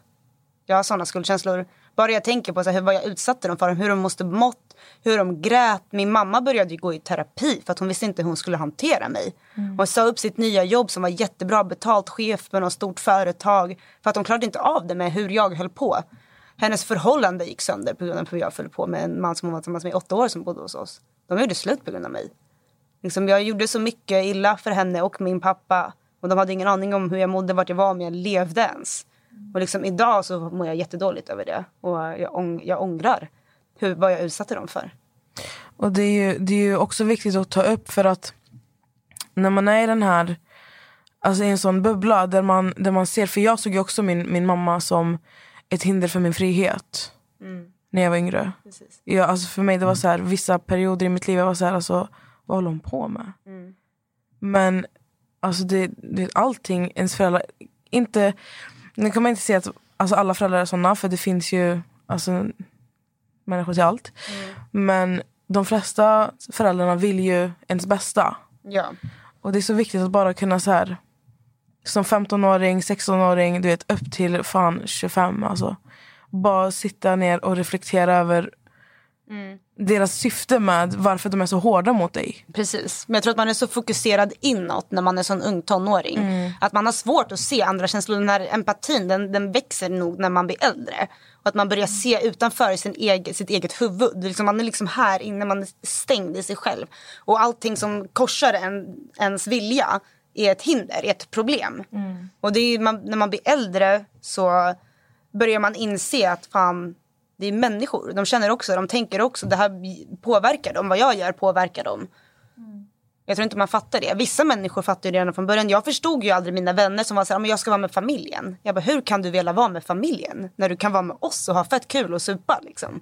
Jag har såna skuldkänslor. Bara jag tänker på så här, hur, vad jag utsatte dem för, hur de måste mått, hur de grät. Min mamma började gå i terapi för att hon visste inte hur hon skulle hantera mig. Hon sa upp sitt nya jobb som var jättebra betalt, chef på något stort företag. För att hon klarade inte av det med hur jag höll på. Hennes förhållande gick sönder på grund av hur jag höll på med en man som hon var tillsammans med i åtta år som bodde hos oss. De gjorde slut på grund av mig. Liksom, jag gjorde så mycket illa för henne och min pappa. Och de hade ingen aning om hur jag mådde, vart jag var, om jag levde ens. Och liksom, idag så mår jag jättedåligt över det. Och jag, ång- jag ångrar hur, vad jag utsatte dem för. Och det är, ju, det är ju också viktigt att ta upp för att när man är i den här, alltså i en sån bubbla där man, där man ser, för jag såg ju också min, min mamma som ett hinder för min frihet. När jag var yngre. Ja, alltså för mig det var så här, vissa perioder i mitt liv jag var så här, alltså, vad håller hon på med? Men alltså det, det, allting, ens föräldrar, inte, nu kan man inte säga att alltså, alla föräldrar är såna för det finns ju alltså, människor till allt. Men de flesta föräldrarna vill ju ens bästa. Ja. Och det är så viktigt att bara kunna så här som 15-åring, 16-åring, du vet upp till fan 25 alltså. Bara sitta ner och reflektera över deras syfte med varför de är så hårda mot dig. Precis. Men jag tror att man är så fokuserad inåt när man är sån ung tonåring. Att man har svårt att se andra känslor. Den här empatin den, den växer nog när man blir äldre. Och att man börjar se utanför sin egen, sitt eget huvud. Liksom, man är liksom här inne, man är stängd i sig själv. Och allting som korsar en, ens vilja är ett hinder, är ett problem. Och det är, man, när man blir äldre så börjar man inse att fan, det är människor. De känner också, de tänker också. Det här påverkar dem. Vad jag gör påverkar dem. Jag tror inte man fattar det. Vissa människor fattar det redan från början. Jag förstod ju aldrig mina vänner som var så här, men jag ska vara med familjen. Jag bara, hur kan du vilja vara med familjen? När du kan vara med oss och ha fett kul och supa liksom.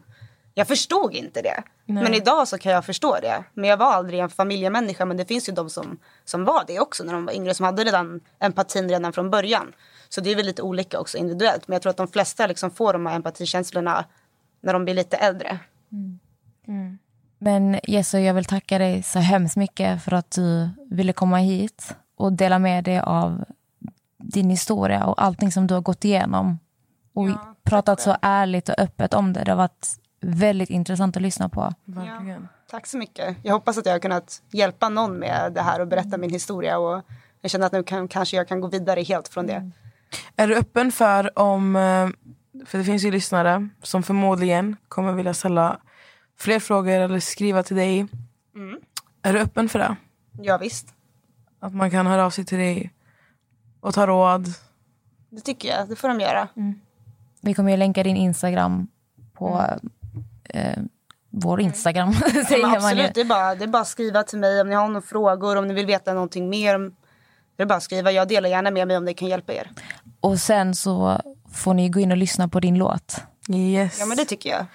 Jag förstod inte det. Men idag så kan jag förstå det. Men jag var aldrig en familjemänniska. Men det finns ju de som, som var det också när de var yngre. Som hade redan empatin redan från början. Så det är väl lite olika också individuellt. Men jag tror att de flesta liksom får de här empatikänslorna när de blir lite äldre. Men Jesse, jag vill tacka dig så hemskt mycket för att du ville komma hit och dela med dig av din historia och allting som du har gått igenom. Och pratat så ärligt och öppet om det. Det har varit väldigt intressant att lyssna på. Verkligen. Tack så mycket. Jag hoppas att jag har kunnat hjälpa någon med det här och berätta min historia. Och jag känner att nu kan, kanske jag kan gå vidare helt från det. Är du öppen för om, eh, för det finns ju lyssnare som förmodligen kommer vilja ställa fler frågor eller skriva till dig. Är du öppen för det? Ja visst, Att man kan höra av sig till dig och ta råd? det tycker jag. Det får de göra. Vi kommer ju länka din Instagram på eh, vår Instagram. säger Men man ju. absolut, det är, bara, det är bara att skriva till mig om ni har några frågor, om ni vill veta någonting mer. Det är bara att skriva. Jag delar gärna med mig om det kan hjälpa er. Och sen så får ni gå in och lyssna på din låt. Yes. Ja men det tycker jag.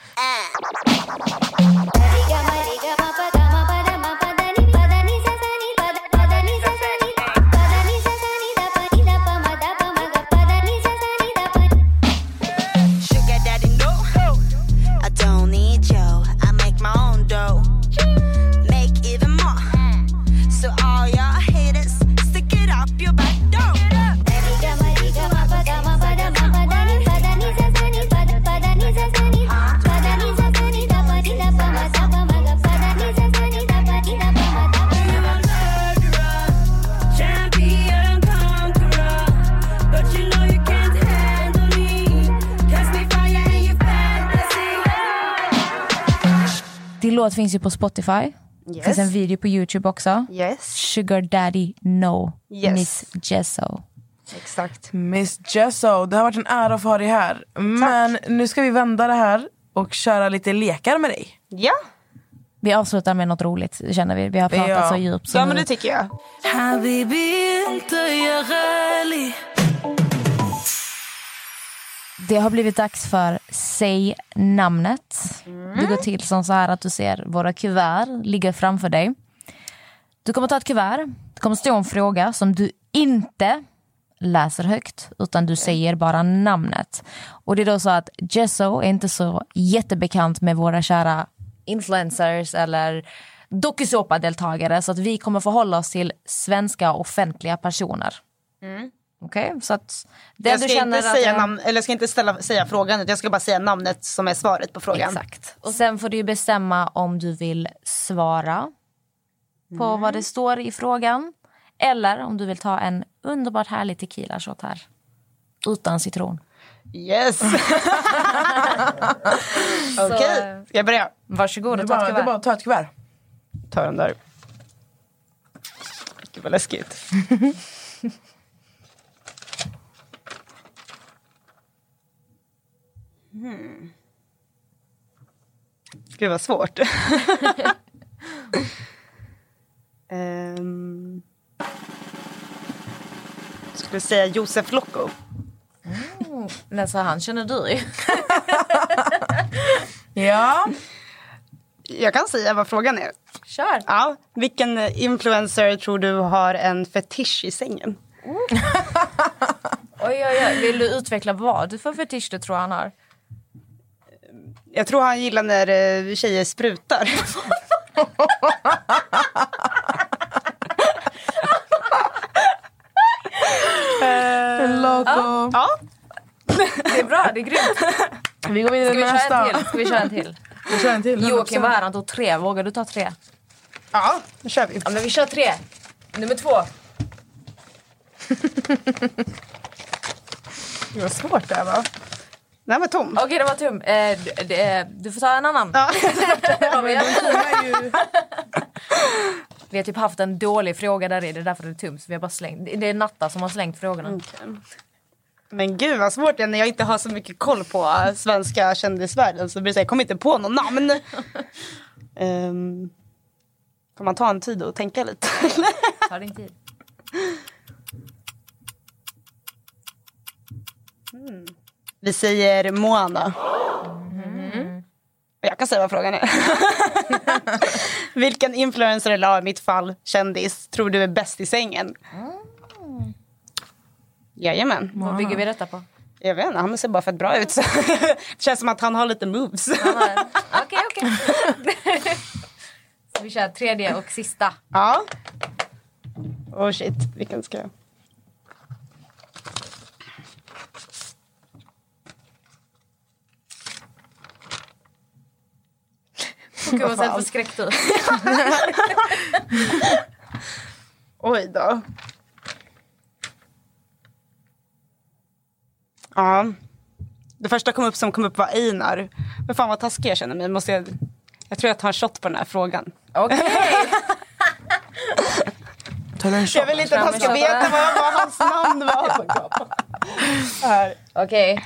Låt finns ju på Spotify. Det Yes. finns en video på Youtube också. Yes. Sugar Daddy No, Yes. Miss Jesso. Exakt. Miss Jesso, det har varit en ära att få ha dig här. Men nu ska vi vända det här och köra lite lekar med dig. Ja. Vi avslutar med något roligt känner vi. Vi har pratat Ja. så djupt. Så Ja, men det tycker jag. Det har blivit dags för Säg namnet. Det går till som så här att du ser våra kuvert ligga framför dig. Du kommer ta ett kuvert. Det kommer stå en fråga som du inte läser högt utan du säger bara namnet. Och det är då så att Jesso är inte så jättebekant med våra kära influencers eller dokusåpadeltagare så att vi kommer förhålla oss till svenska offentliga personer. Mm. Okej, så att det Jag du ska känner inte, att säga, jag- namn, eller jag ska inte ställa, säga frågan, utan jag ska bara säga namnet som är svaret på frågan. Exakt. Och sen får du ju bestämma om du vill svara på Mm. vad det står i frågan. Eller om du vill ta en underbart härlig tequila shot här. Utan citron. Yes! Okej, ska jag börja? Varsågod Det och ta ett det är kuvert. bara att ta ett kuvert. Ta den där. Gud vad läskigt. Hmm. Gud vad svårt. um, skulle säga Josef Locko. Nästa han känner du ju. Ja. Jag kan säga vad frågan är. Kör. Ja, vilken influencer tror du har en fetisch i sängen? Oj, oj, oj. Vill du utveckla vad du för fetisch du tror han har? Jag tror han gillar när eh, tjejer sprutar. Loco. ja, Det är bra, det är grymt. Vi går vidare Ska vi köra en nästa. till? Ska vi köra en till? Vi kör en till. Joakim var här, han tog tre. Vågar du ta tre? ja, nu kör vi. Ja, men vi kör tre. Nummer två. Det var svårt det här va? Den här var tom. Okej, det var tum. Eh, du, det- du får ta en annan. Ja. Vi har typ haft en dålig fråga där i, det är därför det är tum. Så vi har bara slängt. Det är Natta som har slängt frågorna. Men gud vad svårt det är när jag inte har så mycket koll på eh, svenska kändisvärlden. Så blir det så här, jag kommer inte på någon namn. um, får man ta en tid och tänka lite? Ta din tid. Vi säger Moana. Jag kan säga vad frågan är. Vilken influencer eller i mitt fall kändis tror du är bäst i sängen? Jajamän. Vad bygger vi detta på? Jag vet inte, han ser bara fett bra ut. Så det känns som att han har lite moves. Okej, okej. Så vi kör tredje och sista. Ja. Oh shit, vilken ska jag... Gud vad ser förskräckt ut. Oj då. Ja. Det första kom upp som kom upp var Einar. Men fan vad taskig jag känner mig. Måste jag... jag tror jag tar en shot på den här frågan. Okej. Shot? Jag vill inte att han ska veta vad, vad hans namn var. Här. Okej.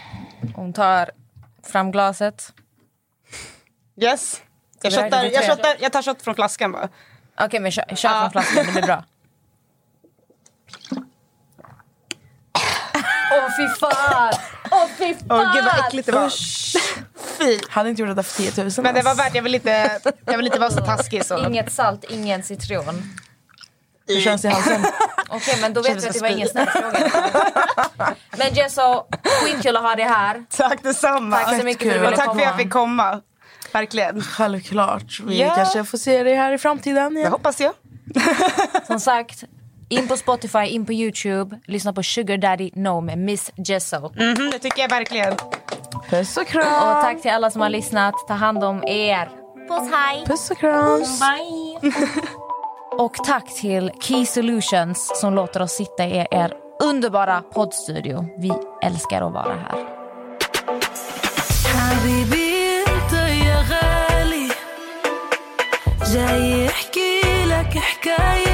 Hon tar fram glaset. Yes. Jag, shottar, jag, shottar, jag tar shot från flaskan bara. Okej, men kör, kör från flaskan. Det blir bra. Åh fy fan! Åh fy fan! Åh gud vad äckligt det var. Fy. Hade inte gjort detta för 10 000. Men det var värt, jag vill inte, jag vill inte vara så taskig så. Inget salt, ingen citron. Hur känns det i halsen? Okej, men då vet vi att det var ingen snäll fråga. Men Jesso, skitkul att ha dig här. Tack detsamma. Tack så mycket för att du Och ville tack för att jag komma. fick komma. Verkligen. Självklart. Vi Ja. kanske får se dig här i framtiden Det igen. hoppas jag. Som sagt, in på Spotify, in på Youtube. Lyssna på Sugar Daddy No med Miss Jesso. Mhm, det tycker jag verkligen. Puss och Och kram. tack till alla som har lyssnat. Ta hand om er. Puss, hej! Puss och kram. Bye! Och tack till Key Solutions som låter oss sitta i er underbara poddstudio. Vi älskar att vara här. جاي يحكي لك حكاية.